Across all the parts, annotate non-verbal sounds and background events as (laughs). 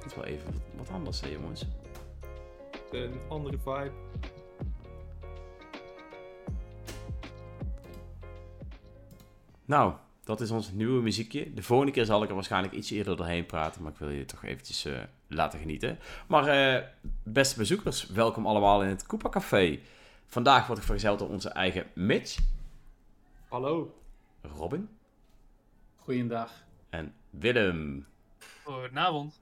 Het is wel even wat anders, hè, jongens. Een andere vibe. Nou, dat is ons nieuwe muziekje. De volgende keer zal ik er waarschijnlijk iets eerder doorheen praten, maar ik wil je toch eventjes uh, laten genieten. Maar uh, beste bezoekers, welkom allemaal in het Koopa Café. Vandaag word ik vergezeld door onze eigen Mitch. Hallo. Robin. Goeiedag. En Willem. Goedenavond.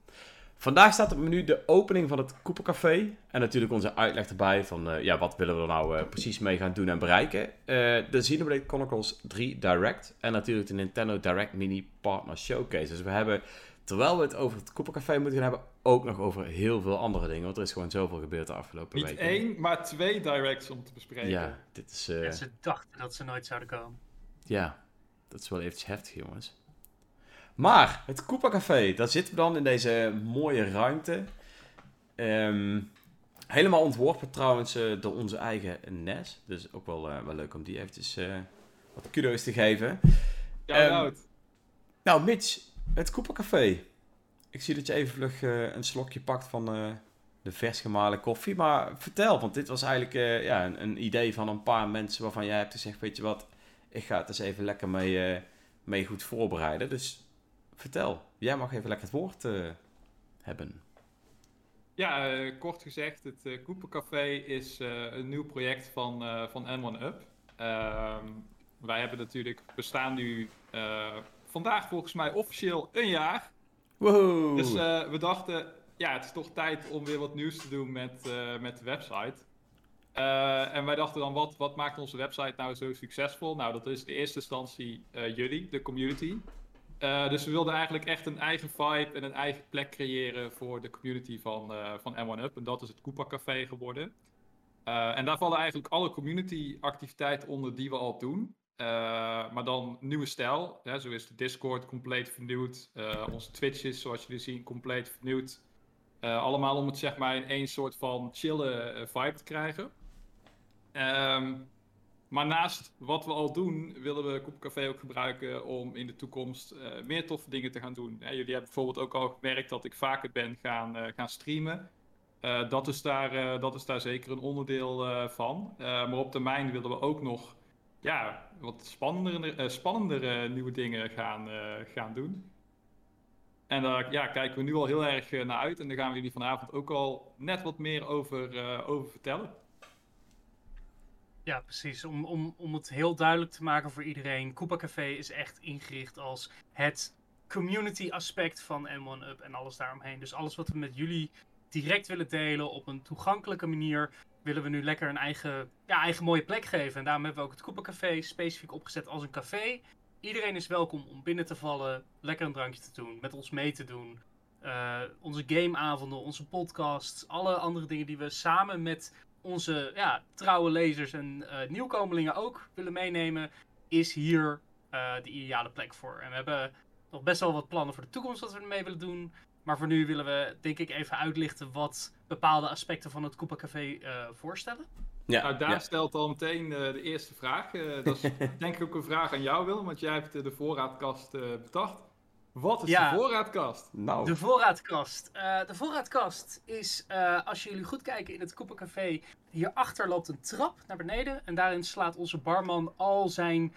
Vandaag staat op het menu de opening van het Café En natuurlijk onze uitleg erbij van uh, ja, wat willen we er nou uh, precies mee gaan doen en bereiken. Uh, de Xenoblade Chronicles 3 Direct. En natuurlijk de Nintendo Direct Mini Partner Showcase. Dus we hebben, terwijl we het over het Café moeten gaan hebben, ook nog over heel veel andere dingen. Want er is gewoon zoveel gebeurd de afgelopen Niet weken. Niet één, maar twee Directs om te bespreken. Ja, dit is... En ze dachten dat ze nooit zouden komen. Ja, dat is wel eventjes heftig jongens. Maar, het Koopa Café, daar zitten we dan in deze mooie ruimte. Ehm, helemaal ontworpen trouwens uh, door onze eigen Nes. Dus ook wel, uh, wel leuk om die eventjes uh, wat kudo's te geven. Ja, um, nou, Mitch, het Koopa Café. Ik zie dat je even vlug een slokje pakt van de vers gemalen koffie. Maar vertel, want dit was eigenlijk ja, een, een, idee van een paar mensen waarvan jij hebt gezegd, weet je wat, ik ga het eens even lekker mee, mee goed voorbereiden. Dus vertel, jij mag even lekker het woord uh, hebben. Ja, uh, kort gezegd, het uh, Café is een nieuw project van, van N1UP. Ehm, wij hebben natuurlijk, bestaan nu vandaag volgens mij officieel een jaar. Wow. Dus we dachten, ja, het is toch tijd om weer wat nieuws te doen met, met de website. en wij dachten dan, wat, wat maakt onze website nou zo succesvol? Nou, dat is in eerste instantie jullie, de community. Uh, dus we wilden eigenlijk echt een eigen vibe en een eigen plek creëren voor de community van, uh, van M1UP. En dat is het Koopa Café geworden. Uh, en daar vallen eigenlijk alle community activiteiten onder die we al doen. maar dan nieuwe stijl. Hè, zo is de Discord compleet vernieuwd. onze Twitch is, zoals jullie zien, compleet vernieuwd. allemaal om het zeg maar in één soort van chille vibe te krijgen. Um, maar naast wat we al doen, willen we Café ook gebruiken om in de toekomst uh, meer toffe dingen te gaan doen. Jullie hebben bijvoorbeeld ook al gemerkt dat ik vaker ben gaan, uh, gaan streamen. Uh, dat, is daar, dat is daar zeker een onderdeel van. maar op termijn willen we ook nog ja, wat spannendere, spannendere nieuwe dingen gaan, gaan doen. En daar ja, kijken we nu al heel erg naar uit. En daar gaan we jullie vanavond ook al net wat meer over, over vertellen. Ja, precies. Om, om, om het heel duidelijk te maken voor iedereen. Koopa Café is echt ingericht als het community aspect van M1UP en alles daaromheen. Dus alles wat we met jullie direct willen delen op een toegankelijke manier, willen we nu lekker een eigen, ja, eigen mooie plek geven. En daarom hebben we ook het Koopa Café specifiek opgezet als een café. Iedereen is welkom om binnen te vallen, lekker een drankje te doen, met ons mee te doen. Uh, onze gameavonden, onze podcasts, alle andere dingen die we samen met onze ja, trouwe lezers en uh, nieuwkomelingen ook willen meenemen, is hier uh, de ideale plek voor. En we hebben nog best wel wat plannen voor de toekomst wat we ermee willen doen. Maar voor nu willen we, denk ik, even uitlichten wat bepaalde aspecten van het Koopa Café uh, voorstellen. Ja, nou, daar ja. stelt al meteen de eerste vraag. dat is (laughs) denk ik ook een vraag aan jou, Willem, want jij hebt de voorraadkast bedacht. Wat is ja, de voorraadkast? Nou. De voorraadkast. Uh, de voorraadkast is, uh, als jullie goed kijken in het Koepencafé, hierachter loopt een trap naar beneden. En daarin slaat onze barman al zijn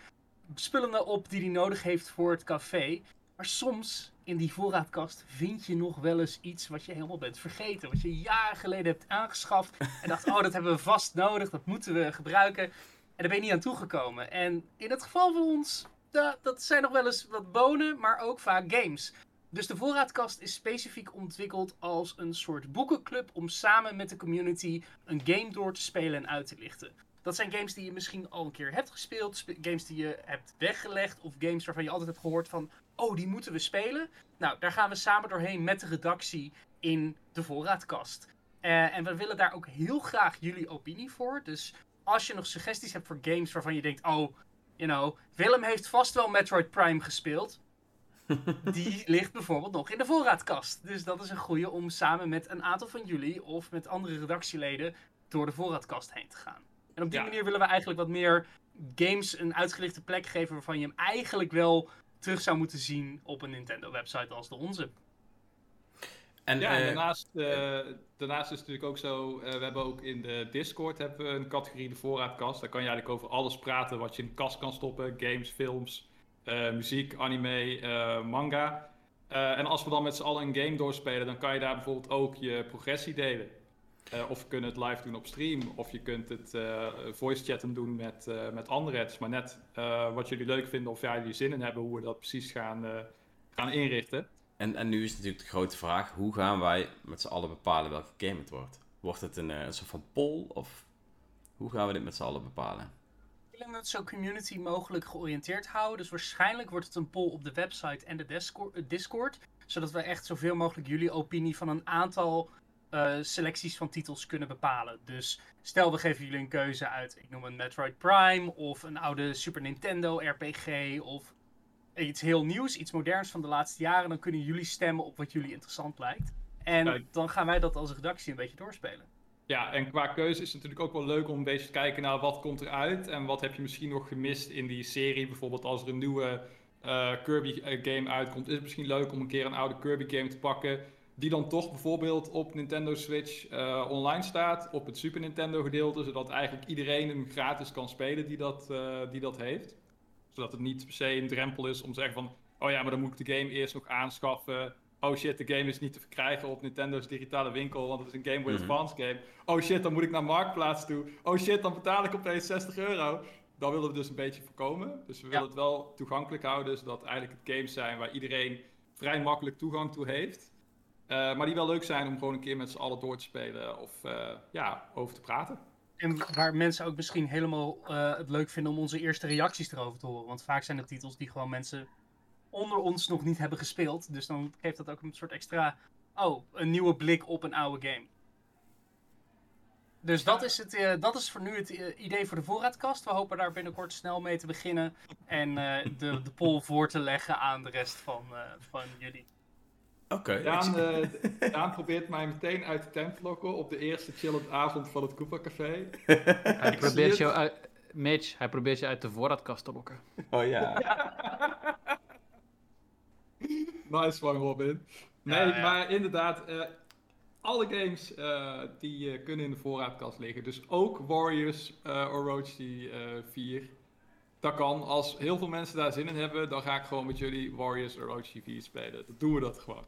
spullen op die hij nodig heeft voor het café. Maar soms in die voorraadkast vind je nog wel eens iets wat je helemaal bent vergeten. Wat je jaren geleden hebt aangeschaft. En dacht, oh, dat hebben we vast nodig, dat moeten we gebruiken. En daar ben je niet aan toegekomen. En in het geval van ons dat, zijn nog wel eens wat bonen, maar ook vaak games. Dus de voorraadkast is specifiek ontwikkeld als een soort boekenclub om samen met de community een game door te spelen en uit te lichten. Dat zijn games die je misschien al een keer hebt gespeeld, games die je hebt weggelegd of games waarvan je altijd hebt gehoord van, oh die moeten we spelen. Nou, daar gaan we samen doorheen met de redactie in de voorraadkast. Uh, en we willen daar ook heel graag jullie opinie voor. Dus als je nog suggesties hebt voor games waarvan je denkt, oh you know, Willem heeft vast wel Metroid Prime gespeeld. (laughs) Die ligt bijvoorbeeld nog in de voorraadkast. Dus dat is een goede om samen met een aantal van jullie of met andere redactieleden door de voorraadkast heen te gaan. En op die manier willen we eigenlijk wat meer games een uitgelichte plek geven waarvan je hem eigenlijk wel terug zou moeten zien op een Nintendo website als de onze. En, ja, en eh, daarnaast, eh, daarnaast is het natuurlijk ook zo, eh, we hebben ook in de Discord hebben we een categorie de voorraadkast. Daar kan je eigenlijk over alles praten wat je in de kast kan stoppen. Games, films, muziek, anime, manga. En als we dan met z'n allen een game doorspelen, dan kan je daar bijvoorbeeld ook je progressie delen. Of we kunnen het live doen op stream, of je kunt het eh, voice chatten doen met, met anderen. Het is maar net wat jullie leuk vinden of jij jullie zin in hebben, hoe we dat precies gaan, gaan inrichten. En, en nu is natuurlijk de grote vraag: hoe gaan wij met z'n allen bepalen welke game het wordt? Wordt het een, eh, een soort van poll of hoe gaan we dit met z'n allen bepalen? We willen het zo community mogelijk georiënteerd houden. Dus waarschijnlijk wordt het een poll op de website en de Discord, eh, Discord zodat we echt zoveel mogelijk jullie opinie van een aantal eh, selecties van titels kunnen bepalen. Dus stel we geven jullie een keuze uit, ik noem een Metroid Prime of een oude Super Nintendo RPG of iets heel nieuws, iets moderns van de laatste jaren. Dan kunnen jullie stemmen op wat jullie interessant lijkt. En dan gaan wij dat als redactie een beetje doorspelen. Ja, en qua keuze is het natuurlijk ook wel leuk om een beetje te kijken naar wat komt eruit en wat heb je misschien nog gemist in die serie. Bijvoorbeeld als er een nieuwe eh, Kirby eh, game uitkomt, is het misschien leuk om een keer een oude Kirby game te pakken. Die dan toch bijvoorbeeld op Nintendo Switch eh, online staat, op het Super Nintendo gedeelte, zodat eigenlijk iedereen hem gratis kan spelen die dat, die dat heeft. Zodat het niet per se een drempel is om te zeggen van, oh ja, maar dan moet ik de game eerst nog aanschaffen. Oh shit, de game is niet te verkrijgen op Nintendo's digitale winkel, want het is een Game Boy Mhm. Advance game. Oh shit, dan moet ik naar Marktplaats toe. Oh shit, dan betaal ik opeens 60 euro. Dat willen we dus een beetje voorkomen. Dus we willen het wel toegankelijk houden, zodat eigenlijk het games zijn waar iedereen vrij makkelijk toegang toe heeft. Eh, maar die wel leuk zijn om gewoon een keer met z'n allen door te spelen of eh, ja, over te praten. En waar mensen ook misschien helemaal eh, het leuk vinden om onze eerste reacties erover te horen. Want vaak zijn het titels die gewoon mensen onder ons nog niet hebben gespeeld. Dus dan geeft dat ook een soort extra. Oh, een nieuwe blik op een oude game. Dus dat is, het, eh, dat is voor nu het eh, idee voor de voorraadkast. We hopen daar binnenkort snel mee te beginnen. En de, de poll voor te leggen aan de rest van, van jullie. Oké. Daan, eh, (laughs) Daan probeert mij meteen uit de tent te lokken op de eerste chillend avond van het Koopa Café. (laughs) Hij Ik probeert je uit... Mitch, hij probeert je uit de voorraadkast te lokken. Oh ja. (laughs) Nice one, Robin. Nee, Ja, ja. maar inderdaad, eh, alle games eh, die kunnen in de voorraadkast liggen. Dus ook Warriors eh Orochi eh 4. Dat kan. Als heel veel mensen daar zin in hebben, dan ga ik gewoon met jullie Warriors Orochi 4 spelen. Dan doen we dat gewoon.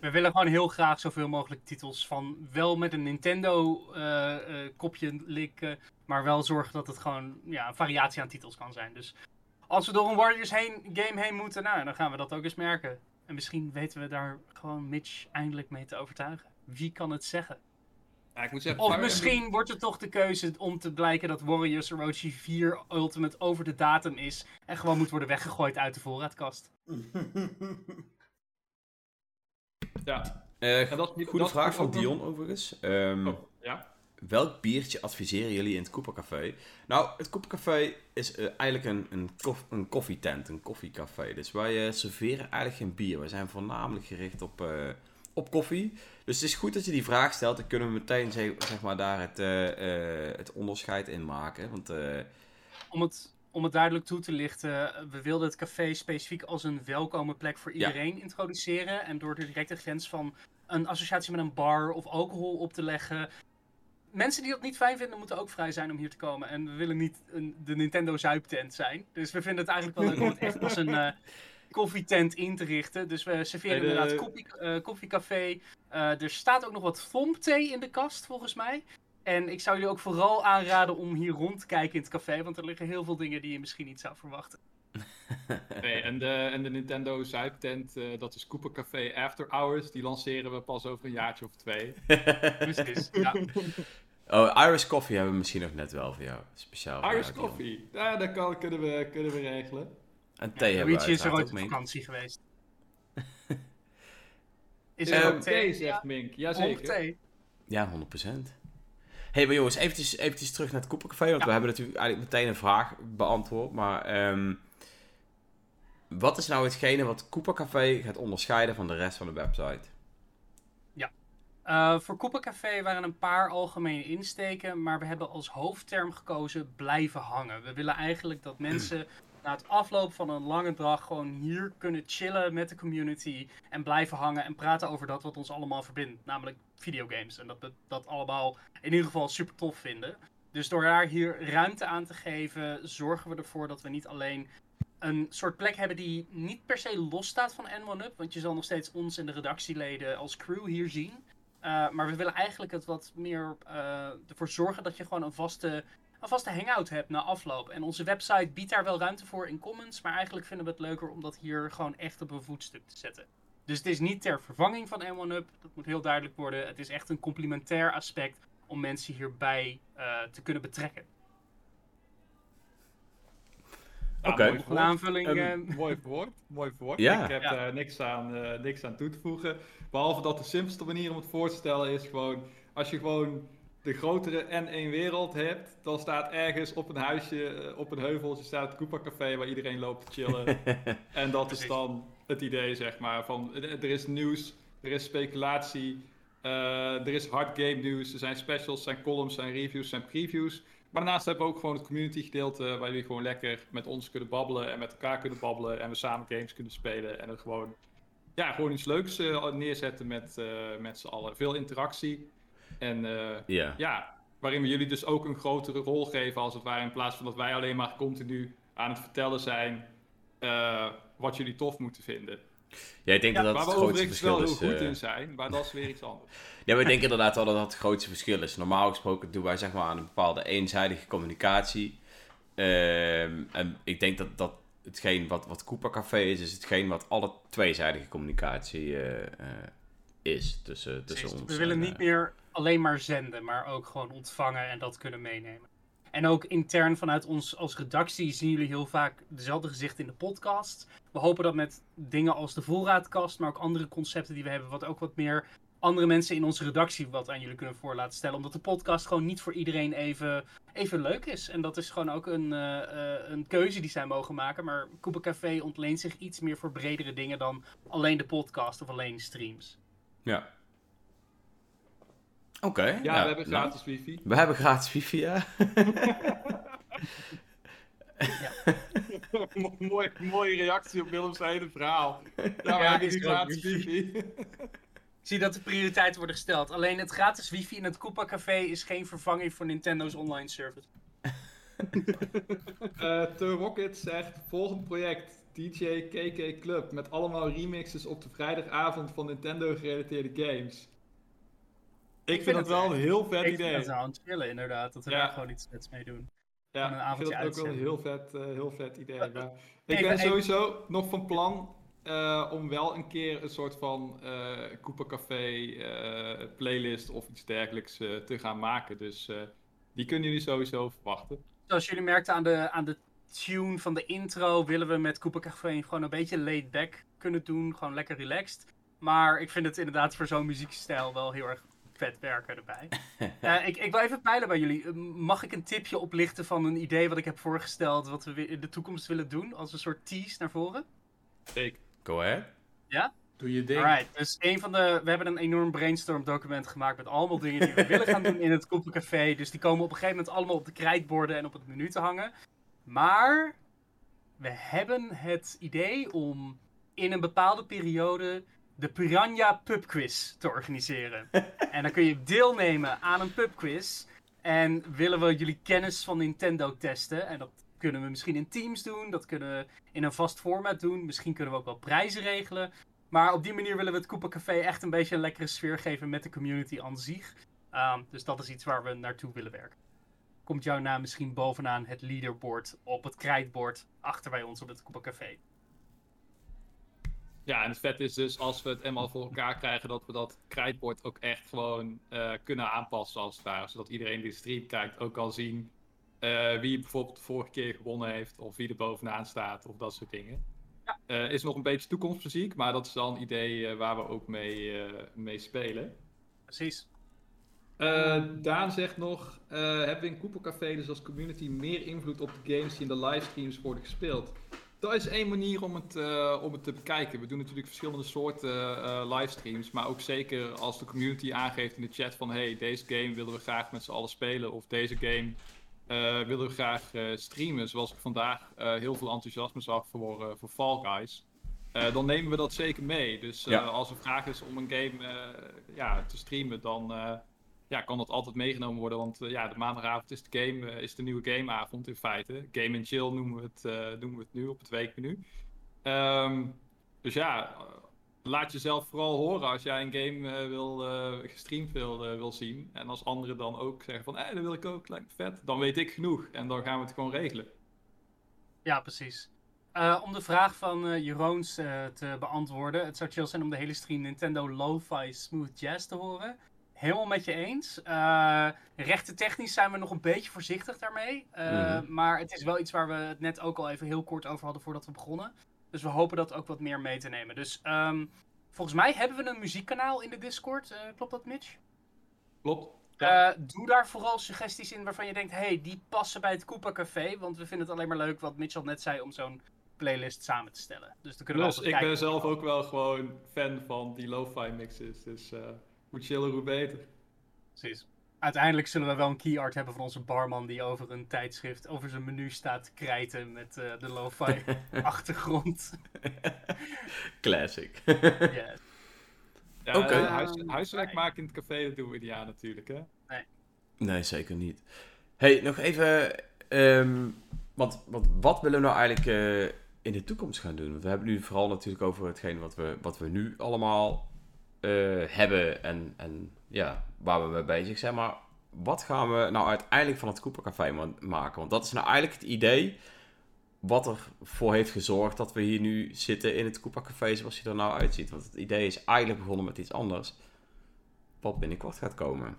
We willen gewoon heel graag zoveel mogelijk titels van wel met een Nintendo eh, eh, kopje likken, maar wel zorgen dat het gewoon ja, een variatie aan titels kan zijn. Dus als we door een Warriors heen, game heen moeten, nou, dan gaan we dat ook eens merken. En misschien weten we daar gewoon Mitch eindelijk mee te overtuigen. Wie kan het zeggen? Ja, ik moet zeggen, Of misschien wordt het toch de keuze om te blijken dat Warriors Orochi 4 Ultimate over de datum is en gewoon moet worden weggegooid uit de voorraadkast. (laughs) Ja. Eh, En dat, goede dat vraag van nog- Dion overigens. Ehm, Oh, ja. Welk biertje adviseren jullie in het Cooper Café? Nou, het Cooper Café is eh, eigenlijk een, een, koff- een koffietent, een koffiecafé. Dus wij eh, serveren eigenlijk geen bier. Wij zijn voornamelijk gericht op, op koffie. Dus het is goed dat je die vraag stelt. Dan kunnen we meteen zeg, zeg maar, daar het, het onderscheid in maken. Want om het, om het duidelijk toe te lichten, we wilden het café specifiek als een welkome plek voor Ja. iedereen introduceren. En door de directe grens van een associatie met een bar of alcohol op te leggen. Mensen die dat niet fijn vinden, moeten ook vrij zijn om hier te komen. En we willen niet een, de Nintendo zuiptent zijn. Dus we vinden het eigenlijk wel leuk om het echt als een eh, (laughs) koffietent in te richten. Dus we serveren Hey, de- inderdaad koffie, eh, koffiecafé. Eh, er staat ook nog wat fompthee in de kast, volgens mij. En ik zou jullie ook vooral aanraden om hier rond te kijken in het café, want er liggen heel veel dingen die je misschien niet zou verwachten. (laughs) Nee, en, de, en de Nintendo Zuiptent, eh dat is Cooper Café After Hours. Die lanceren we pas over een jaartje of twee. (laughs) Precies. Ja. oh, Irish Coffee hebben we misschien nog net wel voor jou. Speciaal Irish. Coffee. Ja, dat kan, kunnen, we, kunnen we regelen. En thee hebben we is er ooit ook op mee. vakantie geweest. (laughs) Is Eh, er ook thee, zegt Ja, Mink. Jazeker. thee. Ja, 100%. Hey, maar jongens, eventjes, eventjes terug naar het Koepercafé. Want we hebben natuurlijk eigenlijk meteen een vraag beantwoord. Maar ehm, wat is nou hetgene wat Koepercafé gaat onderscheiden van de rest van de website? Eh, voor Koepencafé waren een paar algemene insteken, maar we hebben als hoofdterm gekozen blijven hangen. We willen eigenlijk dat (clears throat) mensen na het afloop van een lange dag gewoon hier kunnen chillen met de community en blijven hangen en praten over dat wat ons allemaal verbindt, namelijk videogames. En dat we dat allemaal in ieder geval super tof vinden. Dus door daar hier ruimte aan te geven, zorgen we ervoor dat we niet alleen een soort plek hebben die niet per se los staat van N1UP. Want je zal nog steeds ons en de redactieleden als crew hier zien. Uh, maar we willen eigenlijk het wat meer uh, ervoor zorgen dat je gewoon een vaste, een vaste hangout hebt na afloop. En onze website biedt daar wel ruimte voor in comments. Maar eigenlijk vinden we het leuker om dat hier gewoon echt op een voetstuk te zetten. Dus het is niet ter vervanging van N1UP. Dat moet heel duidelijk worden. Het is echt een complementair aspect om mensen hierbij uh, te kunnen betrekken. Oké. Okay. Een aanvulling. Um, mooi verwoord. Mooi verwoord. Ja. Ik heb Ja. daar niks aan, eh, niks aan toe te voegen. Behalve dat de simpelste manier om het voor te stellen is gewoon... Als je gewoon de grotere N1 wereld hebt... dan staat ergens op een huisje, eh, op een heuveltje... staat het Koopa Café waar iedereen loopt te chillen. (laughs) en dat is dan het idee, zeg maar. Van, eh, er is nieuws, er is speculatie... eh, er is hard game nieuws, er zijn specials, er zijn columns, er zijn reviews, er zijn previews... Maar daarnaast hebben we ook gewoon het community gedeelte waar jullie gewoon lekker met ons kunnen babbelen en met elkaar kunnen babbelen en we samen games kunnen spelen en het gewoon, ja, gewoon iets leuks eh, neerzetten met, eh, met z'n allen. Veel interactie en eh, Ja. ja, waarin we jullie dus ook een grotere rol geven als het ware in plaats van dat wij alleen maar continu aan het vertellen zijn eh, wat jullie tof moeten vinden. Ja, ik denk Ja, dat dat waar het we grootste overigens wel verschil heel is. goed eh. in zijn, maar dat is weer iets anders. (laughs) Ja, maar ik denk inderdaad wel dat dat het grootste verschil is. Normaal gesproken doen wij zeg maar aan een bepaalde eenzijdige communicatie. Ehm, en ik denk dat, dat hetgeen wat, wat Koopa Café is, is hetgeen wat alle tweezijdige communicatie eh, eh, is tussen, tussen ons. We willen en, niet meer alleen maar zenden, maar ook gewoon ontvangen en dat kunnen meenemen. En ook intern vanuit ons als redactie zien jullie heel vaak dezelfde gezichten in de podcast. We hopen dat met dingen als de voorraadkast, maar ook andere concepten die we hebben, wat ook wat meer andere mensen in onze redactie wat aan jullie kunnen voor laten stellen. Omdat de podcast gewoon niet voor iedereen even, even leuk is. En dat is gewoon ook een, eh, eh, een keuze die zij mogen maken. Maar Koopa Café ontleent zich iets meer voor bredere dingen dan alleen de podcast of alleen streams. Ja. Oké. Ja, nou, we hebben nou, gratis wifi. we hebben gratis wifi, (laughs) ja. Mooi, mooie reactie op Willems hele verhaal. (laughs) Ja, we Ja, hebben gratis wifi. Ik zie dat de prioriteiten worden gesteld. Alleen het gratis wifi in het Koopa Café is geen vervanging voor Nintendo's online service. (laughs) Eh The Rocket zegt, volgend project, DJ KK Club, met allemaal remixes op de vrijdagavond van Nintendo gerelateerde games. Ik, vind, het wel een heel vet ik idee. het wel aan het chillen inderdaad, dat we daar gewoon iets vets mee doen. Ja, een ik vind het ook wel een heel vet, eh, heel vet idee. (laughs) Maar ik ben sowieso nog van plan eh, om wel een keer een soort van Koopa Café playlist of iets dergelijks te gaan maken. Dus die kunnen jullie sowieso verwachten. Zoals jullie merkten aan de, aan de tune van de intro, willen we met Koopa Café gewoon een beetje laid back kunnen doen. Gewoon lekker relaxed. Maar ik vind het inderdaad voor zo'n muziekstijl wel heel erg vet werken erbij. (laughs) Eh, ik, ik wil even peilen bij jullie. Eh, Mag ik een tipje oplichten van een idee wat ik heb voorgesteld, wat we in de toekomst willen doen? Als een soort tease naar voren? Zeker. Go ahead. Doe je ding. Alright, dus een van de. We hebben een enorm brainstorm document gemaakt met allemaal dingen die we willen gaan doen in het Koepelcafé. (laughs) Dus die komen op een gegeven moment allemaal op de krijtborden en op het menu te hangen. Maar we hebben het idee om in een bepaalde periode de Piranha Pub Quiz te organiseren. (laughs) en dan kun je deelnemen aan een pubquiz. En willen we jullie kennis van Nintendo testen. En dat kunnen we misschien in teams doen. Dat kunnen we in een vast format doen. Misschien kunnen we ook wel prijzen regelen. Maar op die manier willen we het Koopa Café echt een beetje een lekkere sfeer geven met de community aan zich. Ehm, dus dat is iets waar we naartoe willen werken. Komt jouw naam misschien bovenaan het leaderboard op het krijtbord achter bij ons op het Koopa Café? Ja, en het vet is dus als we het eenmaal voor elkaar krijgen, dat we dat krijtbord ook echt gewoon eh, kunnen aanpassen als het ware. Zodat iedereen die de stream kijkt ook kan zien eh, wie bijvoorbeeld de vorige keer gewonnen heeft, of wie er bovenaan staat, of dat soort dingen. Ja. Eh, is nog een beetje toekomstmuziek, maar dat is wel een idee waar we ook mee, mee spelen. Precies. Daan zegt nog, hebben we in Cooper Café dus als community meer invloed op de games die in de livestreams worden gespeeld? Dat is één manier om het, eh, om het te bekijken. We doen natuurlijk verschillende soorten eh, livestreams, maar ook zeker als de community aangeeft in de chat van hey, deze game willen we graag met z'n allen spelen of deze game willen we graag streamen, zoals ik vandaag heel veel enthousiasme zag voor, voor Fall Guys. dan nemen we dat zeker mee. Dus als er vraag is om een game ja, te streamen, dan ja, kan dat altijd meegenomen worden. Want ja, de maandagavond is de, game, is de nieuwe gameavond in feite. Game and Chill noemen we het, noemen we het nu op het weekmenu. Um, dus ja, laat jezelf vooral horen als jij een game wil, gestreamd wil, wil zien. En als anderen dan ook zeggen van, hé, dat wil ik ook, lijkt me vet. Dan weet ik genoeg en dan gaan we het gewoon regelen. Ja, precies. om de vraag van Jeroens te beantwoorden. Het zou chill zijn om de hele stream Nintendo Lo-Fi Smooth Jazz te horen. Helemaal met je eens. rechten technisch zijn we nog een beetje voorzichtig daarmee. Mm. Maar het is wel iets waar we het net ook al even heel kort over hadden voordat we begonnen. Dus we hopen dat ook wat meer mee te nemen. Dus um, volgens mij hebben we een muziekkanaal in de Discord. Uh, klopt dat, Mitch? Klopt. Uh, doe daar vooral suggesties in waarvan je denkt: hey, die passen bij het Koopa Café. Want we vinden het alleen maar leuk, wat Mitch al net zei, om zo'n playlist samen te stellen. Dus dan kunnen we dus ik ben zelf ook wel gewoon fan van die lo-fi mixes. Dus uh, hoe chiller, hoe beter. Precies uiteindelijk zullen we wel een key art hebben van onze barman die over een tijdschrift, over zijn menu staat te krijten met uh, de lo-fi (laughs) achtergrond. (laughs) Classic. yes. (laughs) Ja, okay. uh, huis, huiswerk maken in het café, dat doen we ja natuurlijk, hè? Nee. Nee, zeker niet. hey, nog even, um, want, want wat willen we nou eigenlijk uh, in de toekomst gaan doen? Want we hebben nu vooral natuurlijk over hetgeen wat we, wat we nu allemaal hebben en, en ja, waar we mee bezig zijn. Maar wat gaan we nou uiteindelijk van het Cooper Café maken? Want dat is nou eigenlijk het idee wat ervoor heeft gezorgd dat we hier nu zitten in het Cooper Café zoals hij er nou uitziet. Want het idee is eigenlijk begonnen met iets anders. Wat binnenkort gaat komen.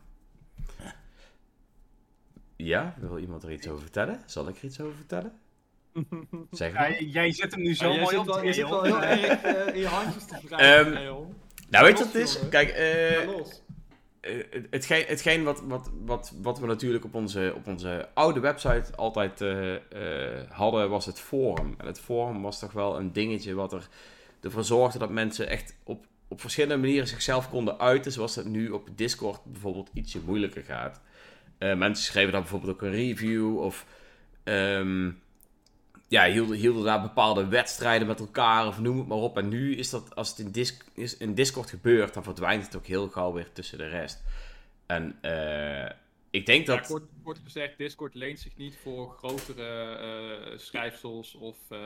Ja, wil iemand er iets over vertellen? Zal ik er iets over vertellen? (laughs) Zeg maar. Ja, jij zet hem nu zo mooi op. Je zit wel heel (laughs) erg uh, in je handjes te wrijven. Um, nou, weet je wat het is? Kijk, uh, hetgeen, hetgeen wat, wat, wat, wat we natuurlijk op onze, op onze oude website altijd uh, uh, hadden, was het forum. En het forum was toch wel een dingetje wat er, ervoor zorgde dat mensen echt op, op verschillende manieren zichzelf konden uiten. Zoals dat nu op Discord bijvoorbeeld ietsje moeilijker gaat. mensen schreven dan bijvoorbeeld ook een review of um, ja, hielden, hielden daar bepaalde wedstrijden met elkaar of noem het maar op. En nu is dat, als het in, Disc, is, in Discord gebeurt, dan verdwijnt het ook heel gauw weer tussen de rest. En uh, ik denk dat... Ja, kort, gezegd, Discord leent zich niet voor grotere uh, schrijfsels of uh,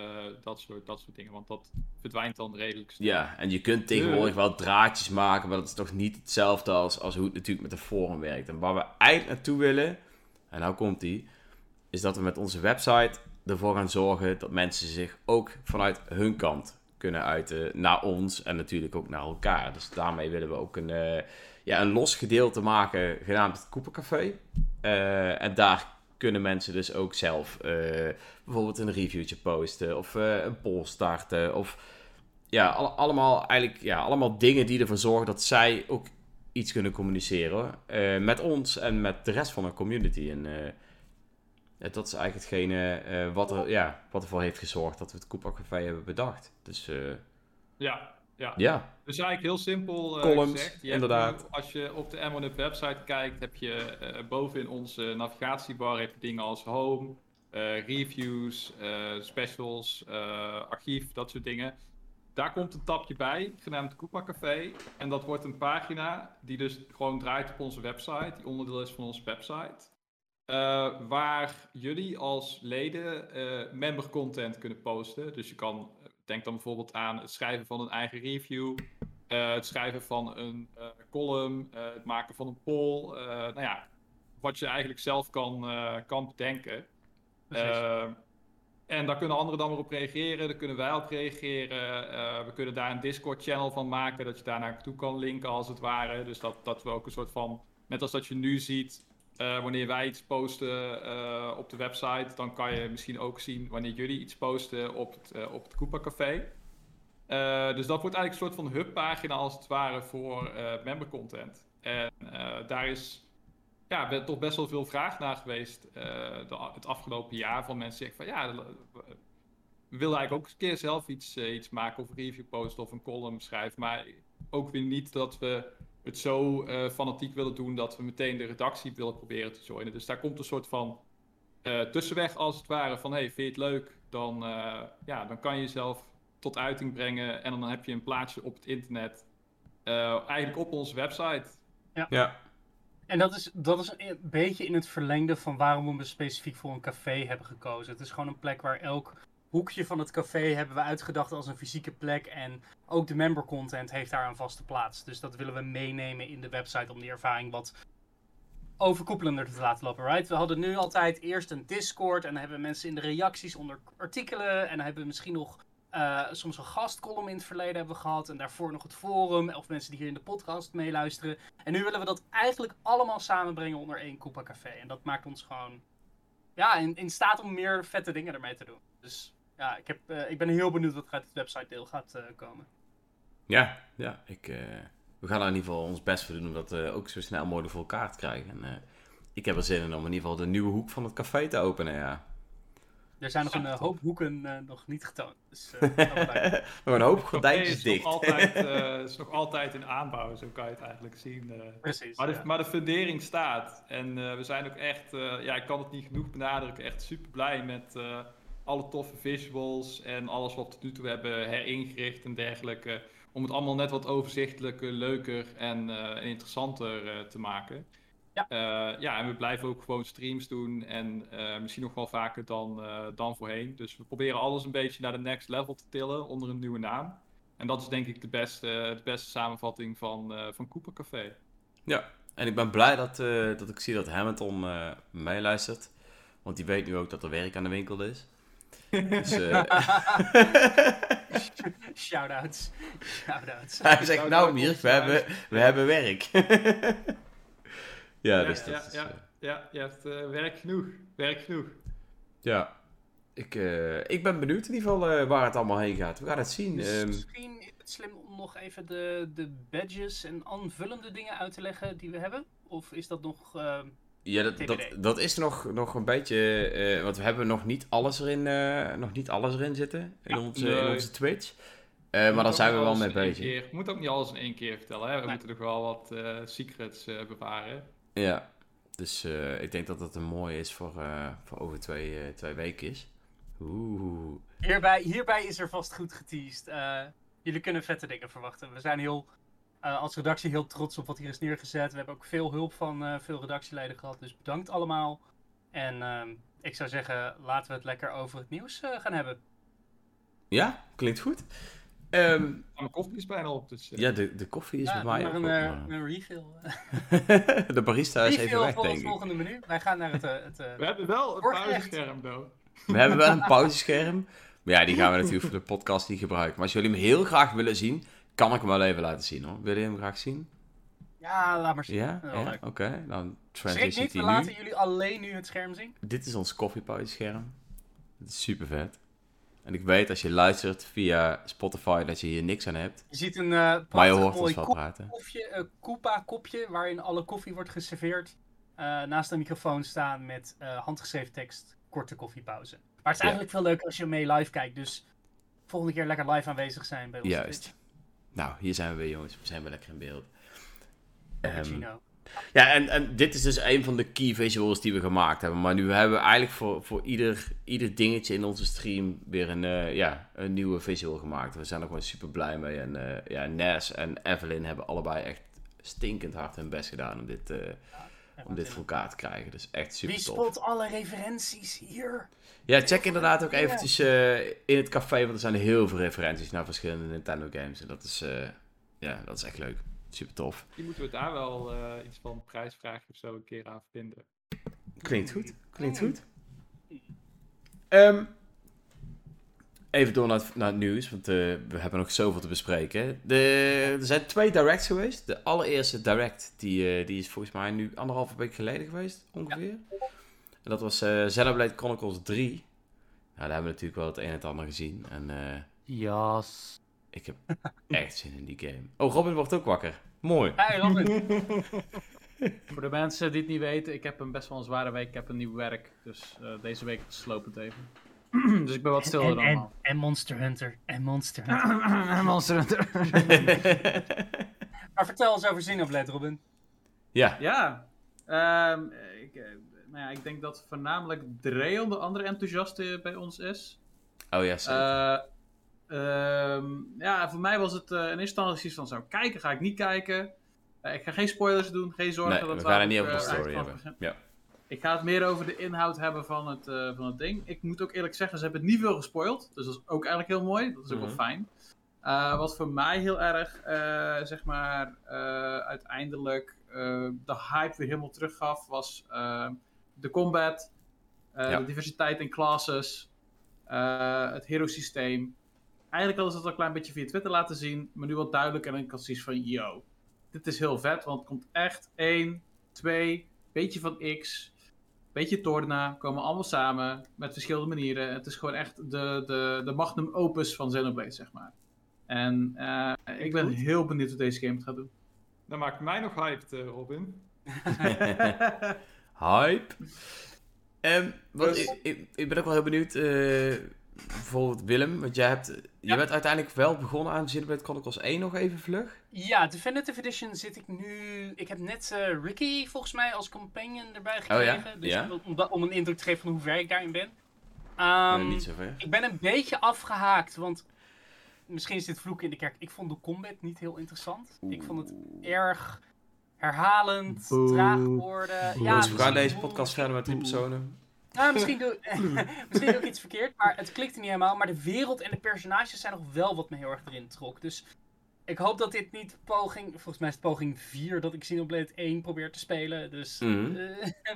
dat, soort, dat soort dingen, want dat verdwijnt dan redelijk snel. Ja, en je kunt tegenwoordig wel draadjes maken, maar dat is toch niet hetzelfde als, als hoe het natuurlijk met de forum werkt. En waar we eigenlijk naartoe willen, en nou komt die, is dat we met onze website ervoor gaan zorgen dat mensen zich ook vanuit hun kant kunnen uiten naar ons en natuurlijk ook naar elkaar. Dus daarmee willen we ook een, uh, ja, een los gedeelte maken genaamd het Koepercafé. Uh, en daar kunnen mensen dus ook zelf uh, bijvoorbeeld een reviewtje posten of een poll starten of ja, al, allemaal eigenlijk ja, allemaal dingen die ervoor zorgen dat zij ook iets kunnen communiceren met ons en met de rest van de community. En dat is eigenlijk hetgene uh, wat, er, ja, wat ervoor heeft gezorgd dat we het Koepak Café hebben bedacht. Dus, uh, ja, ja. ja. Dus eigenlijk heel simpel uh, Columns, gezegd. Je inderdaad. Als je op de M1 website kijkt, heb je boven in onze navigatiebar heb je dingen als home, reviews, specials, archief, dat soort dingen. Daar komt een tapje bij, genaamd Koepa Café. En dat wordt een pagina die dus gewoon draait op onze website, die onderdeel is van onze website. Uh, waar jullie als leden uh, member content kunnen posten. Dus je kan, denk dan bijvoorbeeld aan het schrijven van een eigen review, uh, het schrijven van een column, het maken van een poll. nou ja, wat je eigenlijk zelf kan, kan bedenken. en daar kunnen anderen dan weer op reageren, daar kunnen wij op reageren. we kunnen daar een Discord-channel van maken, dat je daar naartoe kan linken als het ware. Dus dat, dat we ook een soort van, net als dat je nu ziet, uh, wanneer wij iets posten uh, op de website, dan kan je misschien ook zien wanneer jullie iets posten op het, uh, op het Koopa Café. dus dat wordt eigenlijk een soort van hubpagina als het ware voor member content. En daar is ja, toch best wel veel vraag naar geweest het afgelopen jaar. Van mensen zeggen van ja, we willen eigenlijk ook een keer zelf iets, iets maken of een review posten of een column schrijven. Maar ook weer niet dat we het zo uh, fanatiek willen doen dat we meteen de redactie willen proberen te joinen. Dus daar komt een soort van eh, tussenweg als het ware van hey, vind je het leuk? Dan, eh, ja, dan kan je jezelf tot uiting brengen en dan heb je een plaatsje op het internet. eh, eigenlijk op onze website. Ja. En dat is, dat is een beetje in het verlengde van waarom we specifiek voor een café hebben gekozen. Het is gewoon een plek waar elk hoekje van het café hebben we uitgedacht als een fysieke plek. En ook de member content heeft daar een vaste plaats. Dus dat willen we meenemen in de website om die ervaring wat overkoepelender te laten lopen, right? We hadden nu altijd eerst een Discord en dan hebben mensen in de reacties onder artikelen. En dan hebben we misschien nog eh, soms een gastcolumn in het verleden hebben gehad. En daarvoor nog het forum of mensen die hier in de podcast meeluisteren. En nu willen we dat eigenlijk allemaal samenbrengen onder één Koopa Café. En dat maakt ons gewoon ja, in, in staat om meer vette dingen ermee te doen. Dus ja, ik, heb, eh, ik ben heel benieuwd wat er uit het website deel gaat eh, komen. Ja, ja ik, eh, we gaan er in ieder geval ons best voor doen om dat eh, ook zo snel mogelijk voor elkaar te krijgen. En, eh, ik heb er zin in om in ieder geval de nieuwe hoek van het café te openen, ja. Er zijn nog een hoop hoeken nog niet getoond. Dus eh, (laughs) een hoop gordijntjes nog, dicht. altijd, (laughs) eh, is nog altijd in aanbouw, zo kan je het eigenlijk zien. eh. precies. Maar de, ja. maar de fundering staat. En eh, we zijn ook echt, eh, ja, ik kan het niet genoeg benadrukken, echt super blij met eh, alle toffe visuals en alles wat we tot nu toe hebben heringericht en dergelijke. Om het allemaal net wat overzichtelijker, leuker en eh, interessanter eh, te maken. Ja. Eh, ja, en we blijven ook gewoon streams doen en eh, misschien nog wel vaker dan, eh, dan voorheen. Dus we proberen alles een beetje naar de next level te tillen onder een nieuwe naam. En dat is denk ik de beste, de beste samenvatting van, eh van Cooper Café. Ja, en ik ben blij dat, eh, dat ik zie dat Hamilton eh meeluistert. Want die weet nu ook dat er werk aan de winkel is. Dus, eh, (laughs) Shoutouts. Shoutouts. hij zegt, nou Mirk, we hebben, we hebben werk. (laughs) ja, Ja, dus dat ja, is, ja. eh, Ja, je hebt eh, werk genoeg. Werk genoeg. ja. Ik, ik ben benieuwd in ieder geval waar het allemaal heen gaat. We gaan het zien. Dus Ehm, misschien is het slim om nog even de, de badges en aanvullende dingen uit te leggen die we hebben. Of is dat nog... Ja, dat, dat, dat is nog, nog een beetje. eh, want we hebben nog niet alles erin, eh, nog niet alles erin zitten in, Ja, onze, in onze Twitch. Eh, maar daar zijn we wel mee bezig. Je moet ook niet alles in één keer vertellen. Hè? We Nee. moeten nog wel wat eh, secrets eh, bewaren. Ja, dus eh, ik denk dat dat een mooie is voor, eh, voor over twee, eh, twee weken is. Oeh. Hierbij, hierbij is er vast goed geteased. Eh, jullie kunnen vette dingen verwachten. We zijn heel, eh, als redactie heel trots op wat hier is neergezet. We hebben ook veel hulp van eh, veel redactieleden gehad. Dus bedankt allemaal. En ehm, ik zou zeggen, laten we het lekker over het nieuws eh, gaan hebben. Ja, klinkt goed. Ehm, Maar mijn koffie is bijna op, dus... ja, de, de koffie is Ja, bij mij maar ook een, op, eh, maar- een refill. (laughs) de barista is even weg, denk ik. volgende menu. Wij gaan naar het... het eh, We hebben wel een pauzescherm, though. We hebben wel een (laughs) pauzescherm. Maar ja, die gaan we natuurlijk voor de podcast niet gebruiken. Maar als jullie hem heel graag willen zien, kan ik hem wel even laten zien hoor. Willen jullie hem graag zien? ja, laat maar zien. Ja? Oké, dan Schrik transition niet, we laten jullie alleen nu het scherm zien. Dit is ons koffiepauzescherm. Het is super vet. En ik weet als je luistert via Spotify dat je hier niks aan hebt. Je ziet een eh Maar je hoort ons mooi wel kop- praten. kopje, eh Koopa kopje, waarin alle koffie wordt geserveerd. eh, naast een microfoon staan met eh, handgeschreven tekst, korte koffiepauze. Maar het is Ja. eigenlijk veel leuker als je mee live kijkt, dus volgende keer lekker live aanwezig zijn bij ons. Juist. Nou, hier zijn we weer jongens. We zijn weer lekker in beeld. Ehm. Ja, en, en dit is dus een van de key visuals die we gemaakt hebben. Maar nu hebben we eigenlijk voor, voor ieder, ieder dingetje in onze stream weer een, eh, ja, een nieuwe visual gemaakt. We zijn er gewoon super blij mee. En eh, ja, Nes en Evelyn hebben allebei echt stinkend hard hun best gedaan om dit, eh, om dit voor elkaar te krijgen. Dus echt super Wie tof. spot alle referenties hier? Ja, check inderdaad ook eventjes eh, in het café, want er zijn heel veel referenties naar verschillende Nintendo games. En dat is, eh, ja, dat is echt leuk. Super tof. Die moeten we daar wel eh, iets van een prijsvraagje of zo een keer aan vinden. Klinkt goed. Klinkt goed. Ehm, even door naar het, naar het nieuws, want eh, we hebben nog zoveel te bespreken. De, er zijn twee directs geweest. De allereerste direct, die, eh, die is volgens mij nu anderhalve week geleden geweest, ongeveer. En dat was eh Xenoblade Chronicles 3. Nou, daar hebben we natuurlijk wel het een en het ander gezien. En eh, ik heb (laughs) echt zin in die game. Oh, Robin wordt ook wakker. Mooi. Hey, Robin. (laughs) Voor de mensen die het niet weten, ik heb een best wel een zware week. Ik heb een nieuw werk. Dus eh, deze week sloop het even. (clears throat) dus ik ben wat stiller en, dan en, normaal. en Monster Hunter. En Monster (clears throat) Hunter. Monster Hunter. (laughs) maar vertel eens over Xenoblade, Robin. ja, ja. ehm, ik, eh, Nou ja, ik denk dat voornamelijk Dreon de andere enthousiaste bij ons is. Oh ja, zeker. Eh, ehm, ja, voor mij was het eh, in eerste instantie van zo kijken, ga ik niet kijken. Eh, ik ga geen spoilers doen, geen zorgen. nee, dat we gaan er niet over de eh, story hebben. Ja. Ik ga het meer over de inhoud hebben van het, eh, van het ding. Ik moet ook eerlijk zeggen, ze hebben het niet veel gespoild. Dus dat is ook eigenlijk heel mooi. Dat is ook Mhm. wel fijn. Eh, wat voor mij heel erg, eh, zeg maar, uiteindelijk de hype weer helemaal teruggaf, was de combat, Ja. de diversiteit in classes, het hero systeem. Eigenlijk hadden ze dat al een klein beetje via Twitter laten zien, maar nu wat duidelijker. En ik had zoiets van, yo, dit is heel vet, want het komt echt 1, 2, beetje van X, beetje Torna, komen allemaal samen met verschillende manieren. Het is gewoon echt de, de, de magnum opus van Xenoblade, zeg maar. En eh, ik ben Goed. heel benieuwd wat deze game het gaat doen. Dat maakt mij nog hyped, eh, Robin. (laughs) Hype. Ehm, wat, Dus- ik, ik, ik ben ook wel heel benieuwd. eh, bijvoorbeeld Willem, want jij hebt, je bent uiteindelijk wel begonnen aan Xenoblade Chronicles 1 nog even vlug. Ja, Definitive Edition zit ik nu. Ik heb net eh, Ricky volgens mij als companion erbij Oh ja? gekregen. Dus Ja. om, om een indruk te geven van hoe ver ik daarin ben. Eh, Ehm, niet zover. ik ben een beetje afgehaakt, want misschien is dit vloek in de kerk. Ik vond de combat niet heel interessant. Ik vond het erg herhalend, Boe. traag worden. Boe. Ja, dus we gaan deze podcast verder met drie Boe. personen. Nou, misschien doe, (laughs) misschien doe ik iets verkeerd, maar het klikte niet helemaal. Maar de wereld en de personages zijn nog wel wat me heel erg erin trok. Dus ik hoop dat dit niet poging... Volgens mij is het poging 4 dat ik Xenoblade 1 probeer te spelen. Dus... Mhm. eh, (laughs)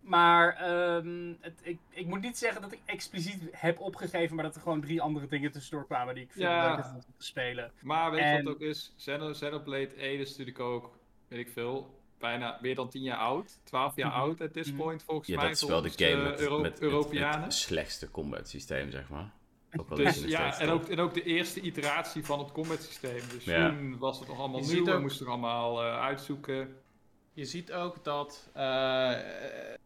maar ehm, het, ik, ik moet niet zeggen dat ik expliciet heb opgegeven, maar dat er gewoon drie andere dingen tussendoor kwamen die ik veel Ja. leuker vond om te spelen. Maar weet je En- wat het ook is? Xeno- Xenoblade 1 is natuurlijk ook, weet ik veel, bijna meer dan 10 jaar oud. 12 jaar Mhm. oud at this Mhm. point, volgens Ja, mij. dat is wel de game de met, Euro- met het- Europeanen. het, slechtste combat systeem, zeg maar. Ook wel Dus is het ja, en ook, en ook de eerste iteratie van het combat systeem. Dus Ja. toen was het nog allemaal Je nieuw, we ook- moesten er allemaal eh, uitzoeken. Je ziet ook dat. eh,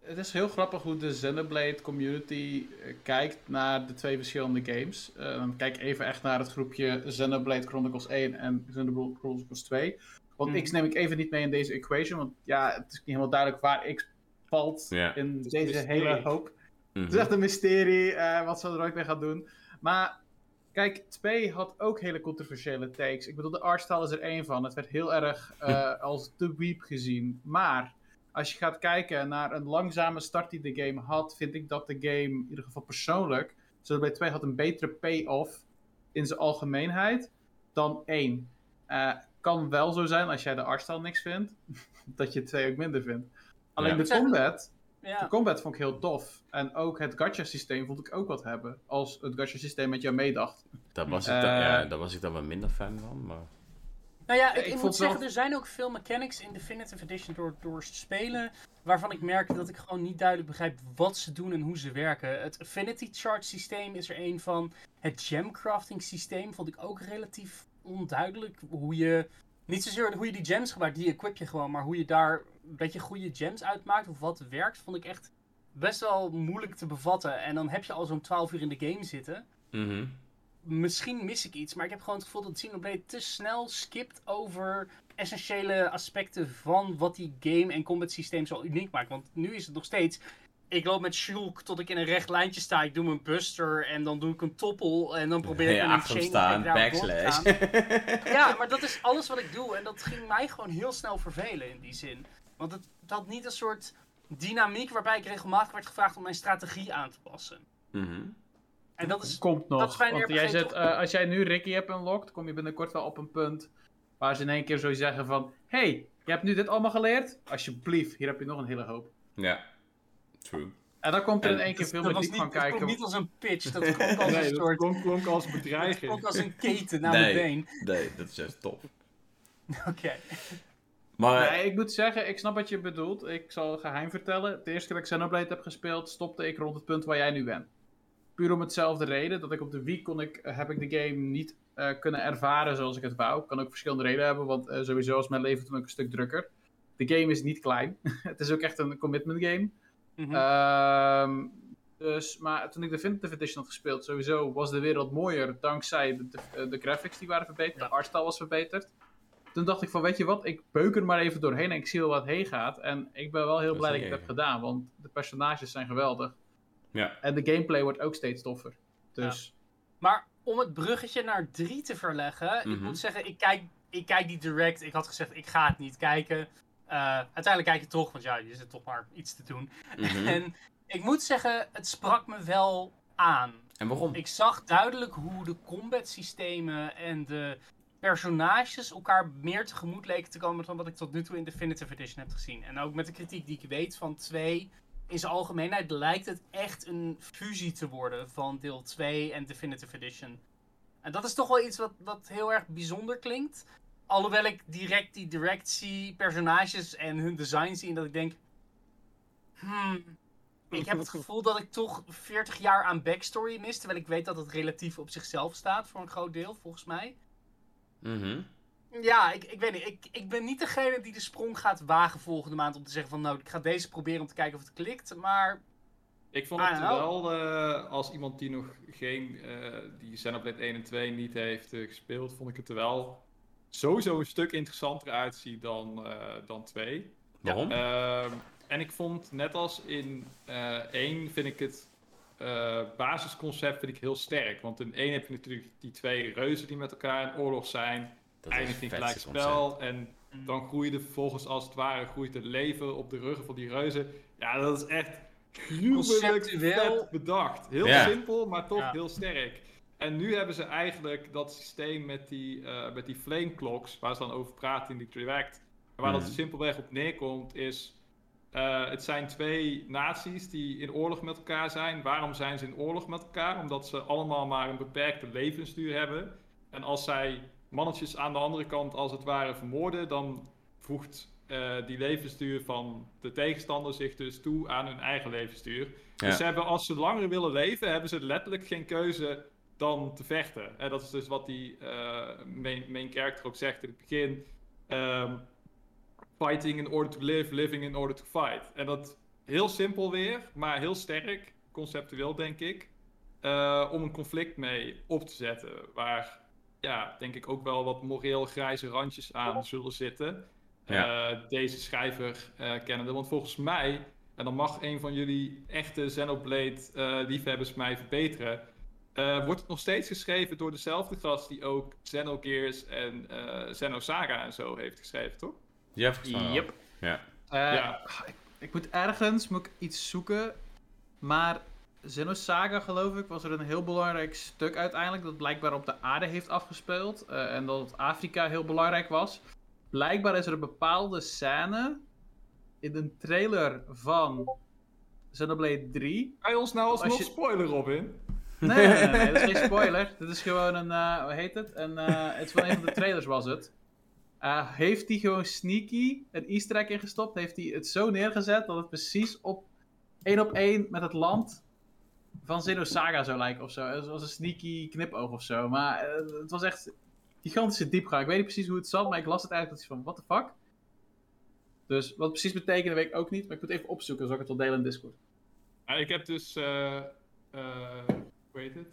het is heel grappig hoe de Xenoblade community eh, kijkt naar de twee verschillende games. Eh, dan kijk even echt naar het groepje Xenoblade Chronicles 1 en Xenoblade Chronicles 2. Want Mhm. X neem ik even niet mee in deze equation, want ja, het is niet helemaal duidelijk waar X valt Ja. in deze mysterie. hele hoop. Mhm. Het is echt een mysterie eh, wat ze er ooit mee gaan doen. Maar kijk, 2 had ook hele controversiële takes. Ik bedoel, de artstyle is er één van. Het werd heel erg (laughs) eh, als de weep gezien. Maar als je gaat kijken naar een langzame start die de game had, vind ik dat de game, in ieder geval persoonlijk, zoals bij 2 had een betere payoff in zijn algemeenheid dan 1. Eh, kan wel zo zijn als jij de artstyle niks vindt, (laughs) dat je 2 ook minder vindt. Alleen Ja. de combat de combat vond ik heel tof. En ook het gacha systeem vond ik ook wat hebben. Als het gacha systeem met jou meedacht. Daar was, ik Eh, dan, ja, daar was ik dan wel minder fan van, maar... Nou ja, Ik ik, ik vond moet wel- zeggen, er zijn ook veel mechanics in Definitive Edition door, door spelen. Waarvan ik merk dat ik gewoon niet duidelijk begrijp wat ze doen en hoe ze werken. Het Affinity Chart systeem is er een van. Het gemcrafting systeem vond ik ook relatief onduidelijk. Hoe je. Niet zozeer hoe je die gems gebruikt, die equip je gewoon. Maar hoe je daar een beetje goede gems uitmaakt. Of wat werkt, vond ik echt best wel moeilijk te bevatten. En dan heb je al zo'n 12 uur in de game zitten Mhm. misschien mis ik iets, maar ik heb gewoon het gevoel dat Xenoblade te snel skipt over essentiële aspecten van wat die game en combat systeem zo uniek maakt. Want nu is het nog steeds, ik loop met Shulk tot ik in een recht lijntje sta, ik doe mijn buster en dan doe ik een toppel en dan probeer ik Ja, een staan, backslash. (laughs) Ja, maar dat is alles wat ik doe en dat ging mij gewoon heel snel vervelen in die zin. Want het had niet een soort dynamiek waarbij ik regelmatig werd gevraagd om mijn strategie aan te passen. Mhm. En dat is Komt nog. dat is mijn Want jij toch? eh, als jij nu Ricky hebt unlocked, kom je binnenkort wel op een punt waar ze in één keer zo zeggen van... Hey, je hebt nu dit allemaal geleerd? Alsjeblieft, hier heb je nog een hele hoop. Ja, true. En dan komt er in één keer veel dat meer diep niet, gaan dat klonk kijken. niet als een pitch, dat (laughs) klonk als Nee, een dat soort... klonk, klonk als (laughs) Dat bedreiging. klonk als een keten naar Nee. mijn Nee, dat is juist top. been. (laughs) Oké. Maar, Nee, ik moet zeggen, ik snap wat je bedoelt. Ik zal een geheim vertellen. De eerste keer dat ik Xenoblade heb gespeeld, stopte ik rond het punt waar jij nu bent. Puur om hetzelfde reden. Dat ik op de Wii kon ik, heb ik de game niet eh, kunnen ervaren zoals ik het wou. Kan ook verschillende redenen hebben, want eh, sowieso is mijn leven toen ook een stuk drukker. De game is niet klein. het is ook echt een commitment game. Mhm. Ehm, dus, maar toen ik de Definitive Edition had gespeeld, sowieso was de wereld mooier dankzij de, de, de graphics die waren verbeterd. Ja. De artstyle was verbeterd. toen dacht ik van, weet je wat, ik beuk er maar even doorheen en ik zie wel wat heen gaat. En ik ben wel heel Dat blij dat ik het heb gedaan, want de personages zijn geweldig. Ja. En de gameplay wordt ook steeds toffer. Dus, Maar om het bruggetje naar 3 te verleggen, ik Mhm. moet zeggen, ik kijk, ik kijk die direct. Ik had gezegd, ik ga het niet kijken. Eh, uiteindelijk kijk je toch, want ja, je zit toch maar iets te doen. Mhm. (laughs) En ik moet zeggen, het sprak me wel aan. En waarom? Ik zag duidelijk hoe de combat systemen en de personages elkaar meer tegemoet leken te komen dan wat ik tot nu toe in Definitive Edition heb gezien. En ook met de kritiek die ik weet van 2, in zijn algemeenheid lijkt het echt een fusie te worden van deel 2 en Definitive Edition. En dat is toch wel iets wat, wat heel erg bijzonder klinkt. Alhoewel ik direct die direct zie, personages en hun design zie en dat ik denk... Hmm, ik heb het (laughs) gevoel dat ik toch 40 jaar aan backstory mis. Terwijl ik weet dat het relatief op zichzelf staat voor een groot deel, volgens mij. Mhm. Ja, ik, ik weet niet. Ik, ik ben niet degene die de sprong gaat wagen volgende maand om te zeggen van nou, ik ga deze proberen om te kijken of het klikt. Maar Ik vond het wel, eh, als iemand die nog geen, eh die Xenoblade 1 en 2 niet heeft eh, gespeeld, vond ik het er wel sowieso een stuk interessanter uitzien dan, eh, dan 2. Waarom? Ehm, en ik vond, net als in eh 1, vind ik het eh, basisconcept vind ik heel sterk. Want in 1 heb je natuurlijk die twee reuzen die met elkaar in oorlog zijn. dat is Eindigt in het gelijk spel. En mm, dan groeide vervolgens als het ware groeit het leven op de ruggen van die reuzen. Ja, dat is echt gruwelijk vet bedacht. Heel Ja. simpel, maar toch Ja. heel sterk. En nu hebben ze eigenlijk dat systeem met die, eh, met die flame clocks, waar ze dan over praten in die direct. Waar Mhm. dat simpelweg op neerkomt is, eh, het zijn twee naties die in oorlog met elkaar zijn. Waarom zijn ze in oorlog met elkaar? Omdat ze allemaal maar een beperkte levensduur hebben. En als zij mannetjes aan de andere kant als het ware vermoorden, dan voegt eh, die levensduur van de tegenstander zich dus toe aan hun eigen levensduur. Ja. Dus ze hebben, als ze langer willen leven, hebben ze letterlijk geen keuze dan te vechten. En dat is dus wat die eh, main, main character ook zegt in het begin. Ehm, fighting in order to live, living in order to fight. En dat heel simpel weer, maar heel sterk, conceptueel denk ik, eh, om een conflict mee op te zetten. Waar, ja, denk ik ook wel wat moreel grijze randjes aan zullen zitten. Ja. Eh, deze schrijver eh kennende. Want volgens mij, en dan mag een van jullie echte Xenoblade eh liefhebbers mij verbeteren. Eh, wordt het nog steeds geschreven door dezelfde gast die ook Xenogears en eh Xenosaga en zo heeft geschreven, toch? Ja, volgens mij wel. Yep. Ja. eh, Ja. ik, ik moet ergens moet ik iets zoeken. Maar Xenosaga, geloof ik, was er een heel belangrijk stuk uiteindelijk. Dat blijkbaar op de aarde heeft afgespeeld. eh, en dat Afrika heel belangrijk was. Blijkbaar is er een bepaalde scène in een trailer van Xenoblade 3. Kan je ons nou alsnog Als je- spoiler, Robin? Nee, nee, nee, dat is geen spoiler. Dit is gewoon een, eh, hoe heet het? Een, eh, het is van een van de trailers was het. Eh, heeft hij gewoon sneaky een easter egg ingestopt? Heeft hij het zo neergezet dat het precies op één op één met het land van Xenosaga zou lijken of zo. Het was een sneaky knipoog of zo. Maar het was echt gigantische diepgang. Ik weet niet precies hoe het zat, maar ik las het eigenlijk dat van, what the fuck? Dus wat precies betekende weet ik ook niet. Maar ik moet even opzoeken, zal ik het wel delen in Discord. Ik heb dus, eh, hoe heet het?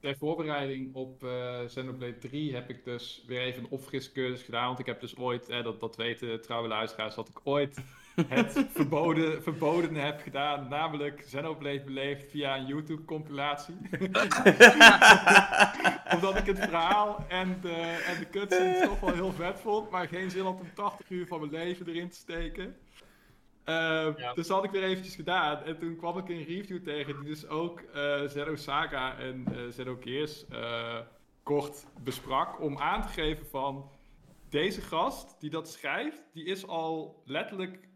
Ter voorbereiding op eh Xenoblade 3 heb ik dus weer even een opfriscursus gedaan. Want ik heb dus ooit, eh, dat, dat weten trouwe luisteraars, dat ik ooit (laughs) het verboden, verbodene heb gedaan. Namelijk Xenoblade beleefd via een YouTube compilatie. (laughs) Omdat ik het verhaal en de, en de cutscenes toch wel heel vet vond. Maar geen zin had om 80 uur van mijn leven erin te steken. Eh, Ja. Dus dat had ik weer eventjes gedaan. En toen kwam ik een review tegen die dus ook eh Zero Saga en eh Zero Gears eh, kort besprak. Om aan te geven van deze gast die dat schrijft, die is al letterlijk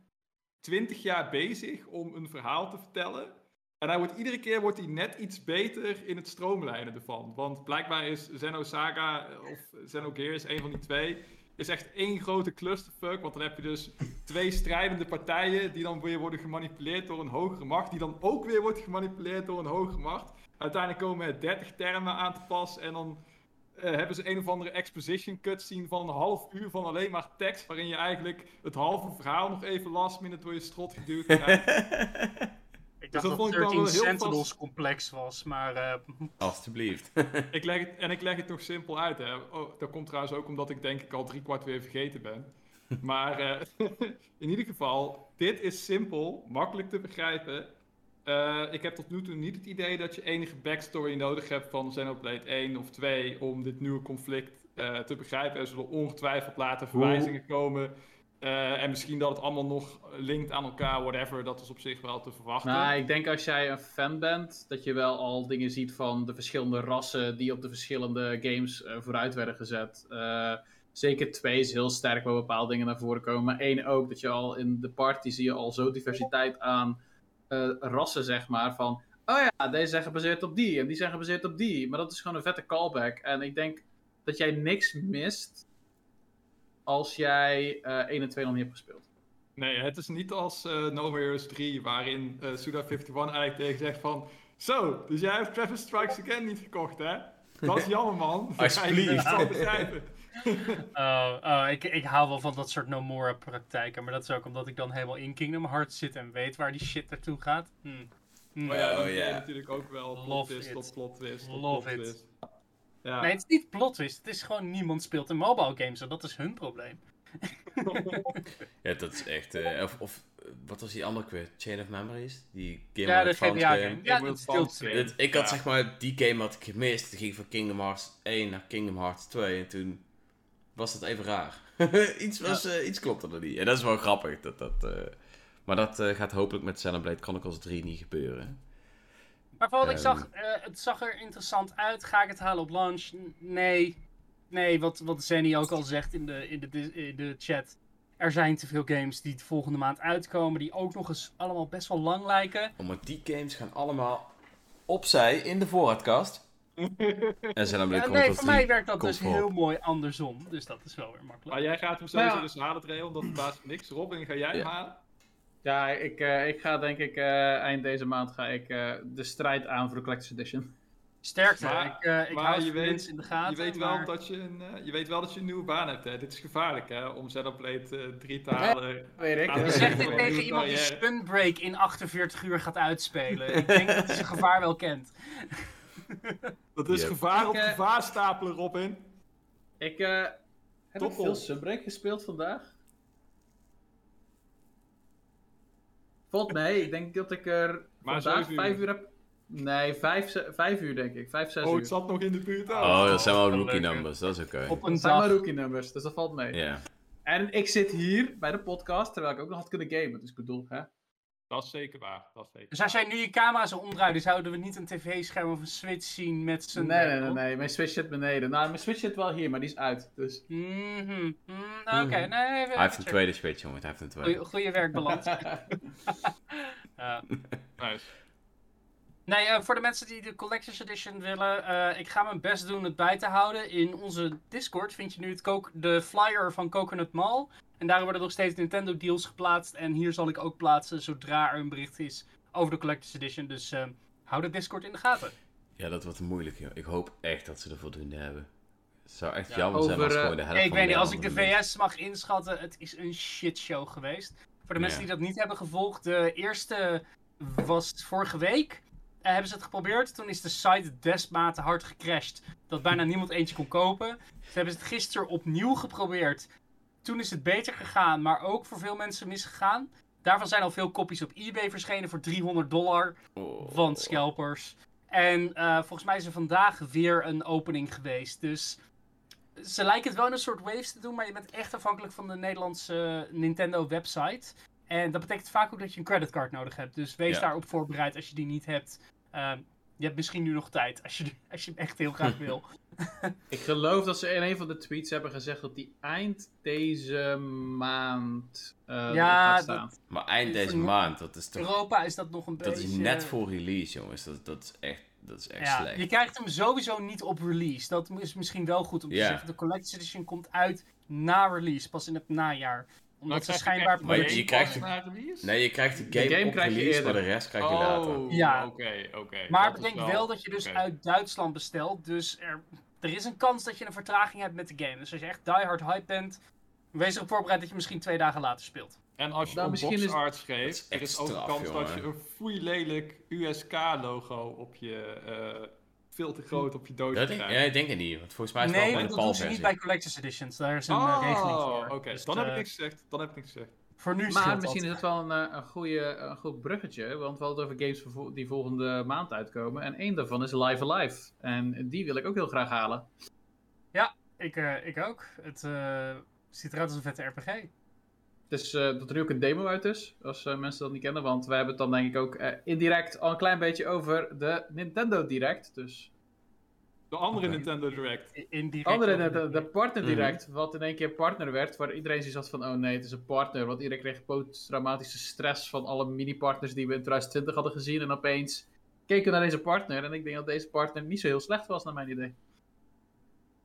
20 jaar bezig om een verhaal te vertellen. En hij wordt, iedere keer wordt hij net iets beter in het stroomlijnen ervan. Want blijkbaar is Xenosaga of Xenogears, een van die twee, is echt één grote clusterfuck. Want dan heb je dus twee strijdende partijen die dan weer worden gemanipuleerd door een hogere macht. Die dan ook weer wordt gemanipuleerd door een hogere macht. Uiteindelijk komen er 30 termen aan te pas en dan eh, hebben ze een of andere exposition cutscene van een half uur van alleen maar tekst. Waarin je eigenlijk het halve verhaal nog even last minute door je strot geduwd. (laughs) Ik, Ik dacht dat dat, vond ik wel 13 wel heel Sentinels vast- complex was, maar eh, Alsjeblieft. (laughs) Ik leg het, en ik leg het nog simpel uit. Hè. Oh, dat komt trouwens ook omdat ik denk ik al drie kwart weer vergeten ben. (laughs) Maar eh, (laughs) in ieder geval, dit is simpel, makkelijk te begrijpen. Eh, ik heb tot nu toe niet het idee dat je enige backstory nodig hebt van Xenoblade 1 of 2 om dit nieuwe conflict eh, te begrijpen. Er zullen ongetwijfeld later verwijzingen komen. Eh, en misschien dat het allemaal nog linkt aan elkaar, whatever. Dat is op zich wel te verwachten. Nou, ik denk als jij een fan bent, dat je wel al dingen ziet van de verschillende rassen die op de verschillende games eh, vooruit werden gezet. Eh, zeker 2 is heel sterk waar bepaalde dingen naar voren komen. Maar één ook, dat je al in de party zie je al zo diversiteit aan rassen, zeg maar. Van, oh ja, deze zijn gebaseerd op die en die zijn gebaseerd op die. Maar dat is gewoon een vette callback. En ik denk dat jij niks mist als jij eh 1 en 2 nog niet hebt gespeeld. Nee, het is niet als eh No More Heroes 3, waarin eh Suda51 eigenlijk tegen zegt van... Zo, dus jij hebt Travis Strikes Again niet gekocht, hè? Dat is jammer, man. (laughs) Alsjeblieft. Ik kan het begrijpen. oh, oh, ik, ik hou wel van dat soort no more praktijken. Maar dat is ook omdat ik dan helemaal in Kingdom Hearts zit en weet waar die shit naartoe gaat. Hm. Maar ja, Oh, dan kun je ja. natuurlijk ook wel plot twist it. op plot twist Love plot it. Ja. Nee, het is niet plot twist. Het is gewoon niemand speelt een mobile games en dat is hun probleem. (laughs) Ja, dat is echt... eh, of, of wat was die andere weer? Chain of Memories? Die Game Ja, of de Thrones game. game. Ja, dat is. Het- ik had Ja. zeg maar, die game had ik gemist. Toen ging ik van Kingdom Hearts 1 naar Kingdom Hearts 2 en toen was dat even raar. (laughs) iets, was, eh, iets klopte er niet. En dat is wel grappig. Dat, dat, eh, maar dat eh, gaat hopelijk met Xenoblade Chronicles 3 niet gebeuren. Maar vooral, ik zag, eh, het zag er interessant uit. Ga ik het halen op launch? Nee. Nee, wat, wat Zenny ook al zegt in de, in, de, in de chat. Er zijn te veel games die de volgende maand uitkomen. Die ook nog eens allemaal best wel lang lijken. Maar die games gaan allemaal opzij in de voorraadkast. (laughs) en Xenoblade Ja, Chronicles nee, voor 3 mij werkt dat dus heel mooi andersom. Dus dat is wel weer makkelijk. Maar jij gaat hem sowieso ja. dus halen, Trail, omdat het baas niks. Robin, ga jij hem halen? Ja, ik, eh, ik ga denk ik eh, eind deze maand ga ik eh, de strijd aan voor de Collector's Edition. Sterkte. Maar- ik uh, ik maar hou je weet- mensen in de gaten. Je weet, wel maar- dat je, een, eh, je weet wel dat je een nieuwe baan hebt, hè? Dit is gevaarlijk, hè? Om Xenoblade eh 3 te halen. Weet ik. Je dat zegt is dit tegen iemand die. Sunbreak in 48 uur gaat uitspelen. Ik denk dat hij zijn gevaar wel kent. (laughs) Dat is Yep. gevaar op gevaar stapelen, Robin. Ik eh, heb ik veel Sunbreak gespeeld vandaag. Valt mee. Ik denk dat ik er Maar vandaag zeven vijf uur. uur heb. Nee, vijf, vijf uur denk ik. Vijf, zes Oh, uur. het zat nog in de buurt. ook. Oh, dat zijn wel Oh, rookie leuk, numbers. Dat is oké. Op Dat een zijn maar dag. rookie numbers, dus dat valt mee. Ja. En ik zit hier bij de podcast, terwijl ik ook nog had kunnen gamen. Dus ik bedoel, hè. Dat is zeker waar. Dat is zeker Dus als jij nu je camera zou omdraaien, zouden we niet een tv-scherm of een switch zien met Nee, Sunbreak. nee, nee, nee. Mijn Switch zit beneden. Nou, mijn Switch zit wel hier, maar die is uit. Dus Mhm, mm, Oké, Mhm. nee. Hij heeft een tweede switch, jongen. Hij heeft een tweede. Goeie, goeie werkbalans. (laughs) Ja. Nice. Nee, eh, voor de mensen die de Collector's Edition willen, eh, ik ga mijn best doen het bij te houden. In onze Discord vind je nu het de flyer van Coconut Mall. En daar worden nog steeds Nintendo deals geplaatst. En hier zal ik ook plaatsen zodra er een bericht is over de Collector's Edition. Dus eh, hou de Discord in de gaten. Ja, dat wordt moeilijk, joh. Ik hoop echt dat ze er voldoende hebben. Het zou echt Ja, jammer zijn als eh, gewoon de helft ik van weet niet, als ik de VS mag inschatten, het is een shitshow geweest. Voor de mensen Ja. die dat niet hebben gevolgd, de eerste was vorige week. Eh, hebben ze het geprobeerd. Toen is de site desmate hard gecrashed. Dat bijna niemand eentje kon kopen. Ze hebben het gisteren opnieuw geprobeerd. Toen is het beter gegaan, maar ook voor veel mensen misgegaan. Daarvan zijn al veel kopies op eBay verschenen voor 300 dollar Oh. van scalpers. En eh, volgens mij is er vandaag weer een opening geweest. Dus ze lijken het wel in een soort waves te doen, maar je bent echt afhankelijk van de Nederlandse Nintendo website. En dat betekent vaak ook dat je een creditcard nodig hebt. Dus wees Ja. daarop voorbereid als je die niet hebt. Ehm, je hebt misschien nu nog tijd, als je, als je hem echt heel graag (laughs) wil. (laughs) ik geloof dat ze in een van de tweets hebben gezegd dat die eind deze maand eh Ja, gaat dat- staan. Maar eind deze maand, dat is toch... Europa is dat nog een Dat beetje... is net voor release, jongens. Dat, dat is echt, dat is echt Ja, slecht. je krijgt hem sowieso niet op release. Dat is misschien wel goed om te zeggen. De Collector's Edition komt uit na release, pas in het najaar. Omdat ze je schijnbaar... echt Maar je- een je game krijgt- release? Nee, je krijgt de game, game op krijg je maar de rest krijg je later. Oh, Ja. oké, oké. Maar Dat bedenk wel dat je dus uit Duitsland bestelt. Dus er, er is een kans dat je een vertraging hebt met de game. Dus als je echt diehard hype bent, Wees erop voorbereid dat je misschien twee dagen later speelt. En als je Nou, schreef, is er is ook een kans dat je een foei lelijk USK-logo op je, eh, veel te groot op je doos Dat ja, ik denk het niet, want volgens mij is het Nee, wel bij dat de doen ze niet bij Collector's Editions. Daar is een eh, regeling voor. Oh, oké. Dus, Dan heb ik eh, niks gezegd. Dan heb ik niks gezegd. Voor nu Maar misschien is dat. het wel een, eh, een, goede, een goed bruggetje, want we hadden het over games die volgende maand uitkomen. En één daarvan is Live Alive. En die wil ik ook heel graag halen. Ik, eh, ik ook. Het eh, ziet eruit als een vette RPG. Het is eh, dat er nu ook een demo uit is, als eh, mensen dat niet kennen. Want we hebben het dan denk ik ook eh, indirect al een klein beetje over de Nintendo Direct. Dus De andere. Nintendo Direct. Indirect. andere, de, Partner Direct, wat in één keer partner werd. Waar iedereen zoiets had van, oh nee, het is een partner. Want iedereen kreeg posttraumatische stress van alle mini-partners die we in 2020 hadden gezien. En opeens keken we naar deze partner. En ik denk dat deze partner niet zo heel slecht was, naar mijn idee.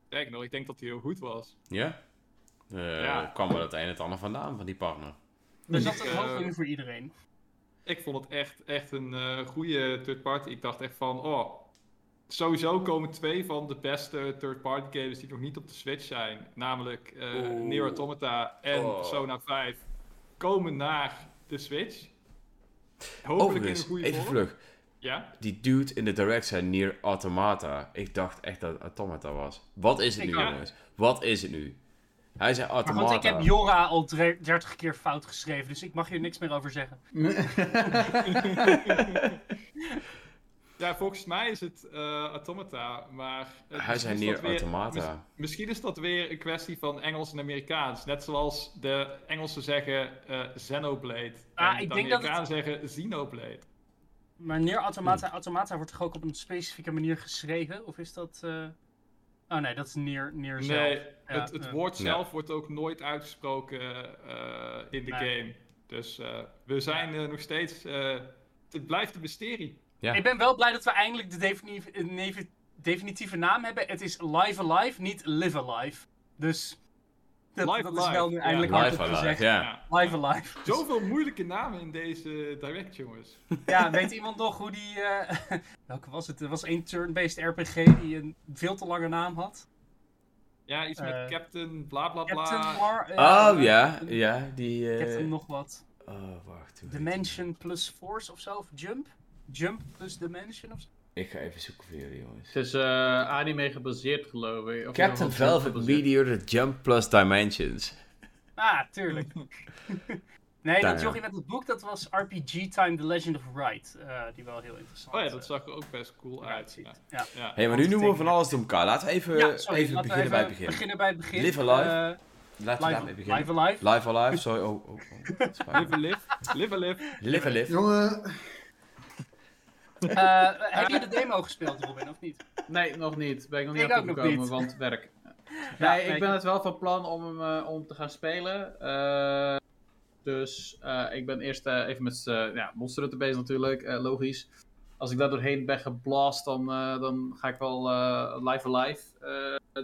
Kijk nog, ik denk dat hij heel goed was. Ja? Eh Ja. kwam wel het een en het ander vandaan van die partner. Er zat een Ik, hoop eh, in voor iedereen. Ik vond het echt, echt een eh, goede third party. Ik dacht echt van, oh, sowieso komen twee van de beste third party games die nog niet op de Switch zijn. Namelijk eh Oeh. Nier Automata en Oh. Persona 5 komen naar de Switch. Hopelijk in een goede even vorm. vlug. Ja, Die dude in de direct zei Nier Automata. Ik dacht echt dat het Automata was. Wat is het Ik nu, jongens? Wat is het nu? Hij zei Maar Automata. want ik heb Jora al dre- 30 keer fout geschreven, dus ik mag hier niks meer over zeggen. (laughs) ja volgens mij is het eh, Automata, maar... Hij misschien zei dat weer- Automata. mis- misschien is dat weer een kwestie van Engels en Amerikaans. Net zoals de Engelsen zeggen eh Xenoblade. Ah, en ik de denk dat het- Amerikanen zeggen Xenoblade. Maar Nier Hmm. Automata, Automata wordt toch ook op een specifieke manier geschreven? Of is dat... eh, Oh nee, dat is Nier, Nier zelf. Nee, Ja, het, het ja. woord Ja. zelf wordt ook nooit uitgesproken eh, in de Nee. game. Dus eh, we zijn eh, nog steeds. eh, het blijft een mysterie. Ja. Ik ben wel blij dat we eindelijk de defini- eh, definitieve naam hebben. Het is Live Alive, niet Live Alive. Dus dat, Live dat is Alive, wel nu ja. eindelijk Live hardop Alive, gezegd. ja. Live Alive. Zoveel moeilijke namen in deze direct, jongens. Ja, weet iemand nog hoe die... eh, (laughs) welke was het? Er was één turn-based RPG die een veel te lange naam had. Ja, iets met Eh, Captain bla bla bla. Captain Mar... eh, Oh ja, ja, die. eh, Captain nog wat. Oh, wacht. Dimension plus Force of zo? Of Jump? Jump plus Dimension of zo? Ik ga even zoeken voor jullie, jongens. Het is eh, anime gebaseerd, geloof ik. Of Captain Velvet. Meteor The Jump Plus Dimensions. Ah, tuurlijk. (laughs) nee, Daar, dat jochie met het boek, dat was RPG Time The Legend of Wright. eh, die wel heel interessant Oh ja, dat eh, zag er ook best cool uit. Ja. Ja. Ja. Hé, maar nu noemen we van alles door elkaar. Laten we even, Ja, sorry, even laten we beginnen bij het begin. beginnen bij het begin. Live Alive. Laten we live, daarmee beginnen. live Alive. Live Alive, sorry. Oh, oh, oh. (laughs) Live a live, live a live. Live Alive. Jongen. Eh, (laughs) heb je de demo gespeeld, Robin, of niet? Nee, nog niet. Ben ik nog niet Ik niet. want werk. (laughs) Ja, nee, ik ben het wel van plan om hem eh, om te gaan spelen. Eh, dus ik ben eerst even met ja, Monster Hunter bezig natuurlijk, logisch. Als ik daar doorheen ben geblast, dan, dan ga ik wel Live Alive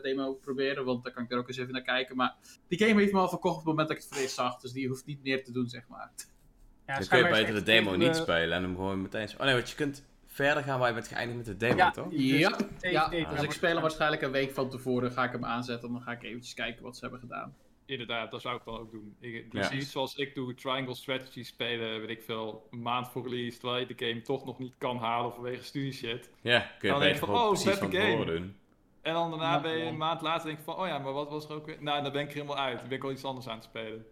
demo proberen. Want daar kan ik er ook eens even naar kijken. Maar die game heeft me al verkocht op het moment dat ik het voor eerst zag. Dus die hoeft niet meer te doen, zeg maar. (laughs) Ja, Dan kun je beter de demo niet eh, spelen en hem gewoon meteen... Oh nee, want je kunt verder gaan waar je bent geëindigd met de demo, Ja, toch? dus Ja, tegen- ja. tegen- Dus ik speel hem waarschijnlijk een week van tevoren. Ga ik hem aanzetten. En dan ga ik eventjes kijken wat ze hebben gedaan. Inderdaad, dat zou ik dan ook doen. Ik, dus Ja. iets zoals ik doe, Triangle Strategy spelen, weet ik veel, een maand voor release, terwijl je de game toch nog niet kan halen vanwege studie shit. Ja, kun je Dan denk van, oh, precies van tevoren game. doen. En dan daarna Ja, ben je ja. een maand later denk ik van, oh ja, maar wat was er ook weer? Nou, dan ben ik er helemaal uit. Dan ben ik al iets anders aan het spelen.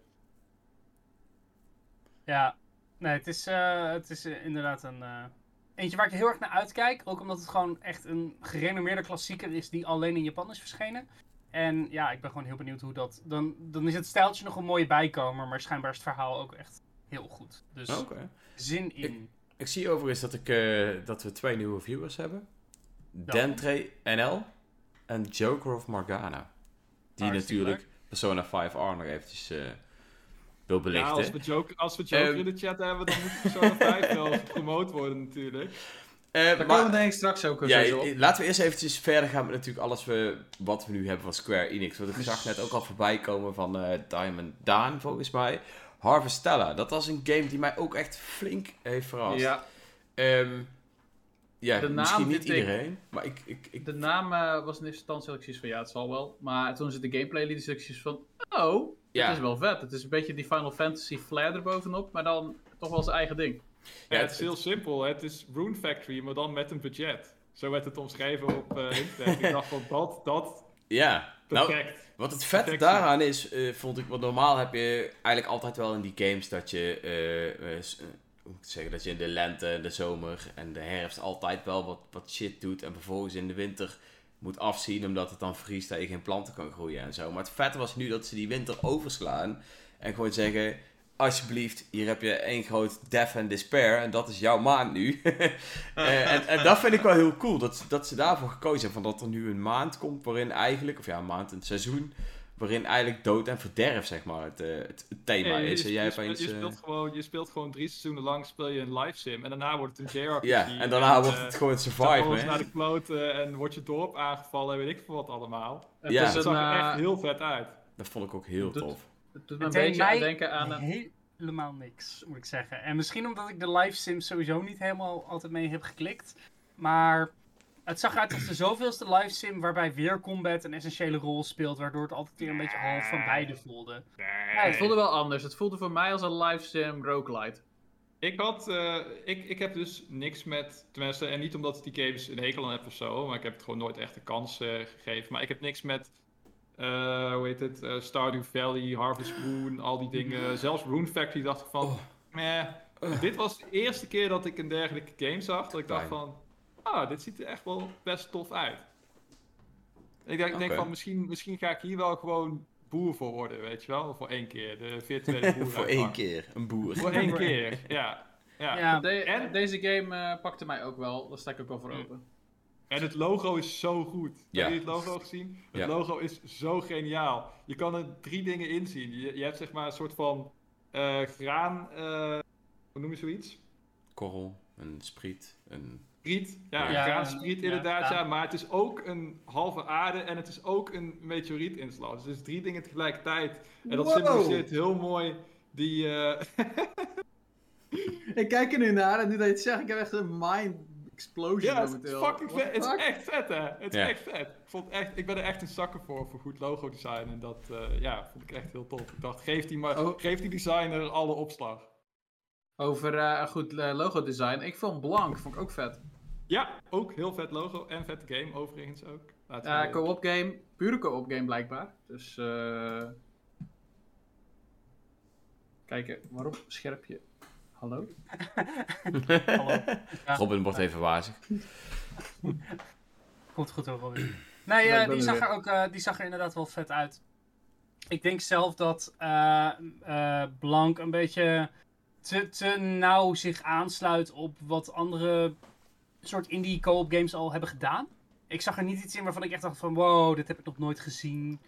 Ja, nee, het is, eh, het is eh, inderdaad een. eh, eentje waar ik heel erg naar uitkijk. Ook omdat het gewoon echt een gerenommeerde klassieker is die alleen in Japan is verschenen. En ja, ik ben gewoon heel benieuwd hoe dat. Dan, dan is het stijltje nog een mooie bijkomer, maar schijnbaar is het verhaal ook echt heel goed. Dus Oké. zin in. Ik zie overigens dat, ik, dat we twee nieuwe viewers hebben. Dentre NL en Joker of Morgana. Die Hartstikke natuurlijk Persona 5R nog eventjes Ja, als we Joker, als we Joker Ehm. in de chat hebben, dan moet Persona 5 wel (laughs) gepromoot worden natuurlijk. Eh, Daar maar- komen we denk ik straks ook Ja, op. eh, laten we eerst eventjes verder gaan met natuurlijk alles we, wat we nu hebben van Square Enix. Want ik zag net ook al voorbij komen van eh, Diamond Daan, volgens mij. Harvestella, dat was een game die mij ook echt flink heeft verrast. Ja, Ehm, ja De naam misschien niet ik- iedereen, maar ik... ik, ik de naam eh, was in eerste instantie had ik zoiets van ja, het zal wel. Maar toen ze de gameplay lieten, van oh, Ja. Het is wel vet. Het is een beetje die Final Fantasy flair erbovenop, maar dan toch wel zijn eigen ding. Ja, het is heel simpel. Het is Rune Factory, maar dan met een budget. Zo werd het omschreven op eh (laughs) internet. Ik dacht van, dat, dat, Ja, nou, perfect. wat het vette daaraan is, eh, vond ik, want normaal heb je eigenlijk altijd wel in die games dat je, eh, hoe moet ik zeggen, dat je in de lente, de zomer en de herfst altijd wel wat, wat shit doet en vervolgens in de winter moet afzien omdat het dan vriest dat je geen planten kan groeien en zo. Maar het vette was nu dat ze die winter overslaan en gewoon zeggen, alsjeblieft, hier heb je één groot death and despair en dat is jouw maand nu. (laughs) Eh, en, en dat vind ik wel heel cool, dat, dat ze daarvoor gekozen hebben, van dat er nu een maand komt waarin eigenlijk, of ja, een maand, een seizoen, waarin eigenlijk dood en verderf, zeg maar, het, eh, het, het thema Nee, je, is. Je jij speelt- opeens, je, eh, speelt gewoon, je speelt gewoon drie seizoenen lang speel je een live sim. En daarna wordt het een JRPG. ja, en daarna wordt eh, het gewoon dan survive, je naar de kloten en wordt je dorp aangevallen en weet ik veel wat allemaal. Het Ja. is Het zag er eh, echt heel vet uit. Dat vond ik ook heel Doet- tof. het doet me een Het beetje aan denken aan een... helemaal niks, moet ik zeggen. En misschien omdat ik de live sims sowieso niet helemaal altijd mee heb geklikt. Maar het zag eruit als de zoveelste live sim waarbij weer combat een essentiële rol speelt. Waardoor het altijd weer een beetje half van beide voelde. Ja, het voelde wel anders. Het voelde voor mij als een live sim roguelite. Ik had, eh, ik, ik heb dus niks met, tenminste, en niet omdat ik die games een hekel aan heb of zo, maar ik heb het gewoon nooit echt een kans eh, gegeven. Maar ik heb niks met, eh, hoe heet het, eh, Stardew Valley, Harvest Moon, al die dingen. Zelfs Rune Factory dacht ik van, Oh. meh. Dit was de eerste keer dat ik een dergelijke game zag, dat ik dacht van, ah, dit ziet er echt wel best tof uit. Ik denk, ik denk van, misschien, misschien ga ik hier wel gewoon boer voor worden, weet je wel, voor één keer, de virtuele (laughs) boer. Voor één keer, een boer. Voor één keer, ja. ja. Ja, De- en- Deze game eh, pakte mij ook wel. Daar sta ik ook wel voor open. En het logo is zo goed. Ja. Heb je het logo gezien? Het Ja. logo is zo geniaal. Je kan er drie dingen inzien. Je, je hebt zeg maar een soort van eh, graan... eh, hoe noem je zoiets? Korrel, een spriet, een... Spriet. Ja, Ja. Ja, inderdaad. Ja. ja. Maar het is ook een halve aarde en het is ook een meteorietinslag. Dus het is drie dingen tegelijkertijd. En dat Wow. symboliseert heel mooi die... eh, (laughs) Ik kijk er nu naar en nu dat je het zegt, ik heb echt een mind explosion ja, het is momenteel. fucking What vet. Het is echt vet, hè? Het is Ja. echt vet. Ik, vond echt, ik ben er echt een zakker voor, voor goed logo design. En dat eh, ja, vond ik echt heel tof. Ik dacht, geef die, maar, Oh. geef die designer alle opslag. Over eh, een goed logo design. Ik vond Blank, vond ik ook vet. Ja, ook heel vet logo en vette game overigens ook. Laten Ja, co-op game. Pure co-op game blijkbaar. Dus eh Kijken, waarom scherp je? Hallo? (laughs) hallo. Ja. Robin wordt even wazig. (laughs) Komt goed hoor, Robin. (clears throat) Nee, eh, die, zag er ook, eh, die zag er inderdaad wel vet uit. Ik denk zelf dat eh eh, Blank een beetje te, te nauw zich aansluit op wat andere soort indie co-op games al hebben gedaan. Ik zag er niet iets in waarvan ik echt dacht van wow, dit heb ik nog nooit gezien.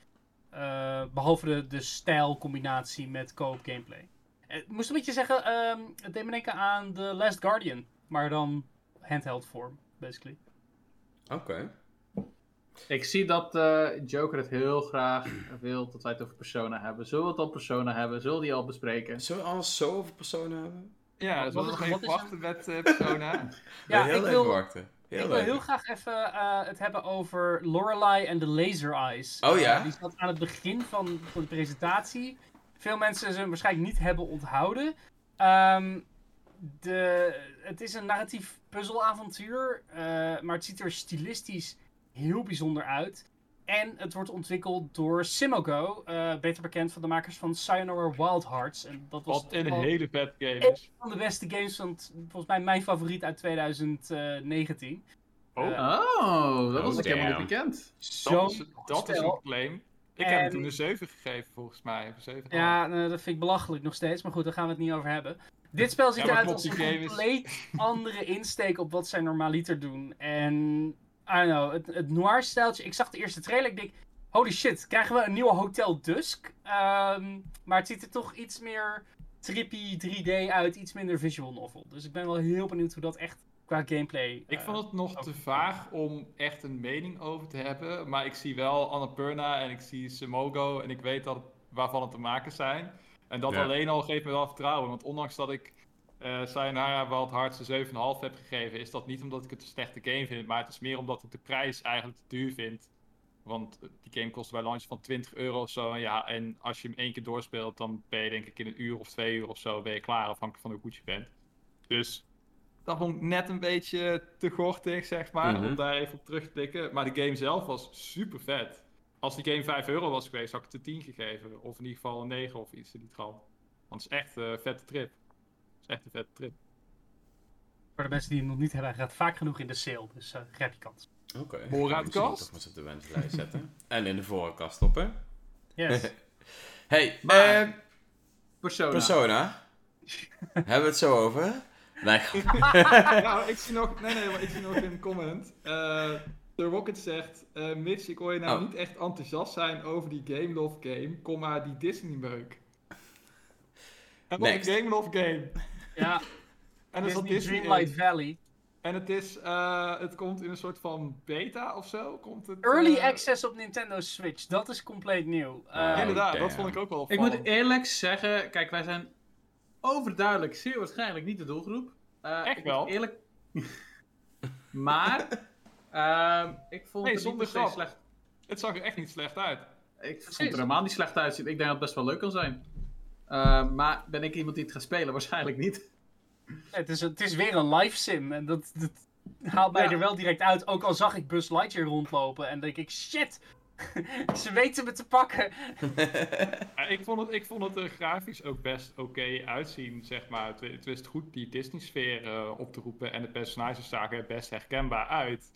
Eh, behalve de, de stijlcombinatie met co-op gameplay. Eh, Ik moest een beetje zeggen, ehm, het deed me denken aan The Last Guardian. Maar dan handheld vorm, basically. Oké. Ik zie dat eh, Joker het heel graag wil dat wij het over Persona hebben. Zullen we het al Persona hebben? Zullen we die al bespreken? Zullen we alles zo over personen hebben? Ja, Wat nog even wat is wachten met eh, Persona? (laughs) Ja, heel ik even wil, wachten. Heel ik wil heel graag even eh, het hebben over Lorelei en de Laser Eyes. Oh Eh, ja? die zat aan het begin van, van de presentatie. Veel mensen ze waarschijnlijk niet hebben onthouden. Ehm, de, het is een narratief puzzelavontuur, eh, maar het ziet er stilistisch heel bijzonder uit. En het wordt ontwikkeld door Simogo, eh, beter bekend van de makers van Sayonara Wild Hearts. En dat was Wat een hele vet game is. van de beste games van, t- volgens mij mijn favoriet uit 2019. Oh, Eh, Oh, dat was Oh, ik helemaal niet bekend. Zo'n dat, is, dat is een claim. Ik En- heb hem toen een 7 gegeven volgens mij. Een 7,5. Ja, nou, dat vind ik belachelijk nog steeds, maar goed, daar gaan we het niet over hebben. Dit spel ziet eruit als een is- compleet andere insteek op wat zij normaliter doen. En, I don't know, het, het noir-stijltje, ik zag de eerste trailer, ik denk, holy shit, krijgen we een nieuwe Hotel Dusk? Ehm, maar het ziet er toch iets meer trippy 3D uit, iets minder visual novel. Dus ik ben wel heel benieuwd hoe dat echt qua gameplay... Ik eh, vond het nog te vaag om echt een mening over te hebben. Maar ik zie wel Annapurna en ik zie Simogo en ik weet dat, waarvan het te maken zijn. En dat Ja. alleen al geeft me wel vertrouwen. Want ondanks dat ik eh Sayonara wel het hardste 7,5 heb gegeven, is dat niet omdat ik het een slechte game vind. Maar het is meer omdat ik de prijs eigenlijk te duur vind. Want eh, die game kostte bij launch van 20 euro of zo. En, ja, en als je hem één keer doorspeelt, dan ben je denk ik in een uur of twee uur of zo ben je klaar, afhankelijk van hoe goed je bent. Dus dat vond ik net een beetje te gortig, zeg maar, Mhm. om daar even op terug te tikken. Maar de game zelf was super vet. Als die game 5 euro was geweest, had ik het een 10 gegeven. Of in ieder geval een 9 of iets in die trant. Want het is echt een vette trip. Is echt een vette trip. Voor de mensen die het nog niet hebben, hij gaat vaak genoeg in de sale. Dus eh grijp je kans. Oké. Horen uit de Misschien kast? Toch maar eens op de wenslijst zetten. (laughs) en in de voorkast stoppen. Yes. (laughs) Hey, Maar- eh, Persona. Persona. (laughs) Hebben we het zo over? Nee, nou, ik zie nog, nee, nee, maar ik zie nog een comment. Eh The Rocket zegt, eh Mitch, ik hoor je nou Oh. niet echt enthousiast zijn over die Game Love game, komma die Disney meuk. En nog een. Game Love game. Ja, En Disney Disney Dreamlight in. Valley. En het is, eh, het komt in een soort van beta of zo. Komt het, Early eh, access op Nintendo Switch, dat is compleet nieuw. Eh, Oh, Inderdaad, damn. dat vond ik ook wel Ik moet eerlijk zeggen, kijk, wij zijn overduidelijk zeer waarschijnlijk niet de doelgroep. Eh, Echt wel? Eerlijk. (laughs) maar, ehm, ik vond Nee, het niet zonder grap. slecht. Het zag er echt niet slecht uit. Ik vond Precies. er helemaal niet slecht uitzien. Ik denk dat het best wel leuk kan zijn. Eh, maar ben ik iemand die het gaat spelen? (laughs) Waarschijnlijk niet. Het is, het is weer een live sim en dat, dat haalt mij Ja. er wel direct uit. Ook al zag ik Buzz Lightyear rondlopen en denk ik, shit, (laughs) ze weten me te pakken. (laughs) Ja, ik, vond het, ik vond het er grafisch ook best oké uitzien, zeg maar. Het, het wist goed die Disney-sfeer eh, op te roepen en de personages zagen er best herkenbaar uit.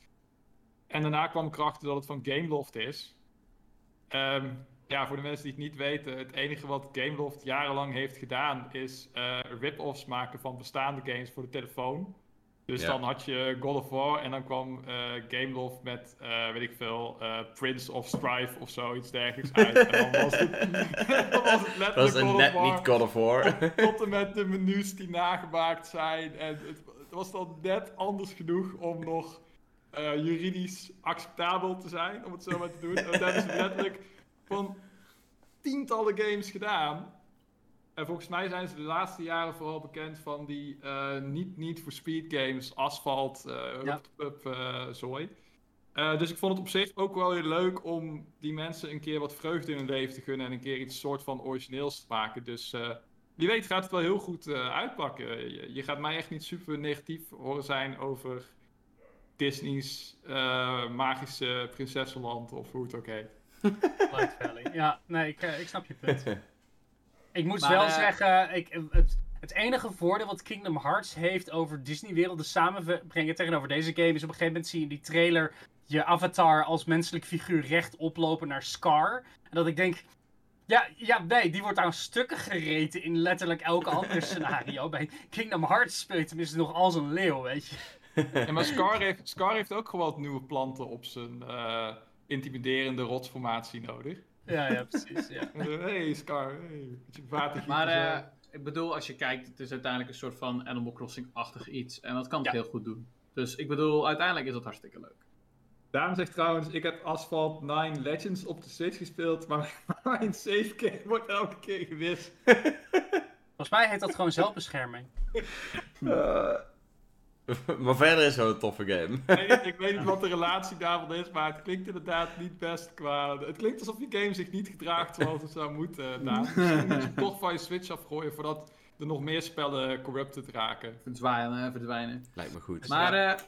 En daarna kwam ik erachter dat het van Gameloft is. Ehm, ja, voor de mensen die het niet weten, het enige wat Gameloft jarenlang heeft gedaan is eh rip-offs maken van bestaande games voor de telefoon. Dus Ja. dan had je God of War en dan kwam eh Gameloft met, eh, weet ik veel, Prince of Strife of zoiets dergelijks uit. en dan was het, (laughs) dan was het letterlijk is God of net War niet God of War. tot en met de menus die nagemaakt zijn. En het, het was dan net anders genoeg om nog juridisch acceptabel te zijn, om het zo maar te doen. En dat ze letterlijk van tientallen games gedaan. En volgens mij zijn ze de laatste jaren vooral bekend van die eh, niet, niet voor speed games, asfalt, eh Ja. up, eh, zooi. Dus ik vond het op zich ook wel weer leuk om die mensen een keer wat vreugde in hun leven te gunnen en een keer iets soort van origineels te maken. Dus wie weet gaat het wel heel goed uitpakken. Je, je gaat mij echt niet super negatief horen zijn over Disney's magische prinsessenland of hoe het ook heet. (laughs) Light Valley. Ja, nee, ik, eh, ik snap je punt. (laughs) Ik moet Maar, wel eh, zeggen, ik, het, het enige voordeel wat Kingdom Hearts heeft over Disney-werelden samenbrengen tegenover deze game is op een gegeven moment zie je in die trailer je avatar als menselijk figuur recht oplopen naar Scar. En dat ik denk, ja, ja, nee, die wordt aan stukken gereten in letterlijk elke ander (laughs) scenario. Bij Kingdom Hearts speel je tenminste nog als een leeuw, weet je. Ja, maar Scar heeft, Scar heeft ook gewoon wat nieuwe planten op zijn eh, intimiderende rotsformatie nodig. Ja, ja, precies. Ja. (laughs) Hé hey, Scar, hey. Beetje watergieten Maar eh, ik bedoel, als je kijkt, het is uiteindelijk een soort van Animal Crossing-achtig iets. En dat kan het Ja. heel goed doen. Dus ik bedoel, uiteindelijk is dat hartstikke leuk. Daan zegt trouwens, ik heb Asphalt 9 Legends op de Switch gespeeld, maar mijn save game wordt elke keer gewist. Volgens mij heet dat gewoon zelfbescherming. (laughs) (laughs) maar verder is het wel een toffe game. Ik weet, niet, ik weet niet wat de relatie daarvan is, maar het klinkt inderdaad niet best qua... Het klinkt alsof die game zich niet gedraagt zoals het zou moeten, Daan. (laughs) Misschien moet je toch van je Switch afgooien voordat er nog meer spellen corrupted raken. Verdwijnen, verdwijnen. Lijkt me goed. Maar eh.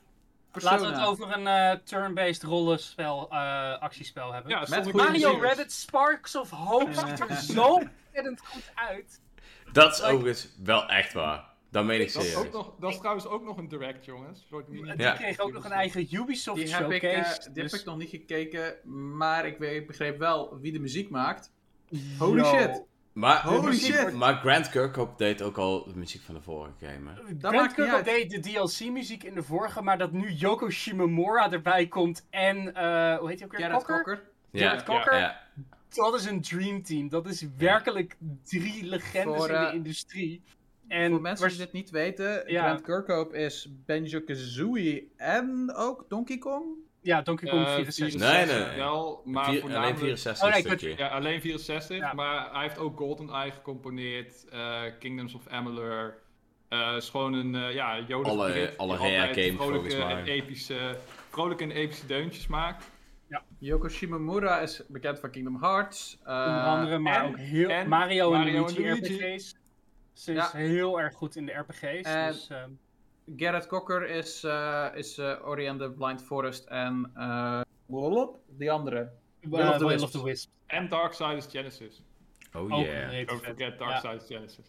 Laten we het over een eh, turn-based rollenspel, eh, actiespel hebben. Ja, Met Mario. Rabbit Sparks of Hope ziet er (laughs) zo ontzettend goed uit. Dat is like- overigens wel echt waar. Dat meen ik Dat is, ook serieus. nog, dat is trouwens ook nog een direct, jongens. Soort mini- Die Ja. kreeg ook nog een eigen Ubisoft Die heb, ik, showcase. eh, die dus- heb ik nog niet gekeken, maar ik, weet, ik begreep wel wie de muziek maakt. Holy Yo. shit. Maar, Holy shit. maar Grant Kirkhope deed ook al de muziek van de vorige game. hè? Dat Grant maakt niet Kirkhope deed de DLC-muziek in de vorige, maar dat nu Yoko Shimomura erbij komt en, eh, hoe heet hij ook weer? Gerrit Cocker? Ja. Dat is een dream team. Dat is werkelijk drie legendes Voor, in de eh, industrie. En Voor mensen die dit niet weten, Ja. Grant Kirkhope is Banjo-Kazooie en ook Donkey Kong. Ja, Donkey Kong Eh, 64. Nee, nee, nee. Wel, maar Vier- alleen voornamelijk... 64 Oh, nee, stukje. Ja, alleen 64, Ja. maar hij heeft ook GoldenEye gecomponeerd, eh, Kingdoms of Amalur. Eh is gewoon een, eh, ja, Yoda Alle- alle games, vrolijke volgens mij. en epische, vrolijke en epische deuntjes maakt. Yoko Shimomura is bekend van Kingdom Hearts. Onder andere, maar en- ook heel, en Mario en Mario Luigi en Luigi. RPG's. Ze is Ja. heel erg goed in de RPG's. En- dus, ehm, Garrett Cocker is, eh is eh, Ori and the Blind Forest en eh, die andere. Will of the Will Wisps. of the Wisp. En Darksiders Genesis. Oh yeah. Don't forget Ja. Darksiders Genesis.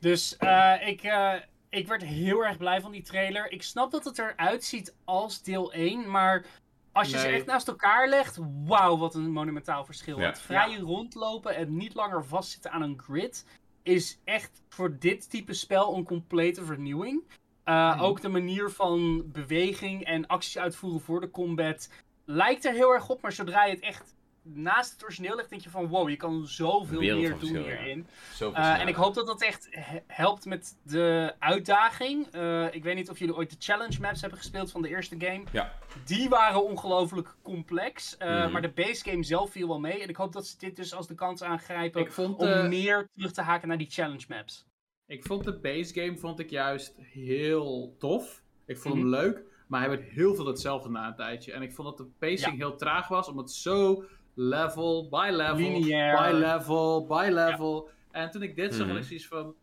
Dus eh, ik, eh, ik werd heel erg blij van die trailer. Ik snap dat het eruit ziet als deel 1, maar als je ze echt naast elkaar legt, wauw, wat een monumentaal verschil. Ja. Het vrij rondlopen en niet langer vastzitten aan een grid is echt voor dit type spel een complete vernieuwing. Uh, Mhm. Ook de manier van beweging en acties uitvoeren voor de combat lijkt er heel erg op, maar zodra je het echt naast het origineel legt, denk je van wow, je kan zoveel meer doen ja. hierin. Uh, en ik hoop dat dat echt he- helpt met de uitdaging. Uh, ik weet niet of jullie ooit de challenge maps hebben gespeeld van de eerste game. Ja. Die waren ongelooflijk complex. uh, Mhm. Maar de base game zelf viel wel mee. En ik hoop dat ze dit dus als de kans aangrijpen Ik vond, om eh, meer terug te haken naar die challenge maps. ik vond de base game vond ik juist heel tof. Ik vond Mhm. hem leuk, maar hij werd heel veel hetzelfde na een tijdje. En ik vond dat de pacing heel traag was, omdat het zo level by level, Lineair. by level, by level. En toen ik dit zag, Mhm. had ik zoiets van...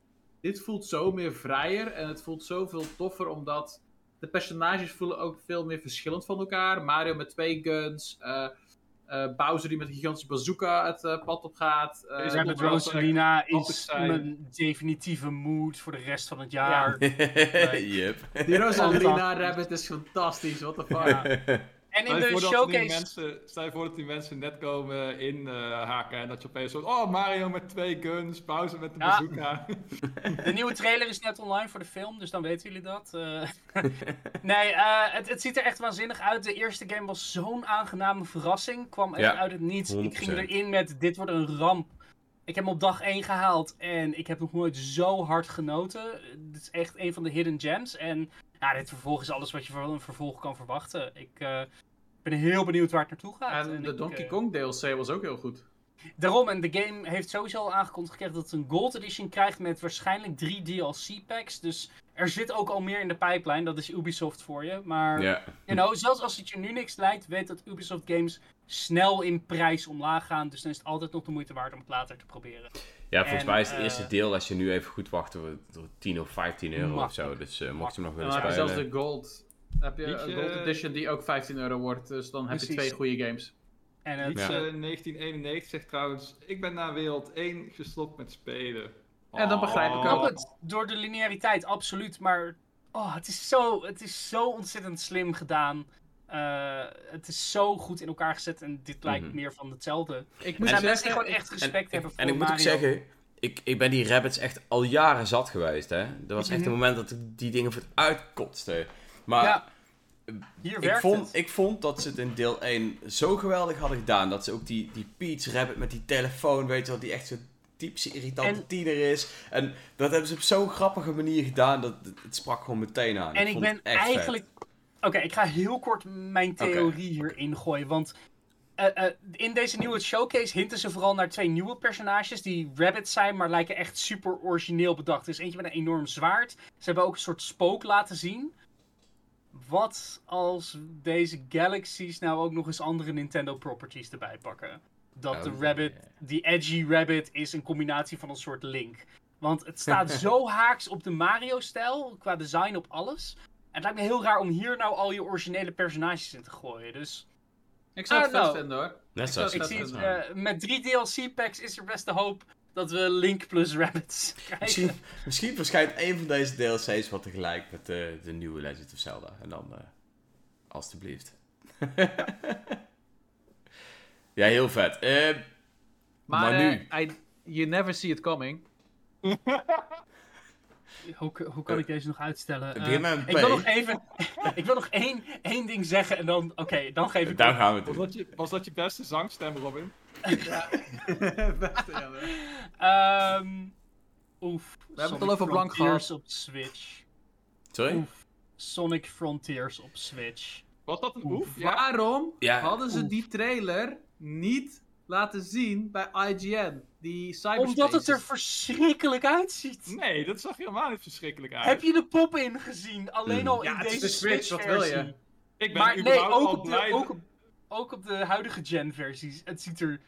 Dit voelt zo meer vrijer en het voelt zoveel toffer, omdat de personages voelen ook veel meer verschillend van elkaar. Mario met twee guns, eh, eh, Bowser die met een gigantische bazooka het eh, pad op gaat. eh, Ja, er met Rosalina is zijn. mijn definitieve mood voor de rest van het jaar. (laughs) yep. Die Rosalina (laughs) Rabbit is fantastisch, what the fuck. (laughs) En in Stel je de voor dat die showcase... mensen, stel je voor dat die mensen net komen in eh haken en dat je opeens zo, oh Mario met twee guns, pauze met de Ja. bazooka. (laughs) De nieuwe trailer is net online voor de film, dus dan weten jullie dat. Eh, (laughs) nee, eh, het, het ziet er echt waanzinnig uit. De eerste game was zo'n aangename verrassing. Kwam echt Ja, uit het niets. Ik ging 100%. erin met, dit wordt een ramp. Ik heb hem op dag 1 gehaald en ik heb nog nooit zo hard genoten. Dit is echt een van de hidden gems. En ja, dit vervolg is alles wat je van een vervolg kan verwachten. Ik eh, ben heel benieuwd waar het naartoe gaat. En de ik, Donkey eh, Kong DLC was ook heel goed. Daarom, en de game heeft sowieso al aangekondigd gekregen dat het een Gold Edition krijgt met waarschijnlijk drie DLC packs. Dus er zit ook al meer in de pipeline, dat is Ubisoft voor je. Maar, Ja. you know, zelfs als het je nu niks lijkt, weet dat Ubisoft games snel in prijs omlaag gaan. Dus dan is het altijd nog de moeite waard om het later te proberen. ja, volgens En, mij is het eh, eerste deel, als je nu even goed wacht, door door 10 of 15 euro of zo. Dus eh, mocht je hem nog En willen dan heb je zelfs spelen. de Gold. Dan heb je een Gold Edition die ook 15 euro wordt. Dus dan heb je twee goede games. En het, Liedje Ja. eh, 1991 zegt trouwens, ik ben na wereld 1 gestopt met spelen. En dat begrijp ik Oh. ik ook. het, door de lineariteit, absoluut. Maar oh, het, is zo, het is zo ontzettend slim gedaan. Eh, het is zo goed in elkaar gezet en dit lijkt Mhm. meer van hetzelfde. Ik moet mensen zeggen, gewoon ik- echt respect en, hebben voor en ik moet ook zeggen, ik, ik ben die rabbits echt al jaren zat geweest. Hè? Er was echt Mhm. een moment dat ik die dingen voor het uitkotste. Maar Ja, hier ik, vond, het. ik vond dat ze het in deel 1 zo geweldig hadden gedaan. Dat ze ook die, die Peach rabbit met die telefoon, weet je wel, die echt zo'n typische irritante En- tiener is. En dat hebben ze op zo'n grappige manier gedaan, dat het, het sprak gewoon meteen aan. En ik ben vet. Oké, ik ga heel kort mijn theorie hierin gooien. Want eh, eh, in deze nieuwe showcase hinten ze vooral naar twee nieuwe personages die rabbits zijn, maar lijken echt super origineel bedacht. Er is eentje met een enorm zwaard. Ze hebben ook een soort spook laten zien. Wat als deze galaxies nou ook nog eens andere Nintendo properties erbij pakken? Dat de Oh, rabbit, yeah. die edgy rabbit, is een combinatie van een soort link. Want het staat (laughs) zo haaks op de Mario-stijl, qua design op alles. Het lijkt me heel raar om hier nou al je originele personages in te gooien. Dus Ik zou het vet vinden hoor. Net Ik zie eh, met drie DLC-packs is er best de hoop dat we Link plus Rabbits (laughs) krijgen. Misschien, misschien verschijnt één van deze DLC's wel tegelijk met de, de nieuwe Legend of Zelda. En dan, eh alstublieft. (laughs) ja, heel vet. Eh, Maar, Maar nu. eh, I- you never see it coming. (laughs) Hoe, hoe kan ik deze nog uitstellen? Het Eh, ik wil nog even, (laughs) ik wil nog één, één ding zeggen en dan, oké, dan geef ik daar gaan we het Was doen. dat, je, was dat je beste zangstem, Robin? (laughs) Beste, ja. Ehm, oef. het Sonic al over blank Frontiers op Switch. Sorry? Oef. Sonic Frontiers op Switch. Was dat een Oef. oef? Ja. Waarom Ja. hadden ze Oef. die trailer niet laten zien bij IGN? Die. Omdat het er verschrikkelijk uitziet. Nee, dat zag helemaal niet verschrikkelijk uit. Heb je de pop-in gezien? Alleen Mm. al Ja, in het is deze de Switch, wat wil je? Ik ben Maar nee, überhaupt ook al op, de, ook, op, ook op de huidige gen-versies, het ziet er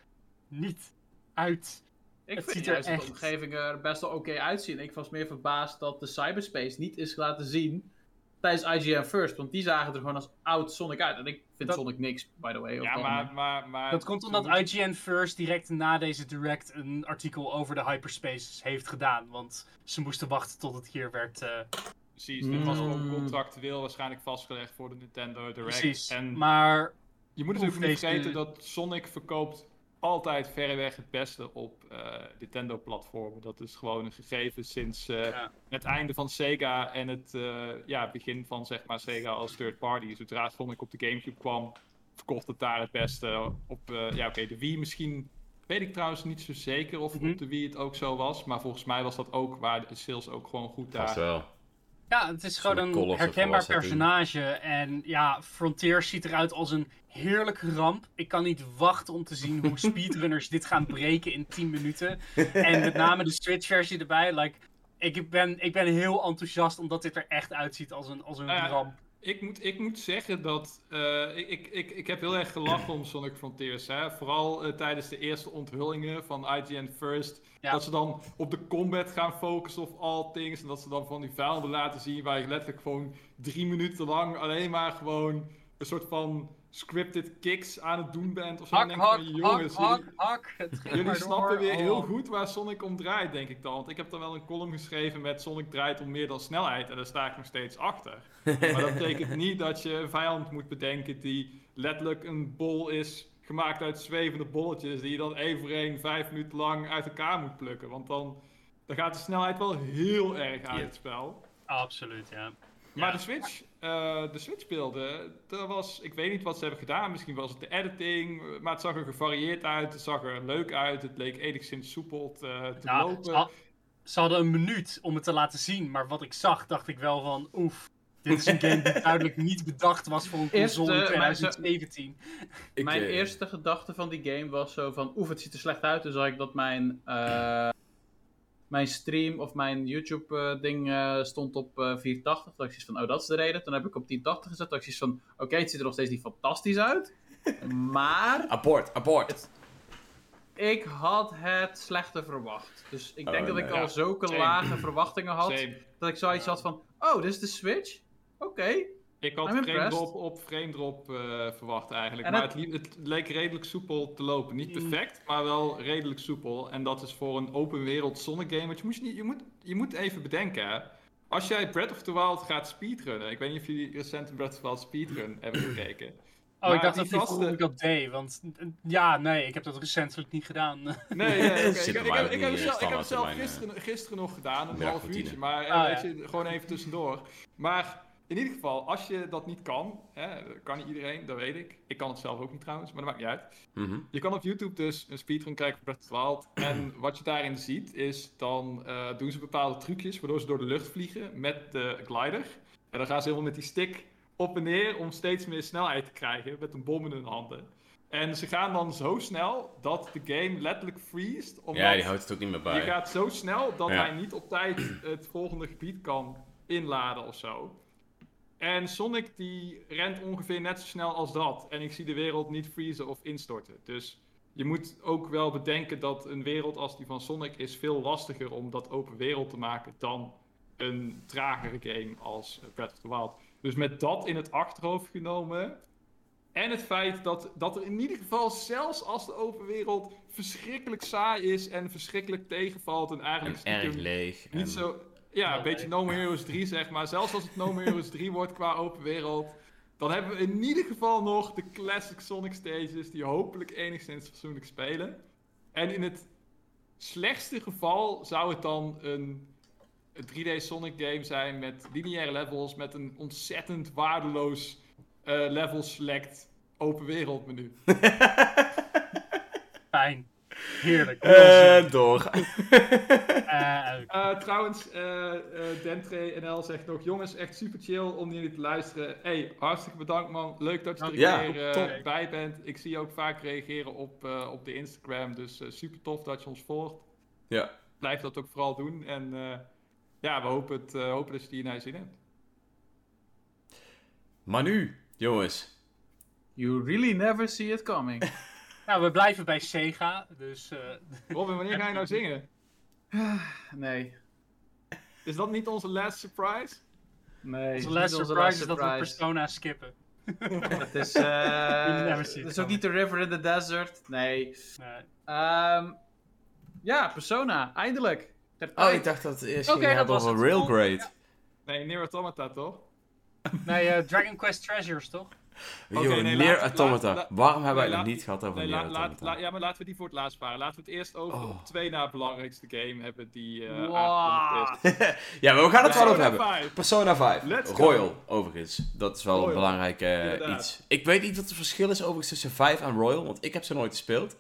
niet uit. Ik Het vind ziet er de omgeving er best wel oké uitzien. Ik was meer verbaasd dat de cyberspace niet is laten zien tijdens IGN First. Want die zagen er gewoon als oud Sonic uit. En ik vind Dat- Sonic niks, by the way. Ja, maar, maar, maar... Dat komt omdat IGN First direct na deze direct een artikel over de hyperspaces heeft gedaan. Want ze moesten wachten tot het hier werd. eh, Precies, dit was ook Mm. contractueel waarschijnlijk vastgelegd voor de Nintendo Direct. precies. En Maar je moet natuurlijk niet vergeten dat Sonic verkoopt altijd verreweg het beste op eh, Nintendo-platformen. Dat is gewoon een gegeven sinds eh, Ja. het einde van Sega en het eh, ja, begin van zeg maar, Sega als third party. Zodra Sonic op de Gamecube kwam, verkocht het daar het beste. Op eh, ja, oké, de Wii misschien weet ik trouwens niet zo zeker of Mhm. op de Wii het ook zo was. Maar volgens mij was dat ook waar de sales ook gewoon goed daar. Ja, het is gewoon een herkenbaar personage. En ja, Frontier ziet eruit als een heerlijke ramp. Ik kan niet wachten om te zien hoe (laughs) speedrunners dit gaan breken in 10 minuten. En met name de Switch-versie erbij. Like, ik, ben, ik ben heel enthousiast omdat dit er echt uitziet als een, als een Nou ramp. Ik moet, ik moet zeggen dat eh, ik, ik, ik, heb heel erg gelachen om Sonic Frontiers. Hè? Vooral eh, tijdens de eerste onthullingen van IGN First. Ja. Dat ze dan op de combat gaan focussen of all things. En dat ze dan van die vijanden laten zien waar je letterlijk gewoon drie minuten lang alleen maar gewoon een soort van scripted kicks aan het doen bent. Of zo. Hak, denk ik hak, van, jongens, hak, jullie- hak. Jullie snappen door. weer heel Oh. goed waar Sonic om draait, denk ik dan. Want ik heb dan wel een column geschreven met Sonic draait om meer dan snelheid. En daar sta ik nog steeds achter. (laughs) maar dat betekent niet dat je een vijand moet bedenken die letterlijk een bol is gemaakt uit zwevende bolletjes. Die je dan één voor één vijf minuten lang uit elkaar moet plukken. Want dan, dan gaat de snelheid wel heel erg uit het spel. Absoluut, ja. Maar Ja. de Switch, eh, de Switch beelden, dat was, ik weet niet wat ze hebben gedaan. Misschien was het de editing, eh, maar het zag er gevarieerd uit. Het zag er leuk uit. Het leek enigszins soepel te, te Ja, lopen. ze, had- ze hadden een minuut om het te laten zien, maar wat ik zag, dacht ik wel van, oef, dit is een (laughs) game die duidelijk niet bedacht was voor een Eerst, console in eh, maar ze- 2017. Ik, mijn eh, eerste gedachte van die game was zo van... Oef, het ziet er slecht uit. Toen zag ik dat mijn, eh, (clears throat) mijn stream of mijn YouTube-ding eh, stond op eh 480. Toen dacht ik zoiets van, oh, dat is de reden. Toen heb ik op 1080 gezet. Toen dacht ik zoiets van, oké, het ziet er nog steeds niet fantastisch uit. (laughs) maar Abort, abort. ik had het slechter verwacht. Dus ik denk Oh, dat ik al Ja, zulke same. lage verwachtingen had... Same. dat ik zoiets Ja. had van, oh, dit is de Switch? Oké. Ik had frame drop op frame drop eh, verwacht eigenlijk. En maar het- het... het leek redelijk soepel te lopen. Niet Mm. perfect, maar wel redelijk soepel. En dat is voor een open wereld Sonic game. Want je moet, niet, je moet, je moet even bedenken hè. Als jij Breath of the Wild gaat speedrunnen. Ik weet niet of jullie recent een Breath of the Wild speedrun hebben (clears throat) gekeken. Oh, Maar ik dacht die dat gasten- ik dat deed, want eh, ja, nee, ik heb dat recentelijk niet gedaan. Nee, Ik, heb, ik, het zelf, ik heb gisteren, gisteren nog gedaan, een half uurtje. Maar eh, Ah, weet ja. je, gewoon even tussendoor. Maar in ieder geval, als je dat niet kan, hè, dat kan niet iedereen, dat weet ik. Ik kan het zelf ook niet trouwens, maar dat maakt niet uit. Mhm. Je kan op YouTube dus een speedrun kijken van Breath of the Wild. En (clears throat) wat je daarin ziet, is dan eh, doen ze bepaalde trucjes waardoor ze door de lucht vliegen met de glider. En dan gaan ze helemaal met die stick op en neer om steeds meer snelheid te krijgen met een bom in hun handen. En ze gaan dan zo snel dat de game letterlijk freest. Omdat Ja, die houdt het ook niet meer bij. je gaat zo snel dat Ja. hij niet op tijd het volgende gebied kan inladen of zo. En Sonic die rent ongeveer net zo snel als dat. En ik zie de wereld niet freezen of instorten. Dus je moet ook wel bedenken dat een wereld als die van Sonic is veel lastiger om dat open wereld te maken dan een tragere game als Breath of the Wild. Dus met dat in het achterhoofd genomen. En het feit dat, dat er in ieder geval, zelfs als de open wereld verschrikkelijk saai is en verschrikkelijk tegenvalt en eigenlijk En erg leeg. niet en- zo. Ja, een beetje. No More Heroes 3 zeg maar. Zelfs als het No More Heroes 3 wordt qua open wereld. Dan hebben we in ieder geval nog de classic Sonic stages die hopelijk enigszins fatsoenlijk spelen. En in het slechtste geval zou het dan een, een 3D Sonic game zijn met lineaire levels, met een ontzettend waardeloos eh, level select open wereld menu. (laughs) Fijn. Heerlijk. Eh, door. Eh, Eh, trouwens, Dentre NL zegt nog: Jongens, echt super chill om jullie te luisteren. Hey, hartstikke bedankt man. Leuk dat je er Ja, top. bij bent. Ik zie je ook vaak reageren op, eh, op de Instagram. Dus eh, super tof dat je ons volgt. Ja. Blijf dat ook vooral doen. En eh, ja, we hopen, het, eh, hopen dat je die naar je zin hebt. Maar nu, jongens. You really never see it coming. (laughs) Nou, we blijven bij Sega, dus... eh, (laughs) Robin, wanneer ga je nou zingen? nee. Is dat niet onze last surprise? Nee. onze last onze surprise is dat we. Persona skippen. (laughs) Het is, (laughs) eh, het is ook niet The River in the Desert. Nee. Nee. Ehm, ja, Persona. Eindelijk. Oh, ik dacht dat het eerst Oké, ging dat hebben was over het. Railgrade. Nee, Near Automata toch? Nee, eh, Dragon Quest Treasures, toch? Oké, Yo, nee, Nier laat- Automata. laat- Waarom hebben wij het niet gehad over Nee, Nier la- laat- Automata? ja, maar laten we die voor het laatst sparen. Laten we het eerst over Oh. op twee na belangrijkste game hebben die eh Wow. is. (laughs) ja, maar we gaan het wel over Persona hebben. 5. Persona 5. Let's go. Royal, overigens. Dat is wel een belangrijk eh, iets. Ik weet niet wat het verschil is overigens tussen 5 en Royal, want ik heb ze nooit gespeeld.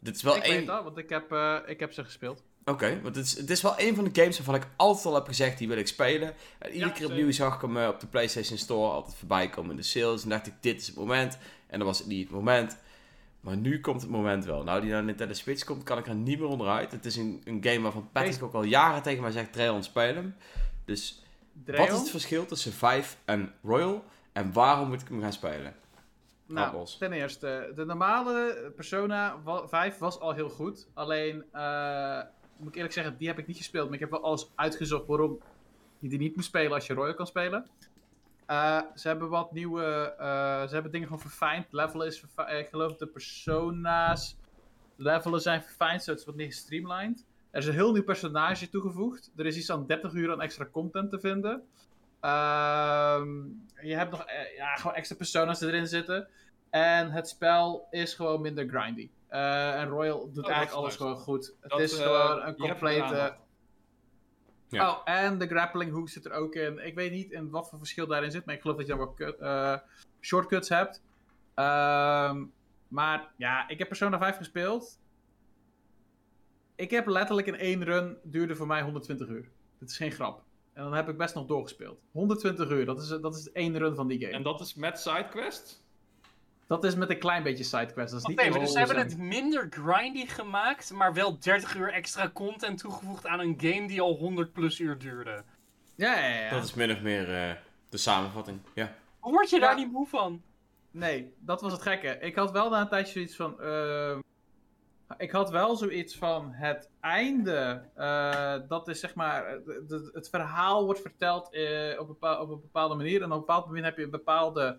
Dit is wel ik één... weet dat, want ik heb, eh, ik heb ze gespeeld. Oké, want het is, het is wel een van de games waarvan ik altijd al heb gezegd, die wil ik spelen. En iedere Ja, keer opnieuw zag ik hem eh, op de PlayStation Store altijd voorbij komen in de sales. En dacht ik, dit is het moment. En dan was het niet het moment. Maar nu komt het moment wel. Nou, die naar Nintendo Switch komt, kan ik er niet meer onderuit. Het is een, een game waarvan Patrick ook al jaren tegen mij zegt, Trail speel hem. Dus wat is het verschil tussen 5 en Royal? En waarom moet ik hem gaan spelen? Nou, Appels. ten eerste, de normale Persona wa- 5 was al heel goed. Alleen, eh, moet ik eerlijk zeggen, die heb ik niet gespeeld. Maar ik heb wel alles uitgezocht waarom je die niet moet spelen als je Royal kan spelen. Eh, ze hebben wat nieuwe, eh, ze hebben dingen gewoon verfijnd. Levelen is verfi- eh, ik geloof de Persona's levelen zijn verfijnd, zodat het wat meer gestreamlined. Er is een heel nieuw personage toegevoegd. Er is iets aan 30 uur aan extra content te vinden. Ehm, je hebt nog ja, gewoon extra persona's erin zitten. En het spel is gewoon minder grindy. Eh, en Royal doet dat eigenlijk alles nice. gewoon goed. Het is eh, gewoon een complete. Ja. Oh, en de grappling hook zit er ook in. Ik weet niet in wat voor verschil daarin zit, maar ik geloof dat je dan wel eh, shortcuts hebt. Ehm, maar ja, ik heb Persona 5 gespeeld. Ik heb letterlijk in één run, duurde voor mij 120 uur. Dat is geen grap. En dan heb ik best nog doorgespeeld. 120 uur, dat is, dat is één run van die game. En dat is met sidequest? Dat is met een klein beetje sidequest. Dat is niet heel dus ze hebben het minder grindy gemaakt, maar wel 30 uur extra content toegevoegd aan een game die al 100 plus uur duurde. Ja, ja, ja. Dat is min of meer eh, de samenvatting. Ja. Hoe word je daar Ja. niet moe van? Nee, dat was het gekke. Ik had wel na een tijdje zoiets van. ehm, ik had wel zoiets van het einde. eh, dat is zeg maar. het verhaal wordt verteld eh, op, bepaal- op een bepaalde manier. En op een bepaald moment heb je een bepaalde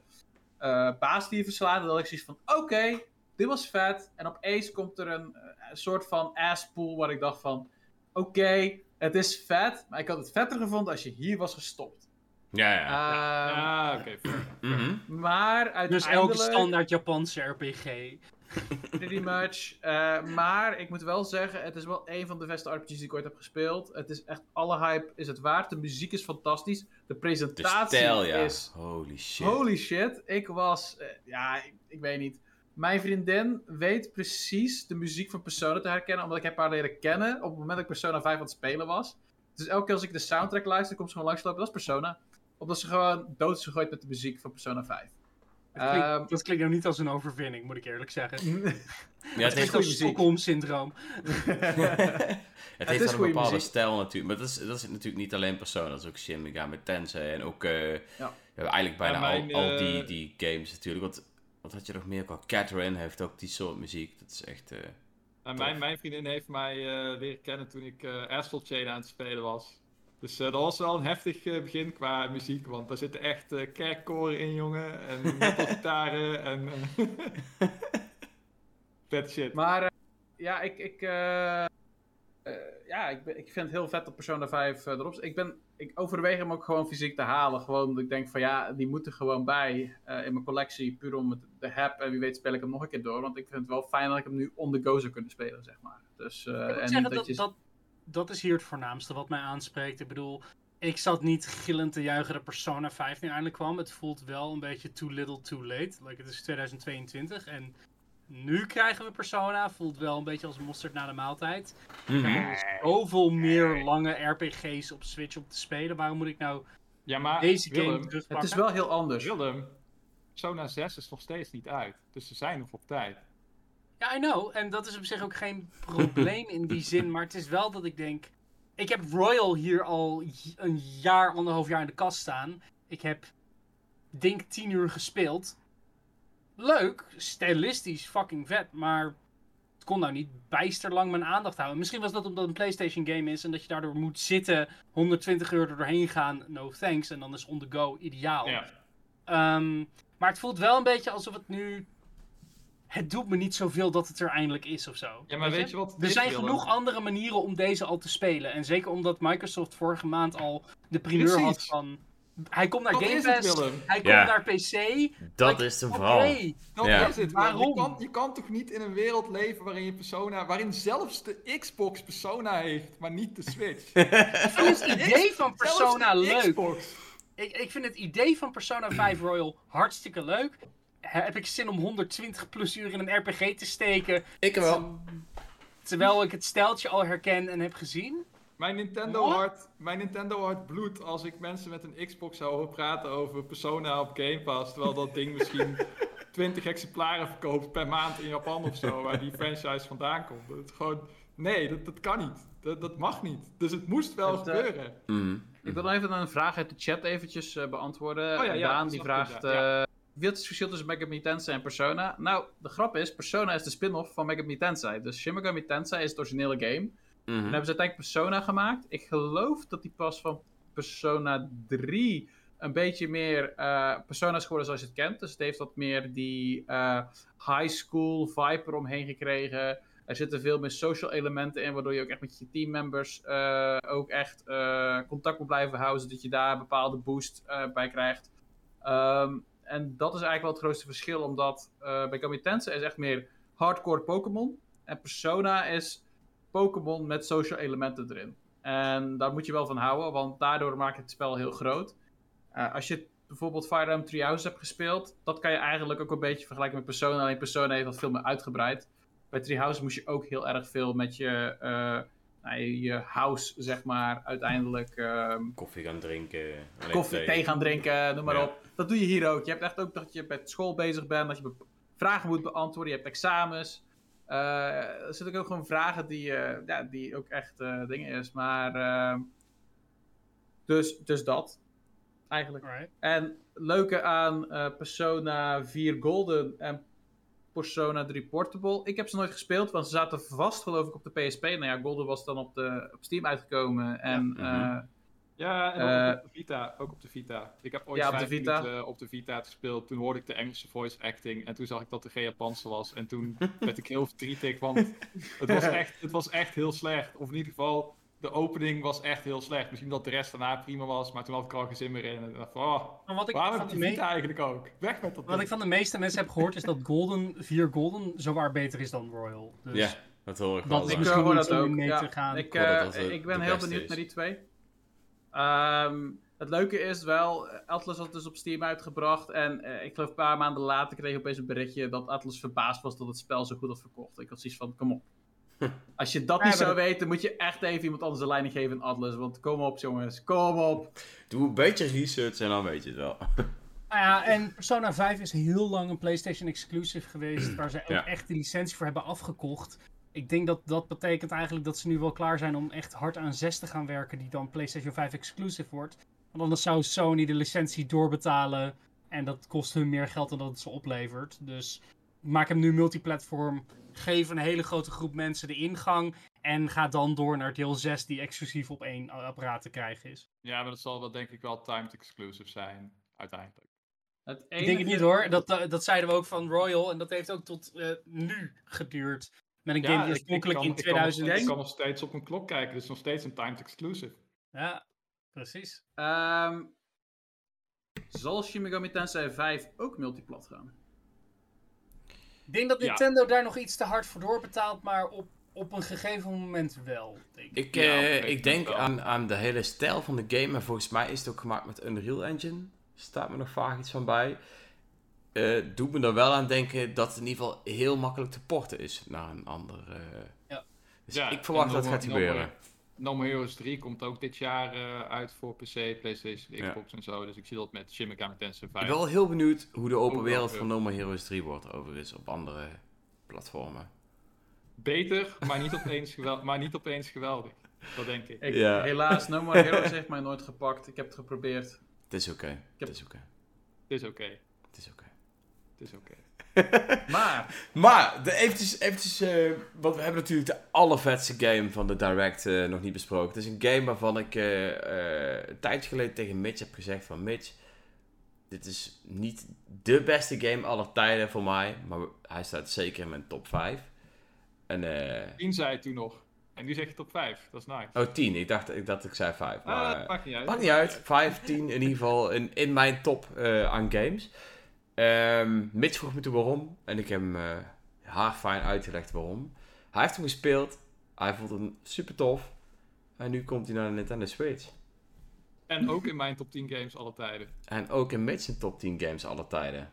eh, baas die je verslaat. En dan had ik zoiets van: oké, dit was vet. En opeens komt er een, eh, een soort van asspool waar ik dacht van: oké, het is vet. Maar ik had het vetter gevonden als je hier was gestopt. Ja, ja. Ehm, Ja, oké. Mhm. Maar uiteindelijk... Dus elke standaard Japanse RPG. (laughs) Pretty much. Eh, maar ik moet wel zeggen, het is wel een van de beste RPG's die ik ooit heb gespeeld. Het is echt, alle hype is het waard. De muziek is fantastisch. De De presentatie stijl, ja. is... Holy shit. Holy shit. Ik was... eh, ja, ik, ik weet niet. Mijn vriendin weet precies de muziek van Persona te herkennen, omdat ik heb haar leren kennen op het moment dat ik Persona 5 aan het spelen was. Dus elke keer als ik de soundtrack luister, komt ze gewoon langslopen. Dat is Persona. Omdat ze gewoon dood is gegooid met de muziek van Persona 5. Dat klinkt, Ehm, dat klinkt nou niet als een overwinning, moet ik eerlijk zeggen. (laughs) Ja, het Het heeft, als. Stockholm-syndroom. (laughs) het heeft een bepaalde muziek. stijl natuurlijk. Maar dat is, dat is natuurlijk niet alleen Persona. Dat is ook Shin Megami Tensei. En ook eh, Ja. we hebben eigenlijk bijna mijn, al, al die, eh, die games natuurlijk. Want wat had je nog meer? Qua Catherine heeft ook die soort muziek. Dat is echt... eh, En mijn, mijn vriendin heeft mij eh, leren kennen toen ik eh Asphalt Chain aan het spelen was. Dus eh, dat was wel een heftig eh, begin qua muziek, want daar zitten echt eh kerkkoren in, jongen. En (laughs) metalgitaren en... (laughs) Vet shit. Maar eh, ja, ik, ik, eh, eh, ja ik, ben- ik vind het heel vet dat Persona 5 eh, erop zit. Ik, ben, ik overweeg hem ook gewoon fysiek te halen. Gewoon omdat ik denk van ja, die moet er gewoon bij eh, in mijn collectie. Puur om het te hebben. En wie weet speel ik hem nog een keer door. Want ik vind het wel fijn dat ik hem nu on the go zou kunnen spelen, zeg maar. Dus, eh, Ik moet en dat, je... dat, dat is hier het voornaamste wat mij aanspreekt. Ik bedoel, ik zat niet gillend te juichen dat Persona 5 nu eindelijk kwam. Het voelt wel een beetje too little too late. Like, het is 2022 en nu krijgen we Persona. Voelt wel een beetje als mosterd na de maaltijd. mhm. Er is zoveel meer lange RPG's op Switch om te spelen. Waarom moet ik nou Ja, maar deze game terugpakken? Het is wel heel anders. Willem, Persona 6 is nog steeds niet uit. Dus ze zijn nog op tijd. Ja, I know. En dat is op zich ook geen probleem in die (laughs) zin. Maar het is wel dat ik denk. Ik heb Royal hier al een jaar, anderhalf jaar in de kast staan. Ik heb, denk 10 uur gespeeld. leuk, stilistisch, fucking vet, maar het kon nou niet bijster lang mijn aandacht houden. Misschien was dat omdat het een PlayStation game is en dat je daardoor moet zitten, 120 euro er doorheen gaan, no thanks, en dan is on the go ideaal. Ja. Ehm, maar het voelt wel een beetje alsof het nu. Het doet me niet zoveel dat het er eindelijk is of zo. Ja, maar weet je wat Er zijn genoeg andere manieren om deze al te spelen. En zeker omdat Microsoft vorige maand al de primeur had Precies. van. Hij komt naar Dat Game het, Pass, hij komt Ja. naar PC. Dat Like, is een Oké, verhaal. Dat Ja. is het. Waarom? Je kan, je kan toch niet in een wereld leven waarin je Persona, waarin zelfs de Xbox Persona heeft, maar niet de Switch. (laughs) ik vind het idee van Persona de leuk. Ik, ik vind het idee van Persona 5 Royal hartstikke leuk. Heb ik zin om 120 plus uur in een RPG te steken? Ik wel. Terwijl ik het steltje al herken en heb gezien? Mijn Nintendo, What? hart, mijn Nintendo hart bloedt als ik mensen met een Xbox zou horen praten over Persona op Game Pass. Terwijl dat ding misschien (laughs) 20 exemplaren verkoopt per maand in Japan of zo, waar die franchise vandaan komt. Dat is gewoon, nee, dat, dat kan niet. Dat, dat mag niet. Dus het moest wel Het, eh, gebeuren. Mhm. Ik wil even een vraag uit de chat eventjes eh, beantwoorden. Oh ja, ja, Daan die vraagt... ja. Wat is het verschil tussen Megami Tensei en Persona? Nou, de grap is, Persona is de spin-off van Megami Tensei. Dus Shin Megami Tensei is het originele game. En Mhm. hebben ze uiteindelijk Persona gemaakt. Ik geloof dat die pas van Persona 3 een beetje meer eh, Persona is geworden zoals je het kent. Dus het heeft wat meer die eh, high school vibe eromheen gekregen. Er zitten veel meer social elementen in, waardoor je ook echt met je teammembers eh, ook echt contact moet blijven houden, zodat je daar een bepaalde boost bij krijgt. Ehm, en dat is eigenlijk wel het grootste verschil, omdat eh bij Gami Tensei is echt meer hardcore Pokémon. En Persona is Pokémon met social elementen erin. En daar moet je wel van houden, want daardoor maakt het spel heel groot. Eh, als je bijvoorbeeld Fire Emblem Three Houses hebt gespeeld, dat kan je eigenlijk ook een beetje vergelijken met Persona. Alleen Persona heeft dat veel meer uitgebreid. Bij Three Houses moest je ook heel erg veel met je, eh, nou, je, house, zeg maar, uiteindelijk ehm, Koffie gaan drinken. koffie, thee gaan drinken, noem maar Ja. op. Dat doe je hier ook. Je hebt echt ook dat je met school bezig bent, dat je vragen moet beantwoorden, je hebt examens. Eh, er zitten ook gewoon vragen die, eh, ja, die ook echt eh, dingen is. Maar, ehm, dus, dus dat, eigenlijk. Alright. En leuke aan eh, Persona 4 Golden en Persona 3 Portable. Ik heb ze nooit gespeeld, want ze zaten vast geloof ik op de PSP. Nou ja, Golden was dan op, de, op Steam uitgekomen. En Ja, mhm. eh, Ja, en Eh, ook op de Vita. Ook op de Vita. Ik heb ooit Ja, op de vijf Vita. minuten op de Vita gespeeld. Toen hoorde ik de Engelse voice acting. En toen zag ik dat de geen Japanse was. En toen (laughs) werd ik heel verdrietig. Want het was, echt, het was echt heel slecht. Of in ieder geval, de opening was echt heel slecht. Misschien dat de rest daarna prima was. Maar toen had ik er al geen zin meer in. En ik dacht van, oh, Maar wat ik, waarom van heb de ik de me- Vita eigenlijk ook? Weg met dat wat ik van de meeste mensen heb gehoord is dat Golden 4 Golden zowaar beter is dan Royal. Dus Ja, dat hoor ik Dat wel. is Ik maar- misschien dat om ook. mee ja. te gaan. Ik, dat eh, dat ik ben heel benieuwd is. naar die twee. Ehm, het leuke is wel, Atlas had dus op Steam uitgebracht. En eh, ik geloof een paar maanden later kreeg ik opeens een berichtje dat Atlas verbaasd was dat het spel zo goed had verkocht. Ik had zoiets van, kom op. (laughs) Als je dat Ja, niet zou dat- weten, moet je echt even iemand anders de leiding geven in Atlas. Want kom op jongens, kom op. Doe een beetje research en dan weet je het wel. (laughs) Nou ja, en Persona 5 is heel lang een PlayStation exclusive geweest, waar ze ook Ja. echt de licentie voor hebben afgekocht. Ik denk dat dat betekent eigenlijk dat ze nu wel klaar zijn om echt hard aan 6 te gaan werken, die dan PlayStation 5 exclusive wordt. Want anders zou Sony de licentie doorbetalen en dat kost hun meer geld dan dat het ze oplevert. Dus maak hem nu multiplatform, geef een hele grote groep mensen de ingang en ga dan door naar deel 6 die exclusief op één apparaat te krijgen is. Ja, maar dat zal wel denk ik wel timed exclusive zijn. Uiteindelijk. Het Ik denk het niet hoor. Dat, eh, dat zeiden we ook van Royal. En dat heeft ook tot eh, nu geduurd. Met een game die oorspronkelijk kan- in ik kan nog- 2000... Ik kan nog steeds op een klok kijken. Dus nog steeds een timed exclusive. Ja, precies. Ehm, zal Shin Megami Tensei 5 ook multiplat gaan? Ik denk dat Ja. Nintendo daar nog iets te hard voor doorbetaalt. Maar op, op een gegeven moment wel. Denk ik. Ik, Ja, eh, ik denk aan, aan de hele stijl van de game. En volgens mij is het ook gemaakt met Unreal Engine. Staat me nog vaag iets van bij. Eh doet me er wel aan denken dat het in ieder geval heel makkelijk te porten is naar een ander. eh. Ja. Dus Ja, ik verwacht dat het gaat gebeuren. No More Heroes 3 komt ook dit jaar eh, uit voor PC, PlayStation, Ja. Xbox en zo. Dus ik zie dat met Shin Megami Tensei Ik 5. ben wel heel benieuwd hoe de open wereld van No More Heroes 3 wordt overigens op andere platformen. Beter, (laughs) maar niet, opeens gewel- maar niet opeens geweldig. Dat denk ik. Ik, Ja. Helaas, No More Heroes heeft mij nooit gepakt. Ik heb het geprobeerd. Het is oké. heb- Het is oké. Het is oké. Het is oké. Het is oké. (laughs) Maar, Maar, de, eventjes, eventjes eh, want we hebben natuurlijk de allervetste game van de Direct eh, nog niet besproken. Het is een game waarvan ik eh, eh, een tijdje geleden tegen Mitch heb gezegd van Mitch, dit is niet de beste game aller tijden voor mij, maar hij staat zeker in mijn top 5. En, eh 10 zei je toen nog. En nu zeg je top 5. Dat is nice. oh 10, ik dacht ik, dat ik zei 5. Ah, Maar, dat maakt niet uit. Maakt niet uit. 5, 10 in ieder geval in, in mijn top eh, aan games. Ehm Mitch vroeg me toen waarom. En ik heb hem eh haarfijn uitgelegd waarom. Hij heeft hem gespeeld. Hij vond hem super tof. En nu komt hij naar de Nintendo Switch. En ook in mijn top 10 games alle tijden. En ook in Mitch zijn top 10 games alle tijden.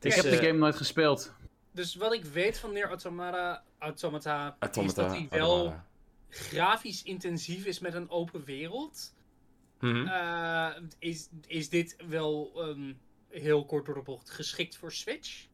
Ik heb de eh, game nooit gespeeld. Dus wat ik weet van Nier Automata, Automata, is dat hij wel Automata. grafisch intensief is met een open wereld. Mhm. Eh, is, is dit wel ehm, heel kort door de bocht geschikt voor Switch?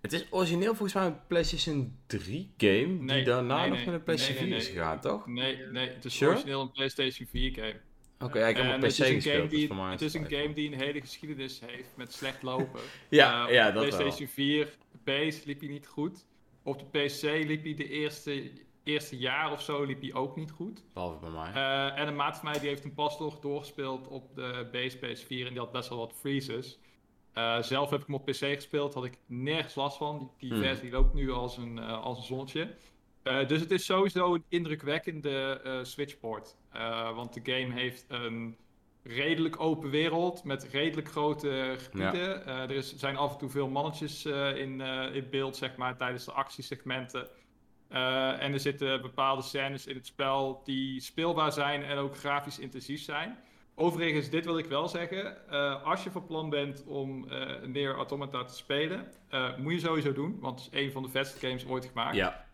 Het is origineel volgens mij een PlayStation 3 game. Nee, die daarna nee, nog nee. naar de PlayStation Nee, nee, 4 is nee. gegaan, toch? Nee, nee, het is Sure? origineel een PlayStation 4 game. Oké, ja, ik heb En op het PC is een gespeeld. game die, het is een game die een hele geschiedenis heeft met slecht lopen. (laughs) Ja, Eh, ja, op de dat wel. PlayStation 4 base liep hij niet goed. Op de PC liep hij de eerste, eerste jaar of zo liep hij ook niet goed. Behalve bij mij. Eh, en een maat van mij die heeft hem pas nog doorgespeeld op de base PS4 en die had best wel wat freezes. Eh, zelf heb ik hem op PC gespeeld, had ik nergens last van. Die, die Hmm. versie loopt nu als een, eh, als een zonnetje. Eh, dus het is sowieso een indrukwekkende Switchport. Want de game heeft een redelijk open wereld met redelijk grote gebieden. Er is, zijn af en toe veel mannetjes in, in beeld, zeg maar, tijdens de actiesegmenten. En er zitten bepaalde scènes in het spel die speelbaar zijn en ook grafisch intensief zijn. Overigens, dit wil ik wel zeggen. eh, als je van plan bent om eh Nier Automata te spelen, eh, moet je sowieso doen, want het is een van de vetste games ooit gemaakt. Ja,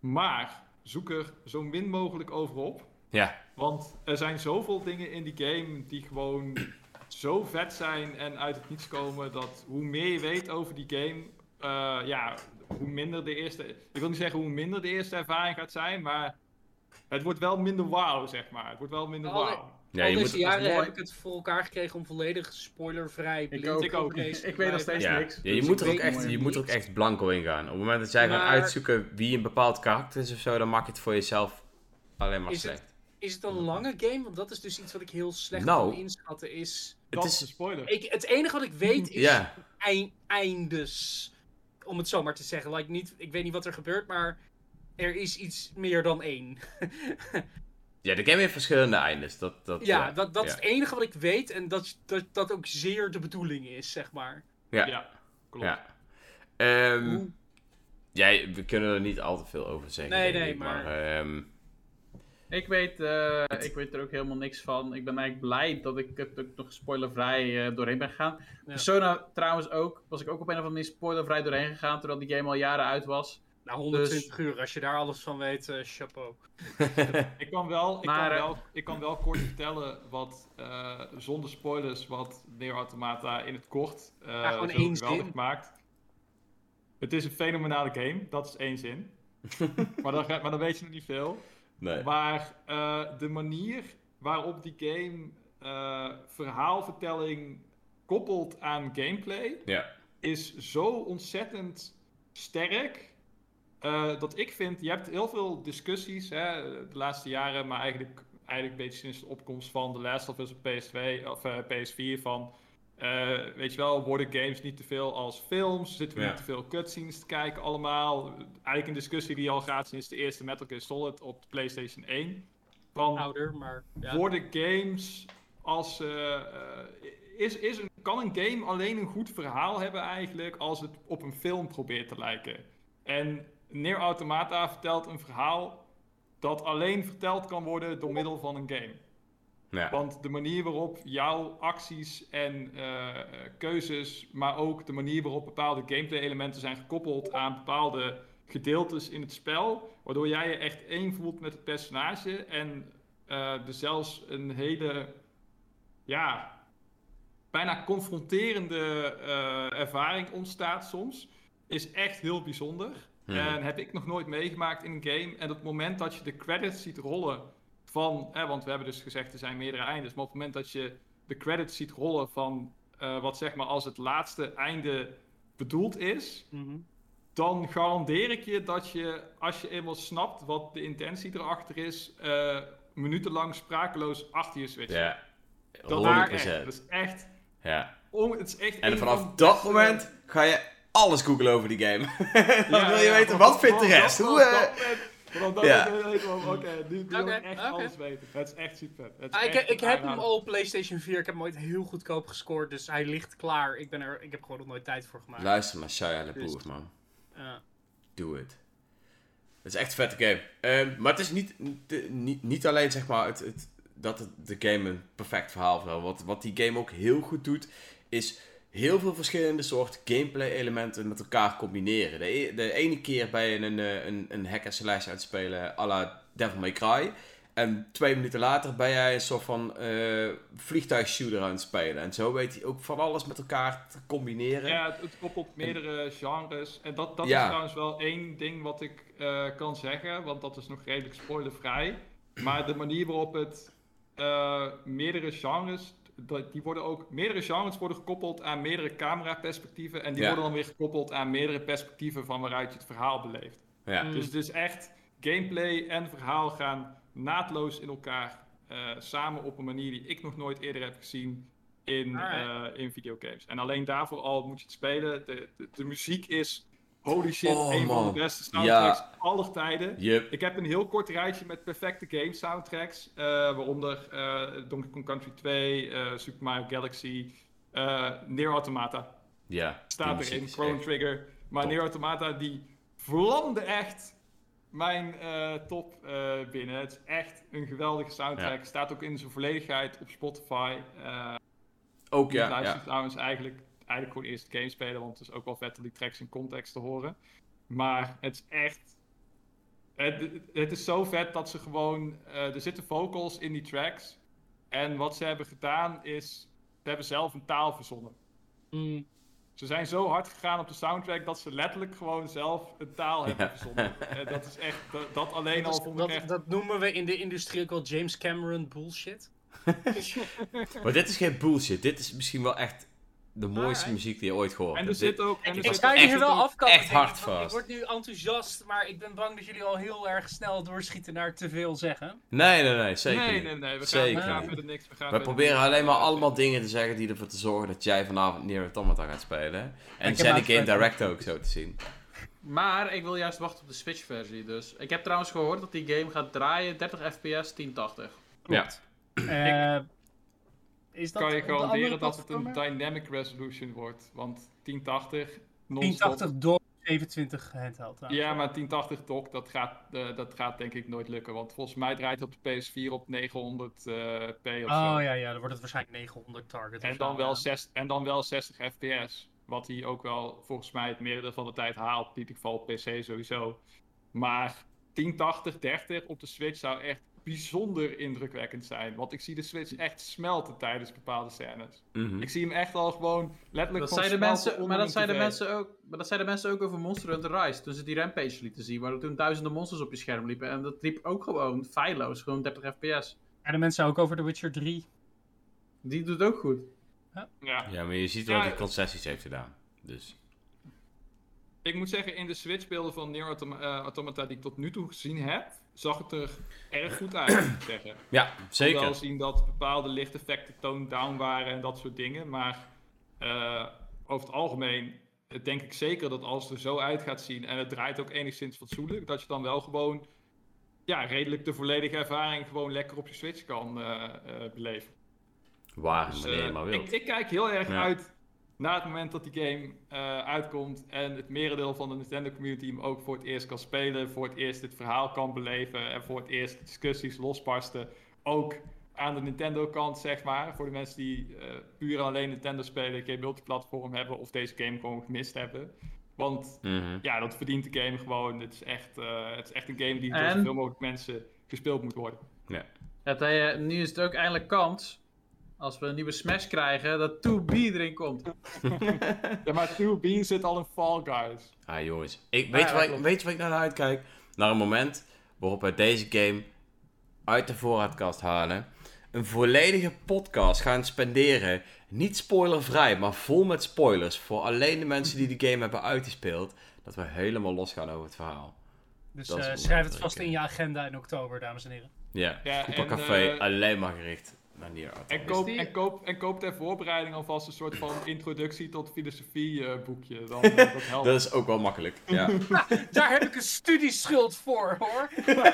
Maar zoek er zo min mogelijk over op. ja. Want er zijn zoveel dingen in die game die gewoon (clears throat) zo vet zijn en uit het niets komen. Dat hoe meer je weet over die game, eh, ja, hoe minder de eerste. Ik wil niet zeggen hoe minder de eerste ervaring gaat zijn, maar het wordt wel minder wauw, zeg maar. Het wordt wel minder wauw. Ja Al je deze moet, jaren mooi. heb ik het voor elkaar gekregen om volledig spoilervrij blind ook. Ik ook. op deze te Ik weet nog steeds ja, niks. ja, je, dus moet ik er ook echt, je moet er ook echt blanco in gaan. Op het moment dat jij gaat uitzoeken wie een bepaald karakter is of zo, dan maak je het voor jezelf alleen maar Is het- slecht. Is het een lange game? Want dat is dus iets wat ik heel slecht Nou. kan inschatten. Is... Dat Het is een spoiler. Ik, het enige wat ik weet (laughs) is ja, eind, eindes. Om het zo maar te zeggen. Like, niet, ik weet niet wat er gebeurt, maar er is iets meer dan één. (laughs) ja, de game heeft verschillende eindes. Dat, dat, ja, dat, dat ja. is het enige wat ik weet. En dat dat, dat ook zeer de bedoeling is, zeg maar. Ja, Ja, klopt. ja. Ehm, jij, we kunnen er niet al te veel over zeggen. Nee, nee, ik, maar- ehm, Ik weet, eh, ik weet er ook helemaal niks van. Ik ben eigenlijk blij dat ik het ook nog spoilervrij eh, doorheen ben gegaan. Persona trouwens ook. Was ik ook op een of andere manier spoilervrij doorheen gegaan. Terwijl die game al jaren uit was. Nou, 120 uur, als je daar alles van weet, eh, chapeau. Ik kan wel, ik Maar, kan eh, wel, ik kan wel kort vertellen wat, eh, zonder spoilers, wat Nier Automata in het kort eh Ja, gewoon zo één geweldig zin. maakt. Het is een fenomenale game, dat is één zin. (laughs) maar, dan, maar dan weet je nog niet veel. nee. Maar eh, de manier waarop die game eh, verhaalvertelling koppelt aan gameplay Ja, is zo ontzettend sterk. Eh, dat ik vind, je hebt heel veel discussies hè, de laatste jaren, maar eigenlijk, eigenlijk een beetje sinds de opkomst van The Last of Us op PS2 of eh, PS4 van. eh, weet je wel, worden games niet te veel als films? Zitten we Ja. niet te veel cutscenes te kijken allemaal? Eigenlijk een discussie die al gaat sinds de eerste Metal Gear Solid op de PlayStation 1. Van, Ouder, maar ja. worden games als. is, is een, kan een game alleen een goed verhaal hebben eigenlijk als het op een film probeert te lijken? En Nier Automata vertelt een verhaal dat alleen verteld kan worden door middel van een game. ja. Want de manier waarop jouw acties en eh, keuzes, maar ook de manier waarop bepaalde gameplay-elementen zijn gekoppeld aan bepaalde gedeeltes in het spel, waardoor jij je echt één voelt met het personage en er zelfs een hele, ja, bijna confronterende eh, ervaring ontstaat soms, is echt heel bijzonder. Hmm. En heb ik nog nooit meegemaakt in een game. En op het moment dat je de credits ziet rollen van, hè, want we hebben dus gezegd er zijn meerdere eindes, maar op het moment dat je de credits ziet rollen van eh, wat zeg maar als het laatste einde bedoeld is, Mhm. dan garandeer ik je dat je, als je eenmaal snapt wat de intentie erachter is, eh minutenlang sprakeloos achter je switch. Ja, dat, 100%. is echt, dat is echt, Ja. on- het is echt En vanaf dat moment ga je alles googlen over die game. (laughs) dan wil je weten, wat vindt de rest? Hoe, eh, Vanaf dat Ja. weet oké, nu nu wil Oké, ik echt alles weten. Het is echt super. Het is Ah, ik, echt ik een heb hem al op PlayStation 4. Ik heb hem ooit heel goedkoop gescoord. Dus hij ligt klaar. Ik, ben er, ik heb gewoon nog nooit tijd voor gemaakt. Luister maar, Shia LaBeouf, Dus- man. Ja. Doe het. Het is echt een vette game. Ehm, maar het is niet, de- niet, niet alleen zeg maar het, het, dat het, de game een perfect verhaal vertelt. Wat, wat die game ook heel goed doet, is heel veel verschillende soorten gameplay elementen met elkaar combineren. De, e- de ene keer ben je een, eh, een, een hack and slash aan het spelen à la Devil May Cry. En twee minuten later ben jij een soort van eh vliegtuigshooter aan het spelen. En zo weet hij ook van alles met elkaar te combineren. Ja, het, koppelt meerdere genres. En dat, dat Ja. is trouwens wel één ding wat ik eh, kan zeggen, want dat is nog redelijk spoilervrij. Maar de manier waarop het eh, meerdere genres, die worden ook, meerdere genres worden gekoppeld aan meerdere cameraperspectieven. En die Ja. worden dan weer gekoppeld aan meerdere perspectieven van waaruit je het verhaal beleeft. Ja. Mm. Dus het is echt, gameplay en verhaal gaan naadloos in elkaar eh, samen op een manier die ik nog nooit eerder heb gezien in, eh, in videogames. En alleen daarvoor al moet je het spelen. De, de, de muziek is, holy shit, Oh, een van de beste soundtracks Ja. aller tijden. Yep. Ik heb een heel kort rijtje met perfecte game soundtracks. eh, waaronder eh, Donkey Kong Country 2, eh, Super Mario Galaxy, Near Automata Ja. staat erin, Chrono Trigger. Maar. Nier Automata die vlamde echt mijn top binnen. Het is echt een geweldige soundtrack. Ja. Staat ook in zijn volledigheid op Spotify. Ook ja, ja, luister ja. trouwens eigenlijk, eigenlijk gewoon eerst de game spelen, want het is ook wel vet om die tracks in context te horen. Maar het is echt... Het, het is zo vet dat ze gewoon... eh, er zitten vocals in die tracks. En wat ze hebben gedaan is... Ze hebben zelf een taal verzonnen. Mm. Ze zijn zo hard gegaan op de soundtrack dat ze letterlijk gewoon zelf een taal hebben Ja. verzonnen. (laughs) En dat is echt, dat, dat alleen Dat, al is- vond ik dat, echt... dat noemen we in de industrie ook wel James Cameron bullshit. (laughs) (laughs) Maar dit is geen bullshit. Dit is misschien wel echt de mooiste muziek die je ooit gehoord En er hebt. zit ook... En Ik, er ik zit ga ook- je echt- hier wel afkappen. echt hard want Ik vast. word nu enthousiast, maar ik ben bang dat jullie al heel erg snel doorschieten naar te veel zeggen. Nee, nee, nee. Zeker nee, niet. nee, nee. We gaan, Zeker gaan verder niks. We, gaan We proberen niks. alleen maar allemaal dingen te zeggen die ervoor te zorgen dat jij vanavond Nier Automata gaat spelen. En Jenny Game Direct ook zo te zien. Maar ik wil juist wachten op de Switch-versie. Dus ik heb trouwens gehoord dat die game gaat draaien 30 fps 1080. Ja. Eh, is dat kan je garanderen dat het een dynamic resolution wordt. Want 1080 non 1080 door 27 handheld. trouwens. Ja, maar 1080 dock, dat gaat, eh, dat gaat denk ik nooit lukken. Want volgens mij draait het op de PS4 op 900 eh, zo. Oh ja, ja, dan wordt het waarschijnlijk 900 target. En dan, zo, wel ja. zes, en dan wel 60 fps. Wat hij ook wel volgens mij het merendeel van de tijd haalt. In ieder geval op PC sowieso. Maar 1080, 30 op de Switch zou echt bijzonder indrukwekkend zijn. Want ik zie de Switch echt smelten tijdens bepaalde scènes. Mhm. Ik zie hem echt al gewoon letterlijk Dat gewoon zeiden smelten mensen, maar, dat een zeiden mensen ook, maar dat zeiden mensen ook over Monster Hunter Rise. Toen ze die Rampage lieten zien. Waar er toen duizenden monsters op je scherm liepen. En dat liep ook gewoon feilloos. Gewoon 30 fps. En de mensen ook over The Witcher 3. Die doet ook goed. Ja. Ja, maar je ziet wel Ja, dat hij concessies heeft gedaan. Dus. Ik moet zeggen, in de Switch-beelden van Nier eh, Automata die ik tot nu toe gezien heb, zag het er erg goed uit, moet ik zeggen. (clears throat) Ja, Ik zeker. wel zien dat bepaalde lichteffecten toned down waren en dat soort dingen. Maar eh, over het algemeen denk ik zeker dat als het er zo uit gaat zien en het draait ook enigszins fatsoenlijk, dat je dan wel gewoon ja, redelijk de volledige ervaring gewoon lekker op je Switch kan eh, eh, beleven. Waar Dus, maar wilt. ik, ik kijk heel erg Ja. uit naar het moment dat die game eh, uitkomt en het merendeel van de Nintendo community hem ook voor het eerst kan spelen, voor het eerst het verhaal kan beleven en voor het eerst de discussies losbarsten. Ook aan de Nintendo kant, zeg maar, voor de mensen die eh, puur en alleen Nintendo spelen, geen multiplatform hebben of deze game gewoon gemist hebben. Want Mhm. ja, dat verdient de game gewoon. Het is echt, eh, het is echt een game die door zoveel mogelijk mensen gespeeld moet worden. Het, eh, nu is het ook eindelijk kans. Als we een nieuwe Smash krijgen, dat 2B erin komt. (laughs) Ja, maar 2B zit al in Fall Guys. Ah jongens, ik, weet, ja, waar ik, klopt. weet je waar ik naar uitkijk? Naar een moment waarop wij deze game uit de voorraadkast halen. een volledige podcast gaan spenderen. Niet spoilervrij, maar vol met spoilers. Voor alleen de mensen die de game hebben uitgespeeld. Dat we helemaal losgaan over het verhaal. Dus eh, schrijf het vast in je agenda in oktober, dames en heren. Ja, Ja, Café eh, alleen maar gericht En koop, die- en, koop, en koop ter voorbereiding alvast een soort van introductie tot filosofie eh, boekje. Dan, eh, dat helpt. (laughs) Dat is ook wel makkelijk. Ja. (laughs) Daar heb ik een studieschuld voor, hoor. (laughs)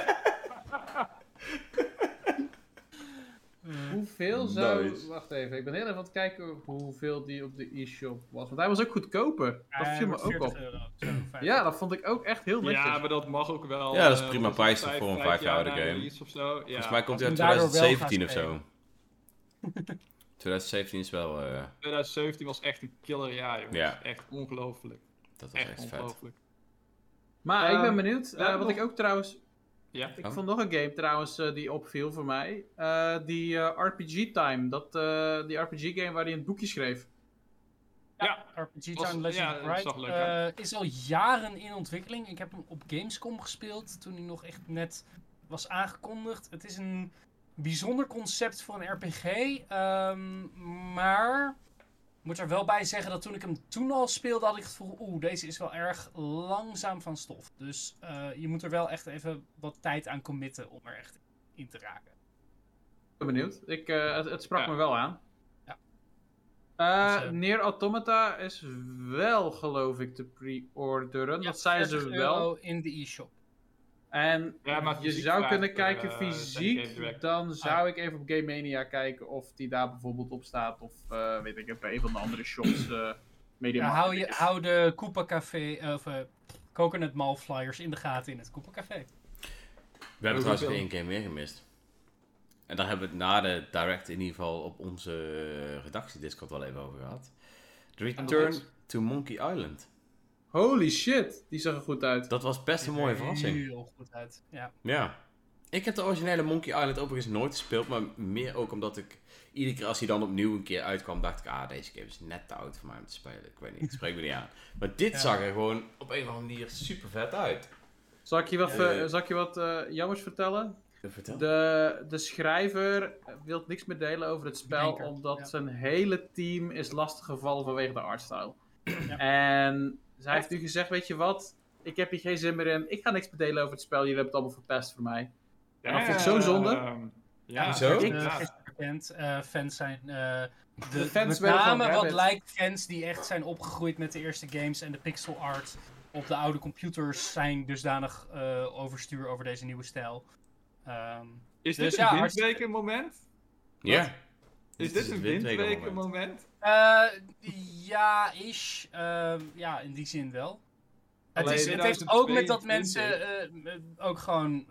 Hoeveel zou... Nice. Wacht even, ik ben heel even aan het kijken hoeveel die op de e-shop was. Want hij was ook goedkoper. Dat viel me ook 40 op. euro, zo, 50. Ja, dat vond ik ook echt heel netjes. Ja, maar dat mag ook wel. Ja, dat is eh, prima prijs voor een vijf jaar oude game. release Of zo. Ja. Volgens mij komt hij uit Als we daardoor wel 2017 of zo. 2017 is wel... eh, 2017 was echt een killer jaar, jongens. Ja. Echt ongelooflijk. dat was Echt echt vet. ongelooflijk. Maar ik ben Ehm, benieuwd. eh, wat nog- ik ook trouwens... Ja. Ik Oh. vond nog een game trouwens eh, die opviel voor mij. Eh, die eh, RPG Time. Dat, eh, die RPG game waar hij een boekje schreef. Ja. RPG Was- Time Legend ja, leuk eh, is al jaren in ontwikkeling. Ik heb hem op Gamescom gespeeld toen hij nog echt net was aangekondigd. Het is een bijzonder concept voor een RPG. ehm, maar ik moet er wel bij zeggen dat toen ik hem toen al speelde, had ik het gevoel, oeh, deze is wel erg langzaam van stof. Dus eh, je moet er wel echt even wat tijd aan committen om er echt in te raken. Ik ben benieuwd. Ik, eh, het, het sprak Ja. me wel aan. Ja. Eh Dus, Nier Automata is wel, geloof ik, te pre-orderen. dat zeiden ze 40 wel. in de e-shop. En Ja, maar je zou kunnen kijken eh, Game fysiek, dan zou ik even op Game Mania kijken of die daar bijvoorbeeld op staat. Of eh, weet ik, bij een van de andere shops. eh media Ja, hou, je, hou de Koopa Café, of Coconut Mall flyers in de gaten in het Koopa Café. We hebben trouwens één game meer gemist. En daar hebben we het na de direct in ieder geval op onze redactiediscord wel even over gehad. The Return to Monkey Island. Holy shit, die zag er goed uit. Dat was best een mooie verrassing. Heel goed uit. Ja. Ja. Ik heb de originele Monkey Island overigens nooit gespeeld, maar meer ook omdat ik iedere keer als hij dan opnieuw een keer uitkwam, dacht ik, ah, deze game is net te oud voor mij om te spelen. Ik weet niet, het spreekt me niet aan. Maar dit Ja. zag er gewoon op een of andere manier super vet uit. Zal ik je wat, Eh. eh, zal ik je wat jammers vertellen? Vertel. De, de schrijver wil niks meer delen over het spel, omdat ja. zijn hele team is lastiggevallen vanwege de artstyle. Ja. En zij heeft nu gezegd, weet je wat, ik heb hier geen zin meer in, ik ga niks meer delen over het spel, jullie hebben het allemaal verpest voor mij. En dat vind ik zo zonde. Ehm, Ja, het Ik- eh, Ja. bekend. Fans zijn. eh, de, fans met name wat lijkt fans die echt zijn opgegroeid met de eerste games en de pixel art op de oude computers zijn dusdanig eh, overstuur over deze nieuwe stijl. Ehm, Is Dus dit ja, een hartstikke- windweken moment? Ja. Is dit een windwegenmoment. moment? Eh, ja, ish. Ehm, ja, in die zin wel. Het, is, het heeft ook met dat 2022. mensen eh, ook gewoon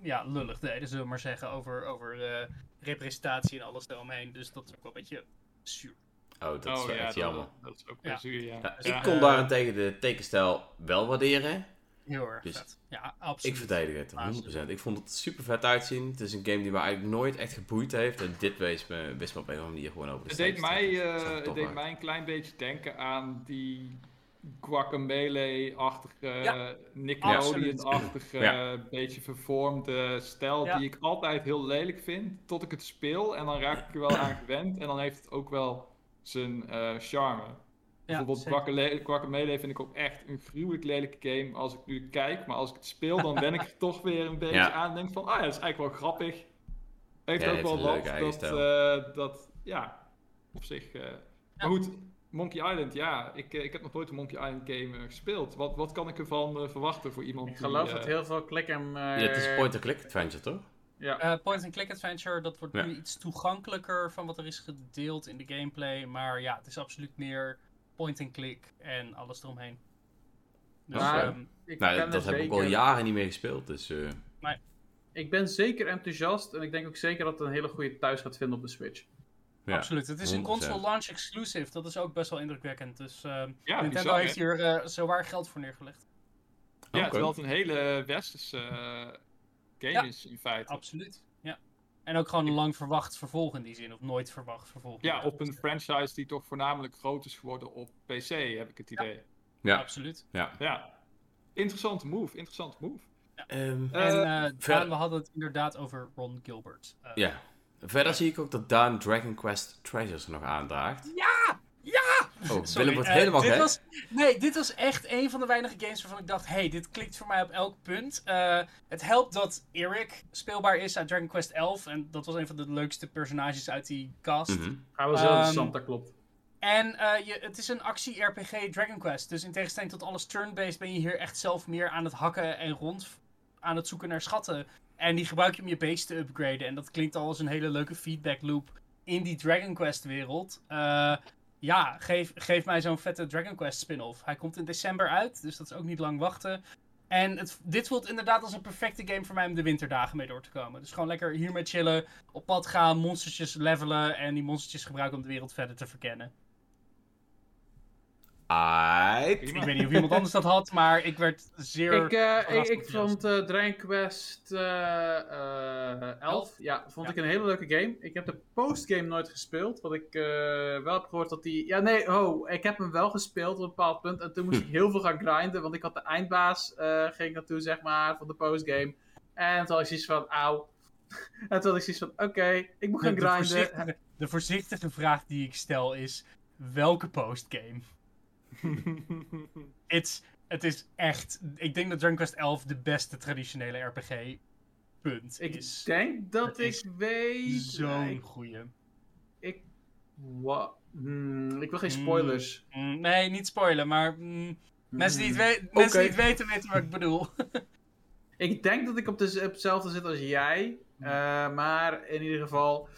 ja, lullig deden, zullen we maar zeggen, over, over eh, representatie en alles eromheen. Dus dat is ook wel een beetje zuur. Oh, dat is oh wel ja, echt dat, jammer. dat is ook Ja. wel zuur, ja. Ja, ik kon daarentegen de tekenstijl wel waarderen. Heel erg Dus vet. Ja, absoluut. Ik verdedig het, Maar 100%. Ik vond het super vet uitzien. Het is een game die me eigenlijk nooit echt geboeid heeft. En dit wist me, wist me op een of andere manier gewoon over de Het deed, mij, eh, Het deed mij een klein beetje denken aan die Guacamele-achtige, Ja, Nickelodeon-achtige, Ja. beetje vervormde stijl Ja. die ik altijd heel lelijk vind, tot ik het speel en dan raak ik er wel aan (coughs) gewend en dan heeft het ook wel zijn eh, charme. Bijvoorbeeld. Guacamele, Guacamele vind ik ook echt een gruwelijk lelijke game als ik nu kijk, maar als ik het speel dan ben ik (laughs) er toch weer een beetje Ja. aan en denk van, ah ja, dat is eigenlijk wel grappig. Heeft Ja, ook wel wat, dat, eh, dat, ja, op zich. eh, Maar goed, Monkey Island, ja, ik, eh, ik heb nog nooit een Monkey Island game gespeeld. Wat, wat kan ik ervan verwachten voor iemand Ik die, geloof dat heel veel klik en... Ja, het is point-and-click adventure, toch? Ja. Eh, point-and-click adventure, dat wordt Ja. nu iets toegankelijker van wat er is gedeeld in de gameplay. Maar ja, het is absoluut meer point-and-click en alles eromheen. Dus, Maar- ehm, ik Nou, ben dat heb ik al jaren niet meer gespeeld. Dus eh, Ik ben zeker enthousiast en ik denk ook zeker dat het een hele goede thuis gaat vinden op de Switch. ja. Absoluut. Het is een 100%. console launch exclusive. Dat is ook best wel indrukwekkend. Dus ehm, Ja, Nintendo bizar, heeft hier eh zowaar geld voor neergelegd. Ja, Oké. terwijl het een hele westerse eh, game Ja. is in feite. Absoluut. Ja. En ook gewoon een lang verwacht vervolg in die zin. Of nooit verwacht vervolg. Ja, op een franchise die toch voornamelijk groot is geworden op PC, heb ik het idee. Ja. Absoluut. Ja. Interessante move, interessante move. Ehm, Eh, en eh, Daan, we hadden het inderdaad over Ron Gilbert. Eh, ja. Verder zie ik ook dat Daan Dragon Quest Treasures nog aandraagt. Ja! Oh, (laughs) Sorry, Willem wordt eh, helemaal dit gek. was, Nee, dit was echt een van de weinige games waarvan ik dacht... hey, dit klikt voor mij op elk punt. Eh, het helpt dat Eric speelbaar is uit Dragon Quest 11. En dat was een van de leukste personages uit die cast. Mhm. Hij was heel Ehm, interessant, dat klopt. En eh, je, het is een actie-RPG Dragon Quest. Dus in tegenstelling tot alles turn-based ben je hier echt zelf meer aan het hakken en rond aan het zoeken naar schatten. En die gebruik je om je base te upgraden. En dat klinkt al als een hele leuke feedback loop in die Dragon Quest wereld. Eh, ja, geef, geef mij zo'n vette Dragon Quest spin-off. Hij komt in december uit, dus dat is ook niet lang wachten. En het, dit voelt inderdaad als een perfecte game voor mij om de winterdagen mee door te komen. Dus gewoon lekker hiermee chillen, op pad gaan, monstertjes levelen en die monstertjes gebruiken om de wereld verder te verkennen. Aight. Ik weet niet of iemand anders dat had, maar ik werd zeer... Ik, eh, ik, vond eh Dragon Quest eh, eh, 11, ja, vond Ja. ik een hele leuke game. Ik heb de postgame nooit gespeeld, wat ik eh, wel heb gehoord dat die... Ja, nee, ho, ik heb hem wel gespeeld op een bepaald punt en toen moest ik heel veel gaan grinden, want ik had de eindbaas, eh, ging ik naartoe, zeg maar, van de postgame. En toen had ik zoiets van, auw. (laughs) en toen had ik zoiets van, oké, ik moet gaan de, de, grinden. voorzichtige, de voorzichtige vraag die ik stel is: welke postgame? (laughs) It's, het is echt. Ik denk dat Dragon Quest 11 de beste traditionele RPG. Punt. Ik is denk dat het ik weet... zo'n goeie. ik, wa- hmm, ik wil geen Hmm. spoilers. Mm, nee, niet spoilen, maar mensen, die het mensen die het weten, weten wat ik bedoel. (laughs) Ik denk dat ik op, de, op hetzelfde zit als jij. eh, maar in ieder geval.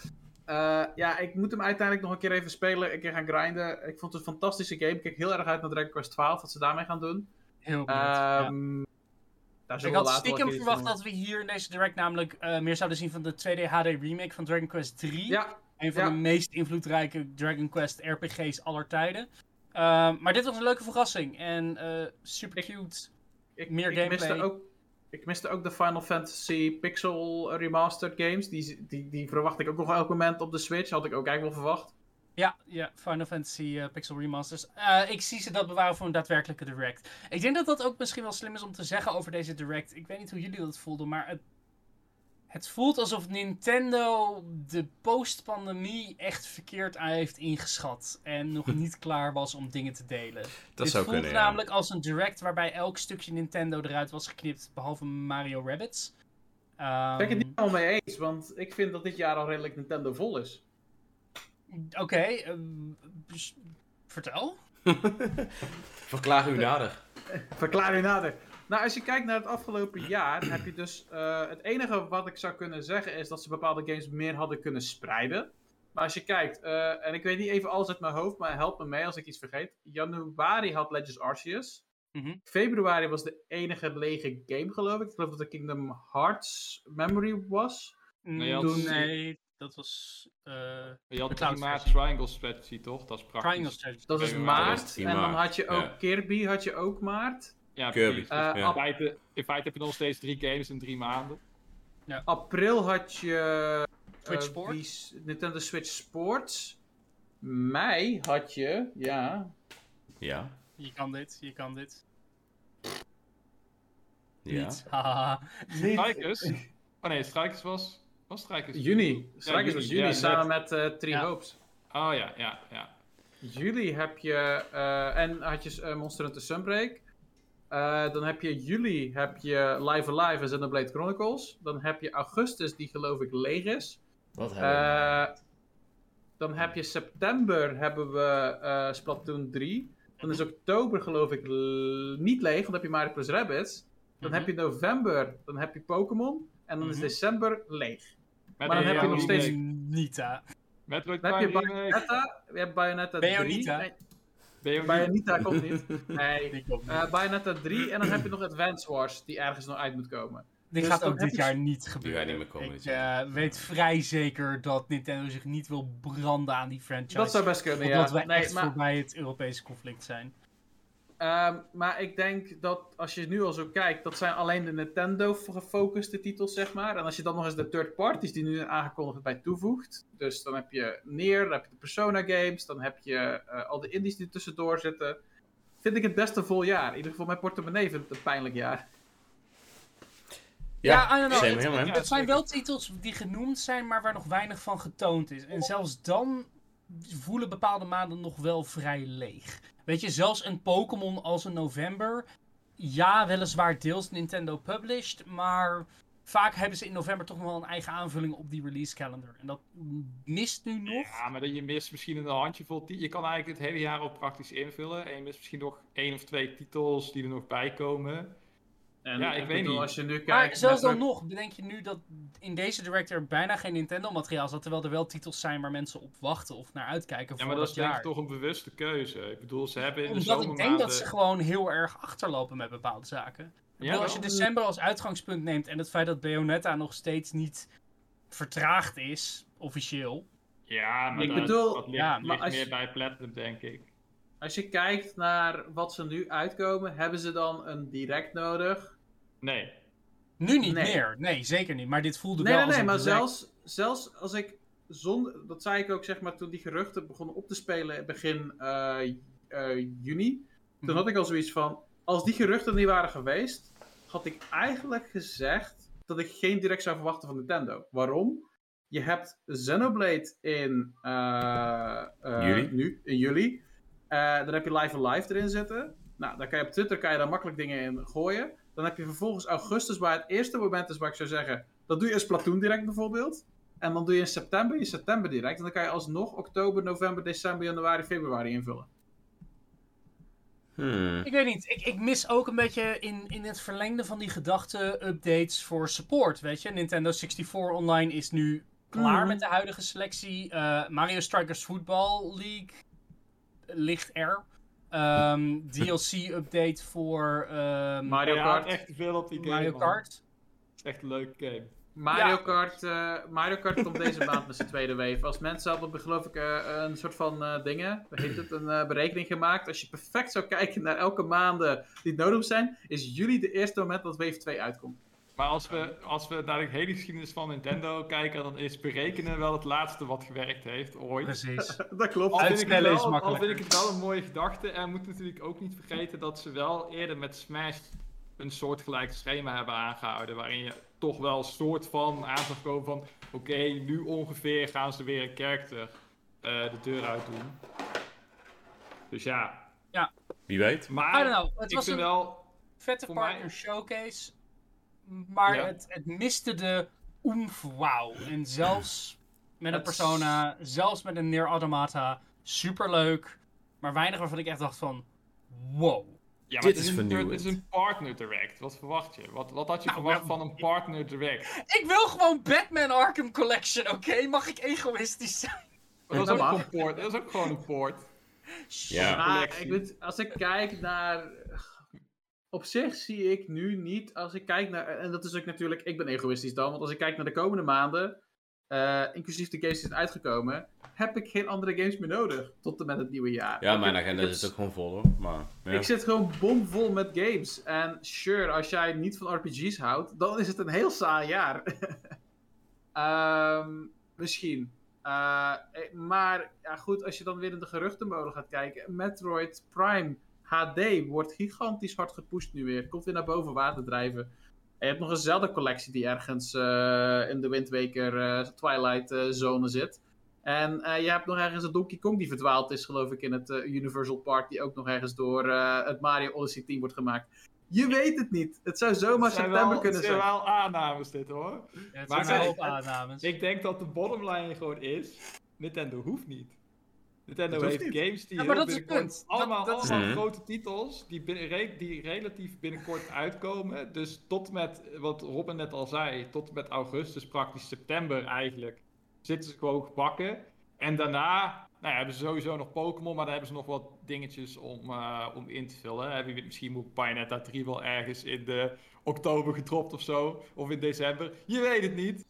Eh, ja, ik moet hem uiteindelijk nog een keer even spelen. Een keer gaan grinden. Ik vond het een fantastische game. Ik kijk heel erg uit naar Dragon Quest 12. Wat ze daarmee gaan doen. Heel ja. Ehm Ik had stiekem verwacht dat we hier in deze direct namelijk eh, meer zouden zien van de 2D HD remake van Dragon Quest 3. doen. Ja, Een van Ja. de meest invloedrijke Dragon Quest RPG's aller tijden. Ehm, maar dit was een leuke verrassing. En eh, super Ik- cute. ik, Meer ik miste gameplay. ook. Ik miste ook de Final Fantasy Pixel Remastered games. Die, die, die verwacht ik ook nog elk moment op de Switch. Had ik ook eigenlijk wel verwacht. Ja, ja, Final Fantasy eh, Pixel Remasters. Eh, ik zie ze dat bewaren voor een daadwerkelijke direct. Ik denk dat dat ook misschien wel slim is om te zeggen over deze direct. Ik weet niet hoe jullie dat voelden, maar het, het voelt alsof Nintendo de post-pandemie echt verkeerd aan heeft ingeschat. En nog niet klaar was om dingen te delen. Dat Dit zou voelt kunnen, ja. namelijk als een direct waarbij elk stukje Nintendo eruit was geknipt, behalve Mario Rabbits. Ik ben ik het Ehm, niet helemaal mee eens. Want ik vind dat dit jaar al redelijk Nintendo vol is. Oké, ehm, dus- vertel. (laughs) Verklaar u nader. (laughs) Verklaar u nader. Nou, als je kijkt naar het afgelopen jaar, heb je dus. eh, het enige wat ik zou kunnen zeggen is dat ze bepaalde games meer hadden kunnen spreiden. Maar als je kijkt, eh, en ik weet niet even alles uit mijn hoofd, maar help me mee als ik iets vergeet. Januari had Legends Arceus. Mhm. Februari was de enige lege game, geloof ik. Ik geloof dat de Kingdom Hearts Memory was. Nee, had- Mm, nee, dat was. eh, Je had De 3 cloud maart. Triangle Strategy, toch? Dat is praktisch. Triangle Strategy. Dat is maart. Dat is 10 en dan had je ook ja. Kirby, had je ook maart. Ja, Kirby. Eh, Ja. In, feite, in feite heb je nog steeds drie games in drie maanden. April had je Switch eh, Sport? die s- Nintendo Switch Sports. Mei had je, ja. Ja. Je kan dit, je kan dit. Ja. Niet. Haha. Strikers? Oh nee, Strikers was... Was Strikers? Juni. Strikers was juni, juni ja, samen met eh Three Ja. Hopes. Oh ja, ja, ja. Juli heb je, eh, en had je eh, Monster Hunter Sunbreak. Eh, dan heb je juli heb je Live Alive en Xenoblade Chronicles. Dan heb je augustus, die geloof ik leeg is. Wat hebben we? Eh, dan heb je september hebben we eh, Splatoon 3. Dan is oktober geloof ik niet leeg, want dan heb je Mario Plus Rabbids. Dan Mhm. heb je november, dan heb je Pokémon. En dan is Mhm. december leeg. Met Maar dan heb je nog steeds- Nita. Metroid Dan heb je. Bayonetta, je hebt Bayonetta 3. Bayonetta. Nee, Bayonetta. Bayonetta komt niet. (laughs) Nee. Die, komt niet. Eh, Bayonetta 3 en dan heb je nog Advance Wars, die ergens nog uit moet komen. Die dus gaat dan ook dit je- jaar niet gebeuren. niet meer komen Ik dit eh, weet vrij zeker dat Nintendo zich niet wil branden aan die franchise. Dat zou best kunnen, ja. Omdat wij Nee, echt maar, voorbij het Europese conflict zijn. Ehm, maar ik denk dat als je nu al zo kijkt, dat zijn alleen de Nintendo gefocuste titels, zeg maar. En als je dan nog eens de third parties die nu zijn aangekondigd bij toevoegt. Dus dan heb je Nier, dan heb je de Persona games, dan heb je eh, al de indies die er tussendoor zitten. Vind ik het best een vol jaar. In ieder geval mijn portemonnee vindt het een pijnlijk jaar. Ja, I don't know. same Het-. Ja, zijn wel titels die genoemd zijn, maar waar nog weinig van getoond is. En zelfs dan voelen bepaalde maanden nog wel vrij leeg. Weet je, zelfs een Pokémon als een november. Ja, weliswaar deels Nintendo published, maar vaak hebben ze in november toch nog wel een eigen aanvulling op die release calendar. En dat mist nu nog. Ja, maar je mist misschien een handjevol. Je kan eigenlijk het hele jaar ook praktisch invullen. En je mist misschien nog één of twee titels die er nog bij komen. En Ja, ik weet bedoel, niet. Als je nu kijkt... Maar zelfs dan nog, bedenk je nu dat in deze direct er bijna geen Nintendo-materiaal zat, terwijl er wel titels zijn waar mensen op wachten of naar uitkijken Ja, voor maar dat is denk ik toch een bewuste keuze. Ik bedoel, ze hebben in de Omdat ik zomermaanden... denk dat ze gewoon heel erg achterlopen met bepaalde zaken. Ik bedoel, Ja, als je december als uitgangspunt neemt en het feit dat Bayonetta nog steeds niet vertraagd is, officieel. Ja, maar Ik dat, bedoel- dat ligt, ja, maar ligt als je- meer bij Platinum, denk ik. Als je kijkt naar wat ze nu uitkomen, hebben ze dan een direct nodig? Nee. Nu niet Nee. meer. Nee, zeker niet. Maar dit voelde Nee, wel nee, als nee, maar direct. zelfs, zelfs als ik zonder, dat zei ik ook zeg maar toen die geruchten begonnen op te spelen begin eh, eh, juni. Toen Mhm. had ik al zoiets van, als die geruchten niet waren geweest, had ik eigenlijk gezegd dat ik geen direct zou verwachten van Nintendo. Waarom? Je hebt Xenoblade in eh, eh, Juli. nu, in juli. Eh, dan heb je Live Alive erin zitten. Nou, dan kan je op Twitter kan je daar makkelijk dingen in gooien. Dan heb je vervolgens augustus, waar het eerste moment is waar ik zou zeggen, dat doe je een Splatoon direct bijvoorbeeld. En dan doe je in september je september direct. En dan kan je alsnog oktober, november, december, januari, februari invullen. Hmm. Ik weet niet. Ik, ik mis ook een beetje in, in het verlengde van die gedachte updates voor support. Weet je, Nintendo 64 Online is nu klaar Mhm. met de huidige selectie. Eh, Mario Strikers Football League ligt er. Ehm, DLC-update voor ehm, Mario Ja, Kart. echt veel op die game, Mario man. Kart. Echt een leuke game. Mario, Ja. Kart, eh, Mario Kart komt deze maand met zijn tweede wave. Als mensen hadden, geloof ik, eh, een soort van eh, dingen, hoe heet het, een berekening gemaakt. Als je perfect zou kijken naar elke maanden die nodig zijn, is juli de eerste moment dat wave 2 uitkomt. Maar als we, als we naar de hele geschiedenis van Nintendo kijken, dan is berekenen wel het laatste wat gewerkt heeft ooit. Precies. (laughs) dat klopt. Al vind, ik het Uitstellen is wel, al vind ik het wel een mooie gedachte. En we moeten natuurlijk ook niet vergeten dat ze wel eerder met Smash een soortgelijk schema hebben aangehouden. Waarin je toch wel een soort van aan zag komen van... Oké, nu ongeveer gaan ze weer een character eh, de deur uit doen. Dus ja. Wie weet. Maar I don't know. Het ik was vind een wel... vette voor partner mij- showcase. Maar Ja. het, het miste de oemf wauw. En zelfs met een Persona, zelfs met een Near Automata, superleuk. Maar weinig waarvan ik echt dacht van, wow. Ja, maar Dit het is is, een, het is een partner direct. Wat verwacht je? Wat, wat had je Nou, verwacht ja. van een partner direct? Ik wil gewoon Batman Arkham Collection, oké? Mag ik egoïstisch zijn? Dat is ook mag. een poort. Dat is ook gewoon een poort. Ja. Maar collectie. ik weet, als ik kijk naar. Op zich zie ik nu niet. Als ik kijk naar. En dat is ook natuurlijk. Ik ben egoïstisch dan. Want als ik kijk naar de komende maanden. eh, inclusief de games die zijn uitgekomen. Heb ik geen andere games meer nodig. Tot en met het nieuwe jaar. Ja, Ik mijn heb- agenda zit ook gewoon vol hoor. Maar, ja. Ik zit gewoon bomvol met games. En sure, als jij niet van RPG's houdt, dan is het een heel saai jaar. (laughs) Ehm, misschien. Eh, maar ja, goed, als je dan weer in de geruchtenmolen gaat kijken. Metroid Prime HD wordt gigantisch hard gepusht nu weer. Komt weer naar boven water drijven. En je hebt nog een Zelda-collectie die ergens eh, in de Windwaker eh, Twilight eh, zone zit. En eh, je hebt nog ergens een Donkey Kong die verdwaald is, geloof ik, in het Universal Park. Die ook nog ergens door eh, het Mario Odyssey team wordt gemaakt. Je weet het niet. Het zou zomaar Het zijn september wel, kunnen het zijn zijn. wel aannames dit hoor. Ja, het Maar zijn wel aannames. Ik denk dat de bottomline gewoon is, Nintendo hoeft niet. Nintendo heeft niet. games die Ja, maar heel dat is het binnenkort- punt. Dat- allemaal, dat allemaal grote titels die, binnen- re- die relatief binnenkort uitkomen. Dus tot met, wat Robin net al zei, tot met augustus, praktisch september eigenlijk, zitten ze gewoon gebakken. En daarna nou ja, hebben ze sowieso nog Pokémon, maar daar hebben ze nog wat dingetjes om, eh, om in te vullen. Heb je misschien moet Bayonetta 3 wel ergens in de oktober gedropt of zo, of in december. Je weet het niet.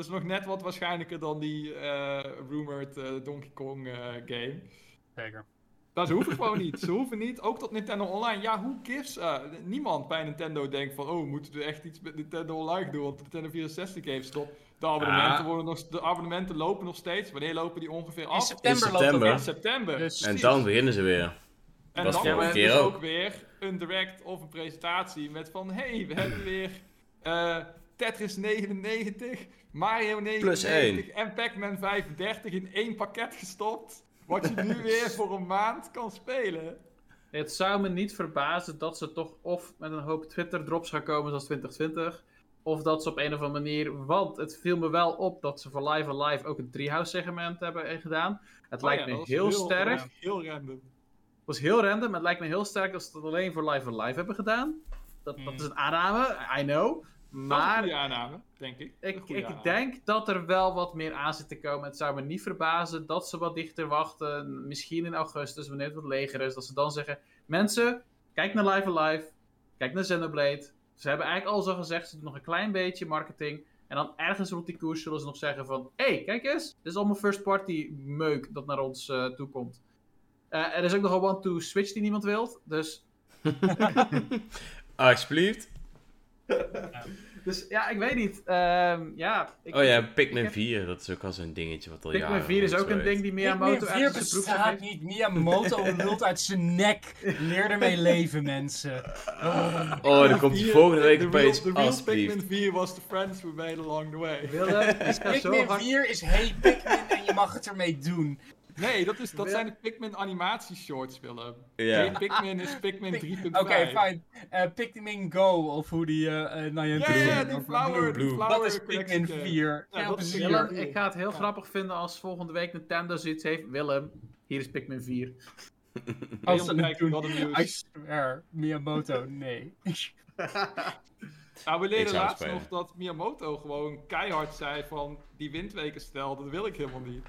Dat is nog net wat waarschijnlijker dan die eh, rumored eh, Donkey Kong eh, game. Zeker. Maar ze hoeven gewoon niet. Ze hoeven niet. Ook tot Nintendo Online. Ja, who gives? uh, niemand bij Nintendo denkt van... Oh, moeten we echt iets met Nintendo Online doen? Want de Nintendo 64 game stop. De abonnementen, Ah. worden nog, de abonnementen lopen nog steeds. Wanneer lopen die ongeveer In af? september, In loopt dat september. In september. Dus En dan beginnen ze weer. en was dan keer dus ook. ook weer een direct of een presentatie met van... Hey, we hebben weer eh, Tetris 99, Mario 99 Plus één. en Pac-Man 35 in één pakket gestopt. Wat je nu (laughs) weer voor een maand kan spelen. Het zou me niet verbazen dat ze toch of met een hoop Twitter-drops gaan komen zoals 2020. Of dat ze op een of andere manier. Want het viel me wel op dat ze voor Live Alive ook een Treehouse-segment hebben gedaan. Het Oh lijkt ja, me dat was heel, sterk. dat was Heel random. Het was heel random, maar het lijkt me heel sterk dat ze het alleen voor Live Alive hebben gedaan. Dat, dat Hmm. is een aanname, I know. Maar... Een goede aanname, denk ik. Ik, ik aanname. denk dat er wel wat meer aan zit te komen. Het zou me niet verbazen dat ze wat dichter wachten. Misschien in augustus, wanneer het wat leger is. Dat ze dan zeggen: Mensen, kijk naar Live Alive. Kijk naar Xenoblade. Ze hebben eigenlijk al zo gezegd: ze doen nog een klein beetje marketing. En dan ergens rond die koers zullen ze nog zeggen: van... Hé, hey, kijk eens. Dit is allemaal first party meuk dat naar ons eh, toe komt. Eh, er is ook nog een one-to-switch die niemand wilt. Dus (laughs) (laughs) Alsjeblieft. (laughs) Dus ja, ik weet niet. Ehm, ja, ik, Oh ja, ik Pikmin heb- 4, dat is ook al zo'n dingetje wat al Pikmin jaren 4 is ook een ding die Pikmin Miyamoto 4 uit zijn bestaat niet. Miyamoto lult uit zijn nek. Leer ermee (laughs) leven, mensen. Oh. Oh, dan komt hij volgende week de opeens. real, de real. Pikmin 4 was the friends we made along the way. (laughs) Pikmin hard... 4 is hey Pikmin en je mag het ermee doen. Nee, dat, is, dat zijn de Pikmin animatieshorts, Willem. Ja. Pikmin is Pikmin 3.5. Oké, fijn. Eh, Pikmin Go, of hoe die eh uh, Ja, ja, die flower, Blue. die flower Dat is Pikmin game. 4. Ja, Heel dat is plezier. Willem, ik ga het heel grappig vinden als volgende week Nintendo zoiets heeft. Willem, hier is Pikmin 4. (laughs) Als ze het doen. wat een I swear, Miyamoto, nee. (laughs) Nou, we het laatst spelen. nog dat Miyamoto gewoon keihard zei van die windwekenstel, dat wil ik helemaal niet.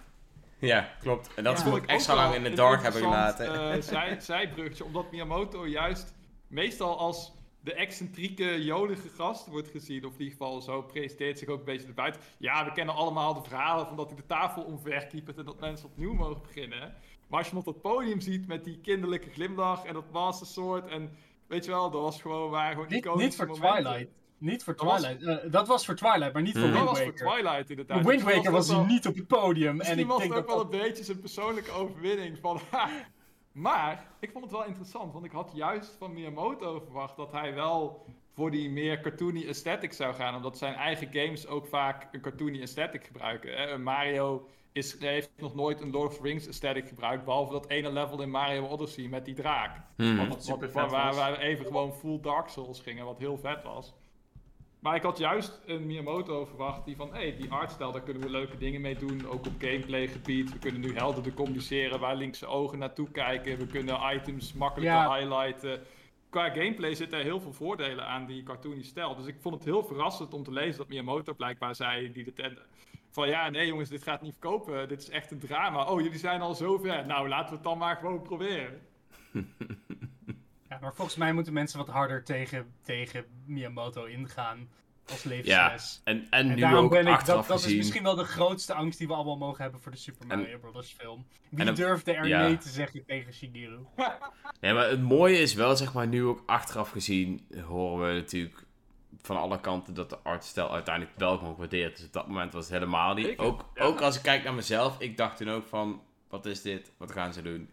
Ja, klopt. En dat Ja. is ik extra lang in de dark hebben gelaten. eh, (laughs) zij, zijbruggetje, omdat Miyamoto juist meestal als de excentrieke jolige gast wordt gezien, of in ieder geval zo presenteert zich ook een beetje naar buiten. Ja, we kennen allemaal de verhalen van dat hij de tafel omverkiepert en dat mensen opnieuw mogen beginnen. Maar als je hem op dat podium ziet met die kinderlijke glimlach en dat Master Sword en weet je wel, dat was gewoon waar gewoon Niet, iconische niet voor momenten. Twilight. Niet voor Dat was- Twilight. Eh, dat was voor Twilight, maar niet voor Hmm. Dat was voor. Twilight inderdaad. Voor Wind Waker was hij wel- niet op het podium. En Misschien ik was denk het ook dat wel dat... een beetje zijn persoonlijke overwinning van... (laughs) Maar ik vond het wel interessant, want ik had juist van Miyamoto verwacht dat hij wel voor die meer cartoony aesthetic zou gaan. Omdat zijn eigen games ook vaak een cartoony aesthetic gebruiken. Mario is, heeft nog nooit een Lord of the Rings aesthetic gebruikt, behalve dat ene level in Mario Odyssey met die draak. Hmm. Wat, wat, super waar, waar we even gewoon full Dark Souls gingen, wat heel vet was. Maar ik had juist een Miyamoto verwacht die van, hé, hey, die artstijl, daar kunnen we leuke dingen mee doen. Ook op gameplay gebied. We kunnen nu helderder communiceren waar linkse ogen naartoe kijken. We kunnen items makkelijker Ja. highlighten. Qua gameplay zitten er heel veel voordelen aan die cartoony stijl. Dus ik vond het heel verrassend om te lezen dat Miyamoto blijkbaar zei die de tent... Van ja, nee jongens, dit gaat niet verkopen. Dit is echt een drama. Oh, jullie zijn al zo ver. Nou, laten we het dan maar gewoon proberen. (laughs) Ja, maar volgens mij moeten mensen wat harder tegen, tegen Miyamoto ingaan als Ja, levensles. en, en, En nu daarom ook ben ik, achteraf dat, dat is misschien wel de grootste angst die we allemaal mogen hebben voor de Super En- Mario Bros. film. Wie en durfde er ja. nee te zeggen tegen Shigeru? (laughs) Nee, maar het mooie is wel, zeg maar, nu ook achteraf gezien horen we natuurlijk van alle kanten dat de artstijl uiteindelijk wel gewoon waardeert. Dus op dat moment was het helemaal niet. Ook, ja. ook als ik kijk naar mezelf, ik dacht toen ook van, wat is dit? Wat gaan ze doen?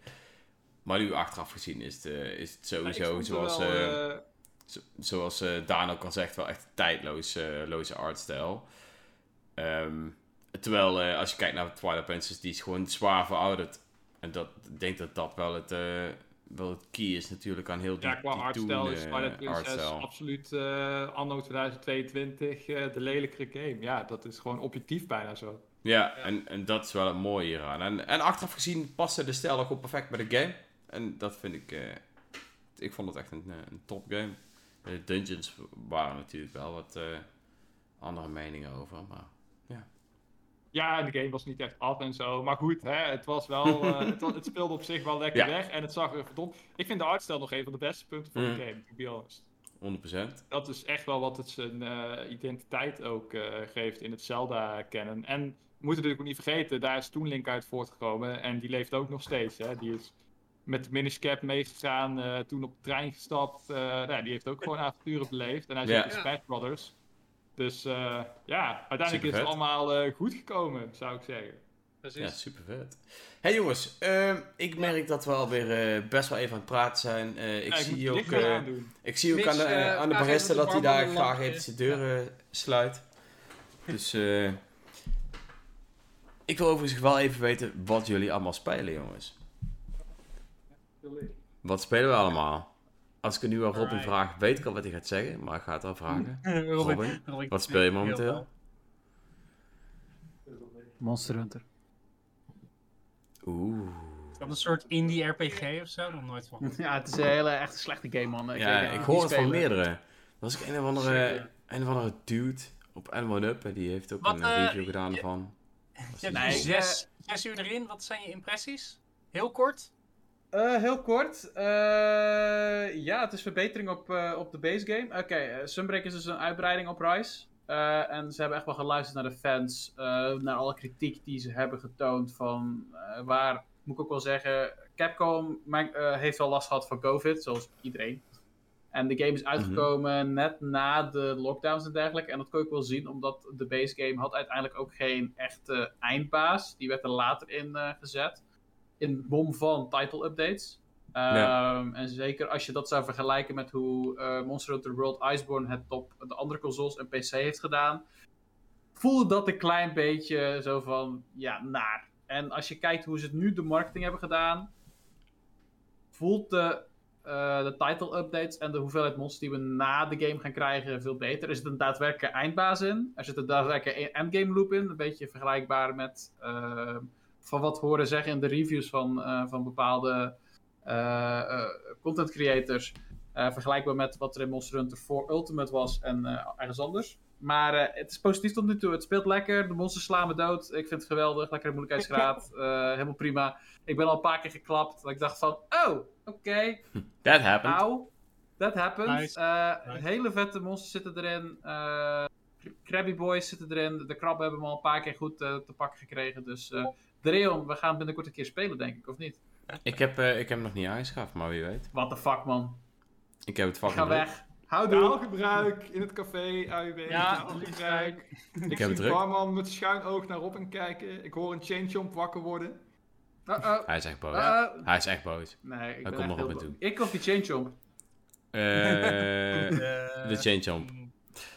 Maar nu achteraf gezien is het, eh, is het sowieso, zoals, wel, eh, eh, zo- zoals Daan ook al zegt, wel echt een tijdloze loze artstijl. Ehm, terwijl als je kijkt naar Twilight Princess, die is gewoon zwaar verouderd. En dat, ik denk dat dat wel het, wel het key is natuurlijk aan heel die, Ja, qua artstijl toen, is Twilight Princess artstijl. absoluut anno 2022 eh, de lelijkere game. Ja, dat is gewoon objectief bijna zo. Ja, En, en dat is wel het mooie hieraan. En, en achteraf gezien paste de stijl ook op perfect bij de game. En dat vind ik... eh, ik vond het echt een, eh, een top game. De dungeons waren natuurlijk wel wat eh, andere meningen over, maar... Ja, en de game was niet echt af en zo. Maar goed, hè, het, was wel, (laughs) het, speelde op zich wel lekker Ja. weg. En het zag er verdomd... Ik vind de artstijl nog een van de beste punten van Mm. de game, to be honest. 100%. Dat is echt wel wat het zijn identiteit ook geeft in het Zelda-kennen. En we moeten natuurlijk ook niet vergeten, daar is Toon Link uit voortgekomen. En die leeft ook nog steeds. Hè. Die is met de Minish Cap meegegaan, eh, toen op de trein gestapt. eh, nou, die heeft ook gewoon avonturen beleefd. En hij zit in Smash Brothers. Dus eh, ja, uiteindelijk is het allemaal goed gekomen, zou ik zeggen. Precies. Ja, super vet. Hey jongens, ehm, ik merk dat we alweer eh, best wel even aan het praten zijn. Eh, ik, Ja, zie ook, eh, aandoen. ik zie ook aan de, aan de barista dat hij daar graag even zijn deuren sluit. Dus eh, ik wil overigens wel even weten wat jullie allemaal spelen, jongens. Wat spelen we allemaal? Als ik het nu aan Robin vraag, weet ik al wat hij gaat zeggen, maar ik ga het al vragen. (laughs) Robin, Robin, Robin, wat speel je momenteel? Monster Hunter. Oeh. Is dat een soort indie RPG of zo? Nog nooit van. (laughs) Ja, het is een hele echt een slechte game, man. Ja, weet- ik hoor het van meerdere. Er was ook een of andere, een of andere dude op N1UP en die heeft ook Wat, een eh, review gedaan je- ervan. (laughs) Je hebt ik, zes uur erin. Wat zijn je impressies? Heel kort. Eh, heel kort. Eh, ja, het is verbetering op, eh, op de base game. Oké, Sunbreak is dus een uitbreiding op Rise. En ze hebben echt wel geluisterd naar de fans. naar alle kritiek die ze hebben getoond. Van waar, moet ik ook wel zeggen, Capcom heeft wel last gehad van COVID, zoals iedereen. En de game is uitgekomen net na de lockdowns en dergelijke. En dat kon ik wel zien, omdat de base game had uiteindelijk ook geen echte eindbaas. Die werd er later in gezet. In bom van title updates. Ja. Ehm, En zeker als je dat zou vergelijken met hoe eh, Monster Hunter World Iceborne het op de andere consoles en PC heeft gedaan. Voelde dat een klein beetje zo van, ja, naar. En als je kijkt hoe ze het nu de marketing hebben gedaan, voelt de, eh, de title updates en de hoeveelheid monsters die we na de game gaan krijgen veel beter. Er zit een daadwerkelijke eindbaas in. Er zit een daadwerkelijke endgame loop in. Een beetje vergelijkbaar met eh, van wat horen zeggen in de reviews van, eh, van bepaalde eh, eh, content creators. Eh, vergelijkbaar met wat er in Monster Hunter 4 Ultimate was en eh, ergens anders. Maar eh, het is positief tot nu toe. Het speelt lekker. De monsters slaan me dood. Ik vind het geweldig. Lekker moeilijkheidsgraad. (laughs) Eh, helemaal prima. Ik ben al een paar keer geklapt. Dat ik dacht van, oh, oké. That happened. Auw. That happened. Nice. Eh, Nice. Hele vette monsters zitten erin. Eh, Krabby Boys zitten erin. De krabben hebben me al een paar keer goed te pakken gekregen. Dus eh Dreon, we gaan binnenkort een keer spelen, denk ik, of niet? Ik, heb, eh, ik heb hem nog niet aangeschaft, maar wie weet. What the fuck, man. Ik heb het Ik fucking ga druk. weg. Houdoe. Taalgebruik in het café, AUB. Ja, taalgebruik. Ik (laughs) heb zie druk. barman met schuin oog naar Robin kijken. Ik hoor een chainchomp wakker worden. Uh-oh. Hij is echt boos. Uh-oh. Hij is echt boos. Nee, ik Hij ben komt echt nog heel op me toe. Ik of die Chain Chomp? Eh, (laughs) de de chain jump.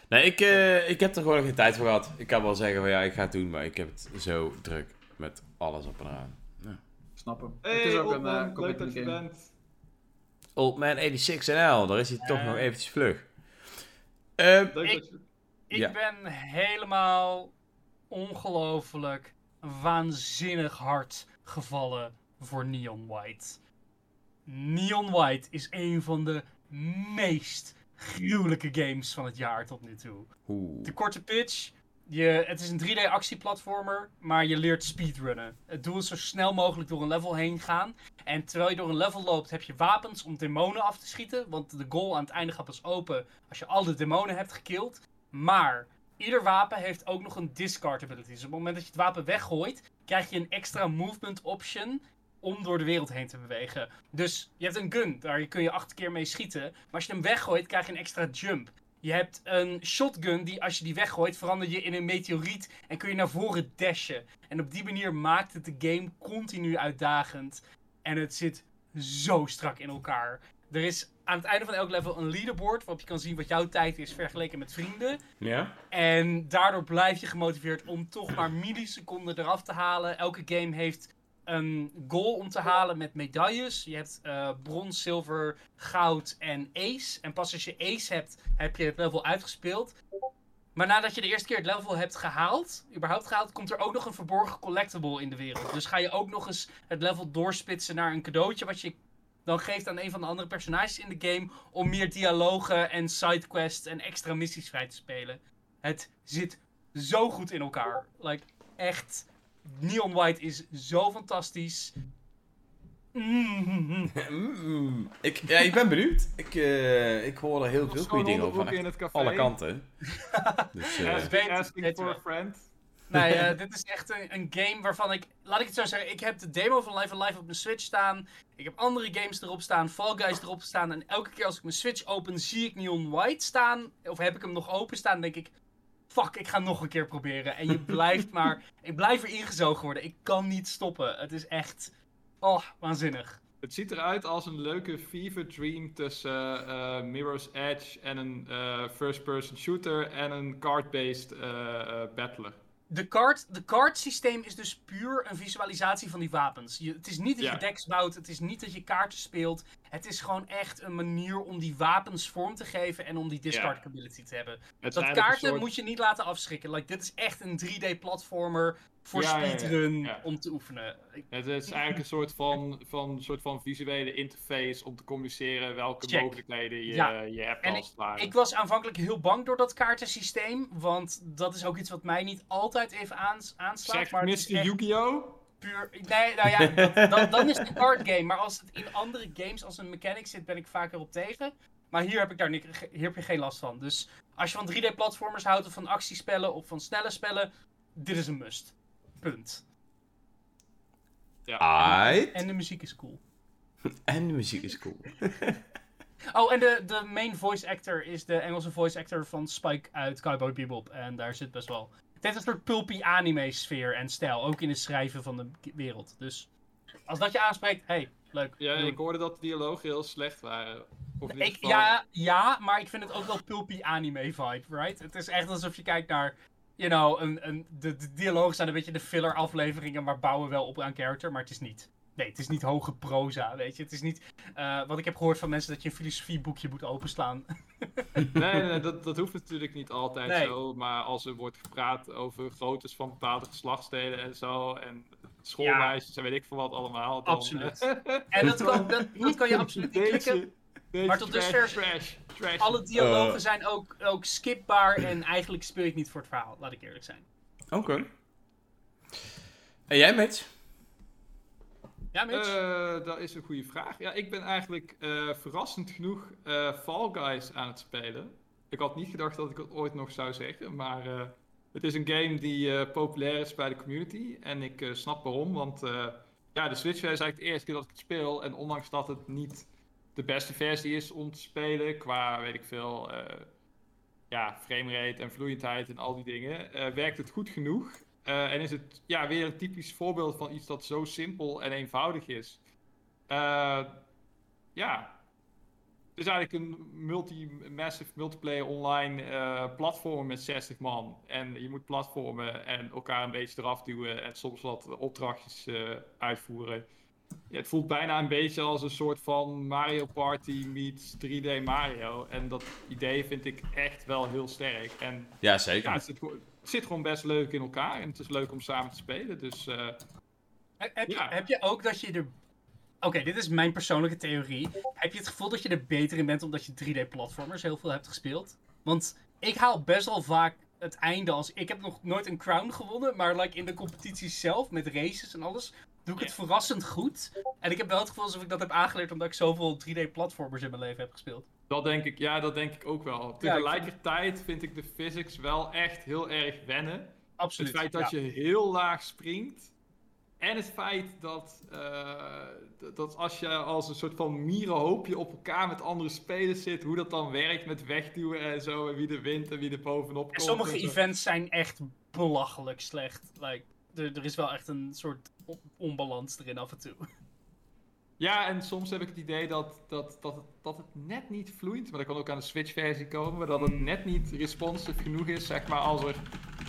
Nee, ik, eh, ik heb er gewoon geen tijd voor gehad. Ik kan wel zeggen van ja, ik ga het doen, maar ik heb het zo druk met alles op en aan. Ja. Snap hem. Hey, het is ook een uh, leuk dat je game. bent. Old Man 86 NL, daar is hij toch Eh. nog eventjes vlug. Eh, Ik- dat je... Ik Ja. ben helemaal ongelooflijk waanzinnig hard gevallen voor Neon White. Neon White is een van de meest gruwelijke games van het jaar tot nu toe. oeh. De korte pitch. Je, het is een 3D actieplatformer, maar je leert speedrunnen. Het doel is zo snel mogelijk door een level heen gaan. En terwijl je door een level loopt, heb je wapens om demonen af te schieten. Want de goal aan het einde gaat pas open als je alle demonen hebt gekillt. Maar ieder wapen heeft ook nog een discard ability. Dus op het moment dat je het wapen weggooit, krijg je een extra movement option om door de wereld heen te bewegen. Dus je hebt een gun, daar kun je acht keer mee schieten. Maar als je hem weggooit, krijg je een extra jump. Je hebt een shotgun die als je die weggooit, verander je in een meteoriet en kun je naar voren dashen. En op die manier maakt het de game continu uitdagend. En het zit zo strak in elkaar. Er is aan het einde van elk level een leaderboard waarop je kan zien wat jouw tijd is vergeleken met vrienden. Ja? En daardoor blijf je gemotiveerd om toch maar milliseconden eraf te halen. Elke game heeft een goal om te halen met medailles. Je hebt eh, brons, zilver, goud en ace. En pas als je ace hebt, heb je het level uitgespeeld. Maar nadat je de eerste keer het level hebt gehaald, überhaupt gehaald, komt er ook nog een verborgen collectible in de wereld. Dus ga je ook nog eens het level doorspitsen naar een cadeautje wat je dan geeft aan een van de andere personages in de game om meer dialogen en sidequests en extra missies vrij te spelen. Het zit zo goed in elkaar. Like, echt. Neon White is zo fantastisch. Mm. Mm, (laughs) ik, ja, ik ben benieuwd. Ik, eh, ik hoor er heel veel goede dingen over van in echt het café. alle kanten. Dus, eh, (laughs) Asking, for a friend. Nee, (laughs) eh, dit is echt een, een game waarvan ik. Laat ik het zo zeggen. Ik heb de demo van Live Live op mijn Switch staan. Ik heb andere games erop staan. Fall Guys erop staan. En elke keer als ik mijn Switch open, zie ik Neon White staan. Of heb ik hem nog open staan, denk ik. Fuck, ik ga nog een keer proberen. En je (laughs) blijft maar, ik blijf er ingezogen worden. Ik kan niet stoppen. Het is echt, oh, waanzinnig. Het ziet eruit als een leuke fever dream tussen eh, Mirror's Edge en een eh, first-person shooter en een card-based eh, eh, battler. De card, de card systeem is dus puur een visualisatie van die wapens. Je, het is niet dat je decks bouwt, het is niet dat je kaarten speelt. Het is gewoon echt een manier om die wapens vorm te geven en om die discard Ja. ability te hebben. Het Dat kaarten soort- moet je niet laten afschrikken. Like, dit is echt een 3D-platformer voor Ja, speedrun Ja. om te oefenen. Ik- Het is eigenlijk een (laughs) soort van, van, soort van visuele interface om te communiceren welke Check. mogelijkheden je, je hebt En als ware. Ik was aanvankelijk heel bang door dat kaartensysteem, want dat is ook iets wat mij niet altijd even aans aanslaat. Zeg maar Mr. echt Yu-Gi-Oh! Puur... Nee, nou ja, (laughs) dat, dat- dan is het een card game. Maar als het in andere games als een mechanic zit, ben ik vaker op tegen. Maar hier heb, ik daar ni- ge- hier heb je geen last van. Dus als je van 3D-platformers houdt, of van actiespellen, of van snelle spellen, dit is een must. Punt. Aight. En de muziek is cool. (laughs) En de muziek is cool. (laughs) Oh, en de, de main voice actor is de Engelse voice actor van Spike uit Cowboy Bebop. En daar zit best wel... Het heeft een soort pulpy anime sfeer en stijl. Ook in het schrijven van de wereld. Dus als dat je aanspreekt, hey, leuk. Ja, Doen. ik hoorde dat de dialogen heel slecht waren. Of Ik, ja, ja, maar ik vind het ook wel pulpy anime vibe, right? Het is echt alsof je kijkt naar, you know, een, een, de, de dialogen zijn een beetje de filler afleveringen, maar bouwen wel op aan character, maar het is niet. Nee, het is niet hoge proza, weet je. Het is niet, eh, wat ik heb gehoord van mensen, dat je een filosofieboekje moet openslaan. (laughs) Nee, nee, nee, dat, dat hoeft natuurlijk niet altijd Nee. zo. Maar als er wordt gepraat over groottes van bepaalde geslachtsdelen en zo. En schoolmeisjes en weet ik veel wat allemaal. Dan, Absoluut. eh, (laughs) En dat kan, dat, dat kan je absoluut niet klikken. Deze, Maar tot dusver- trash, trash. Alle dialogen Eh. zijn ook, ook skipbaar en eigenlijk speel je het niet voor het verhaal, laat ik eerlijk zijn. Oké. En jij, Mitch? Ja, Mitch? Eh, dat is een goede vraag. Ja, ik ben eigenlijk eh, verrassend genoeg eh, Fall Guys aan het spelen. Ik had niet gedacht dat ik het ooit nog zou zeggen, maar het is een game die populair is bij de community. En ik snap waarom, want ja, de Switch is eigenlijk de eerste keer dat ik het speel. En ondanks dat het niet de beste versie is om te spelen, qua weet ik veel, eh, ja, framerate en vloeiendheid en al die dingen, werkt het goed genoeg. Eh, en is het ja, weer een typisch voorbeeld van iets dat zo simpel en eenvoudig is. Eh, ja, het is eigenlijk een multi massive multiplayer online eh, platform met 60 man. En je moet platformen en elkaar een beetje eraf duwen en soms wat opdrachtjes uitvoeren. Ja, het voelt bijna een beetje als een soort van Mario Party meets 3D Mario. En dat idee vind ik echt wel heel sterk. En Ja, zeker. ja, het het zit gewoon best leuk in elkaar en het is leuk om samen te spelen. Dus eh, He- Heb je, heb je ook dat je er. Oké, dit is mijn persoonlijke theorie. Heb je het gevoel dat je er beter in bent omdat je 3D-platformers heel veel hebt gespeeld? Want ik haal best wel vaak het einde als. Ik heb nog nooit een crown gewonnen, maar like in de competitie zelf met races en alles. Doe ik het verrassend goed. En ik heb wel het gevoel alsof ik dat heb aangeleerd omdat ik zoveel 3D-platformers in mijn leven heb gespeeld. Dat denk ik, ja, dat denk ik ook wel. Tegelijkertijd vind ik de physics wel echt heel erg wennen. Absoluut. Het feit dat je heel laag springt. En het feit dat, eh, dat- als je als een soort van mierenhoopje op elkaar met andere spelers zit, hoe dat dan werkt met wegduwen en zo, en wie er wint en wie er bovenop komt. En sommige en events zijn echt belachelijk slecht. Like, er, er is wel echt een soort on- onbalans erin af en toe. Ja, en soms heb ik het idee dat, dat, dat, het, dat het net niet vloeit. Maar dat kan ook aan de Switch-versie komen. Maar dat het net niet responsive genoeg is. Zeg maar als er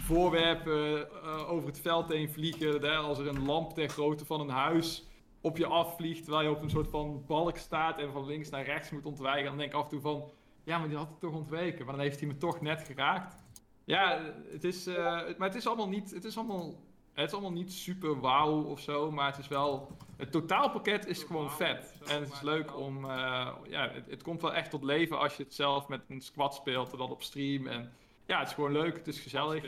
voorwerpen eh, over het veld heen vliegen. Hè, als er een lamp ter grootte van een huis op je afvliegt. Terwijl je op een soort van balk staat en van links naar rechts moet ontwijken. Dan denk ik af en toe van... Ja, maar die had het toch ontweken. Maar dan heeft hij me toch net geraakt. Ja, het is, eh, maar het is allemaal niet... Het is allemaal, het is allemaal niet super wauw of zo. Maar het is wel... Het totaalpakket is gewoon vet. En het is leuk om. eh, ja, het, het komt wel echt tot leven als je het zelf met een squad speelt en dan op stream. En ja, het is gewoon leuk, het is gezellig.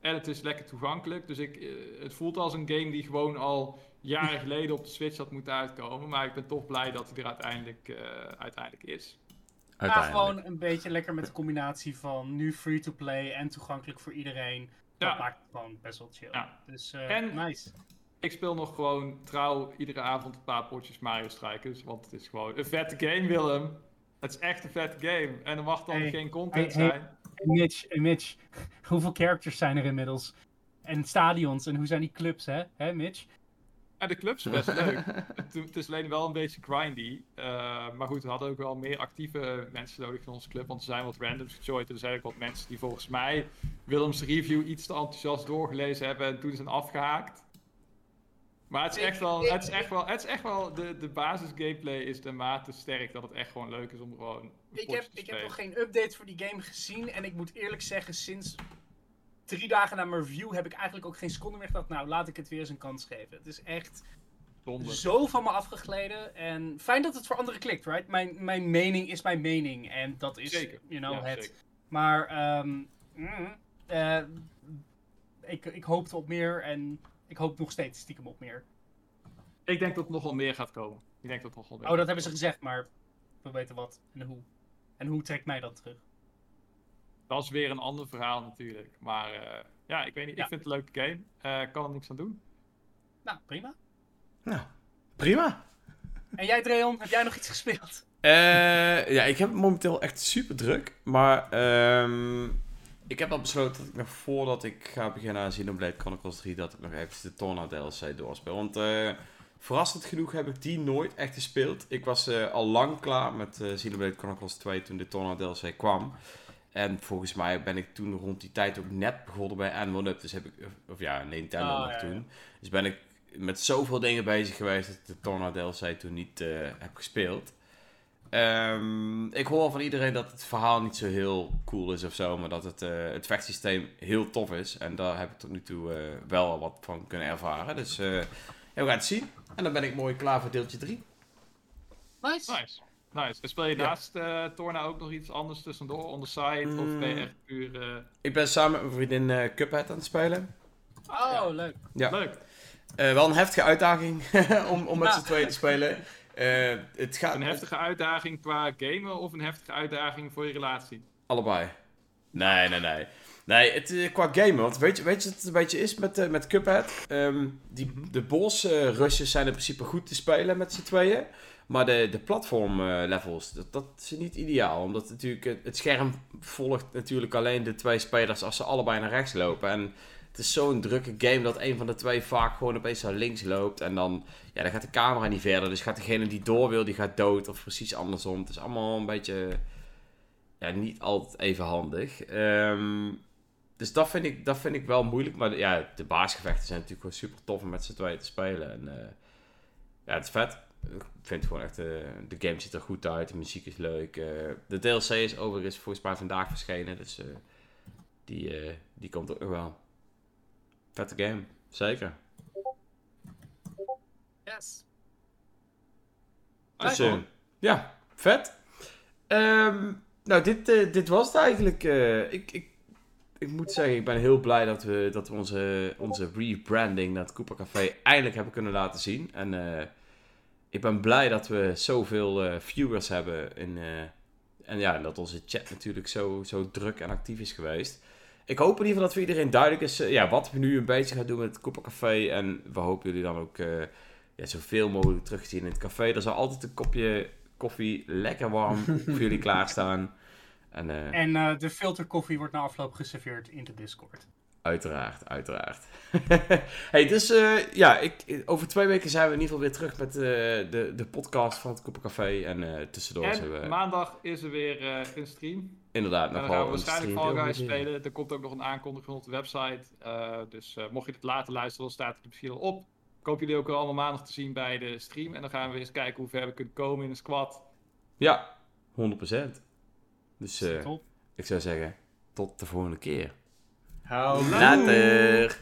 En het is lekker toegankelijk. Dus ik, eh, het voelt als een game die gewoon al jaren (laughs) geleden op de Switch had moeten uitkomen. Maar ik ben toch blij dat hij er uiteindelijk, eh, uiteindelijk is. Ja, Uiteindelijk. gewoon een beetje lekker met de combinatie van nu free-to-play en toegankelijk voor iedereen. Dat Ja. maakt het gewoon best wel chill. Ja. Dus eh, En- nice. Ik speel nog gewoon trouw iedere avond een paar potjes Mario Strikers. Want het is gewoon een vette game, Willem. Het is echt een vette game. En er mag dan Hey, geen content hey, hey. zijn. Mitch, Mitch, (laughs) hoeveel characters zijn er inmiddels? En stadions, en hoe zijn die clubs, hè? Hè, Mitch? Ja, de club is best (laughs) leuk. Het, het is alleen wel een beetje grindy. eh, maar goed, we hadden ook wel meer actieve mensen nodig in onze club. Want er zijn wat randoms gejoined. En er zijn ook wat mensen die volgens mij Willems review iets te enthousiast doorgelezen hebben. En toen zijn afgehaakt. Maar het is echt wel, het is echt wel, het is echt wel de, de basis gameplay is de mate sterk dat het echt gewoon leuk is om gewoon Ik heb, te ik heb nog geen update voor die game gezien. En ik moet eerlijk zeggen, sinds drie dagen na mijn review heb ik eigenlijk ook geen seconde meer gedacht. Nou, laat ik het weer eens een kans geven. Het is echt Zonde. zo van me afgegleden. En fijn dat het voor anderen klikt, right? Mijn, mijn mening is mijn mening. En dat is, Zeker. you know, Ja, het. zeker. Maar mm, eh, ik, ik hoopte op meer en ik hoop nog steeds stiekem op meer. Ik denk dat er nog wel meer gaat komen. Ik denk dat nog wel meer Oh, dat hebben ze gezegd, maar we weten wat en hoe. En hoe trekt mij dat terug? Dat is weer een ander verhaal natuurlijk. Maar eh, ja, ik weet niet. Ja. Ik vind het een leuke game. Eh, Ik kan er niks aan doen. Nou, prima. Nou, prima. En jij, Dreon, heb jij nog iets gespeeld? Eh, ja, ik heb het momenteel echt super druk. Maar ehm, ik heb al besloten dat ik nog voordat ik ga beginnen aan Xenoblade Chronicles 3... dat ik nog even de Torna DLC doorspeel. Want eh, verrassend genoeg heb ik die nooit echt gespeeld. Ik was eh, al lang klaar met eh Xenoblade Chronicles 2 toen de Torna DLC kwam. En volgens mij ben ik toen rond die tijd ook net begonnen bij N1 Up. Dus heb ik, of ja, Nintendo Ah, nog ja, ja. toen. Dus ben ik met zoveel dingen bezig geweest dat ik de Torna DLC toen niet eh, heb gespeeld. Ehm, ik hoor van iedereen dat het verhaal niet zo heel cool is of zo, maar dat het, eh, het vechtsysteem heel tof is. En daar heb ik tot nu toe eh, wel wat van kunnen ervaren. Dus eh, ja, we gaan het zien. En dan ben ik mooi klaar voor deeltje 3. Nice. Nice. Nice. En speel je Ja. naast eh Torna ook nog iets anders tussendoor, on the side? Of ben je echt puur... eh, Ik ben samen met mijn vriendin eh, Cuphead aan het spelen. Oh, leuk. Ja. Leuk. Eh, wel een heftige uitdaging (laughs) om, om met Ja. z'n tweeën te spelen. Eh, het gaat Een heftige uitdaging qua gamen of een heftige uitdaging voor je relatie? Allebei. Nee, nee, nee. Nee, het, qua gamen, want weet je, weet je wat het een beetje is met, eh, met Cuphead? Ehm, die, Mhm. de boss rushes zijn in principe goed te spelen met z'n tweeën. Maar de, de platform eh, levels, dat, dat is niet ideaal. Omdat natuurlijk het, scherm volgt natuurlijk alleen de twee spelers als ze allebei naar rechts lopen. En het is zo'n drukke game dat een van de twee vaak gewoon opeens naar links loopt. En dan, ja, dan gaat de camera niet verder. Dus gaat degene die door wil, die gaat dood. Of precies andersom. Het is allemaal een beetje ja, niet altijd even handig. Ehm, dus dat vind, ik, dat vind ik wel moeilijk. Maar ja, de baasgevechten zijn natuurlijk gewoon super tof om met z'n tweeën te spelen. En eh, ja, het is vet. Ik vind gewoon echt, eh, de game ziet er goed uit. De muziek is leuk. eh, de DLC is overigens volgens mij vandaag verschenen. Dus eh, die, die komt ook nog wel. Vette game, zeker. Yes. Dus, ja, vet. Ehm, nou, dit, dit was het eigenlijk. ik, ik, ik moet zeggen, ik ben heel blij dat we, dat we onze, onze rebranding naar het Cooper Café eindelijk hebben kunnen laten zien. En eh, ik ben blij dat we zoveel eh, viewers hebben. In, eh, en ja, dat onze chat natuurlijk zo, zo druk en actief is geweest. Ik hoop in ieder geval dat voor iedereen duidelijk is eh, ja, wat we nu een beetje gaan doen met het Cooper Café. En we hopen jullie dan ook eh, ja, zoveel mogelijk terug te zien in het café. Er zal altijd een kopje koffie lekker warm (laughs) voor jullie klaarstaan. En eh, En eh, de filterkoffie wordt na afloop geserveerd in de Discord. Uiteraard, uiteraard. (laughs) hey, dus eh, ja, ik, over twee weken zijn we in ieder geval weer terug met eh, de, de podcast van het Cooper Café. En eh, tussendoor zijn En we maandag is er weer een stream. inderdaad En nog dan gaan wel we waarschijnlijk Fall Guys spelen. Er komt ook nog een aankondiging op de website. Eh, dus eh, mocht je het later luisteren, dan staat het er misschien al op. Ik hoop jullie ook allemaal maandag te zien bij de stream. En dan gaan we eens kijken hoe ver we kunnen komen in een squad. Ja, 100%. Dus eh, ik zou zeggen, tot de volgende keer. Hou Later!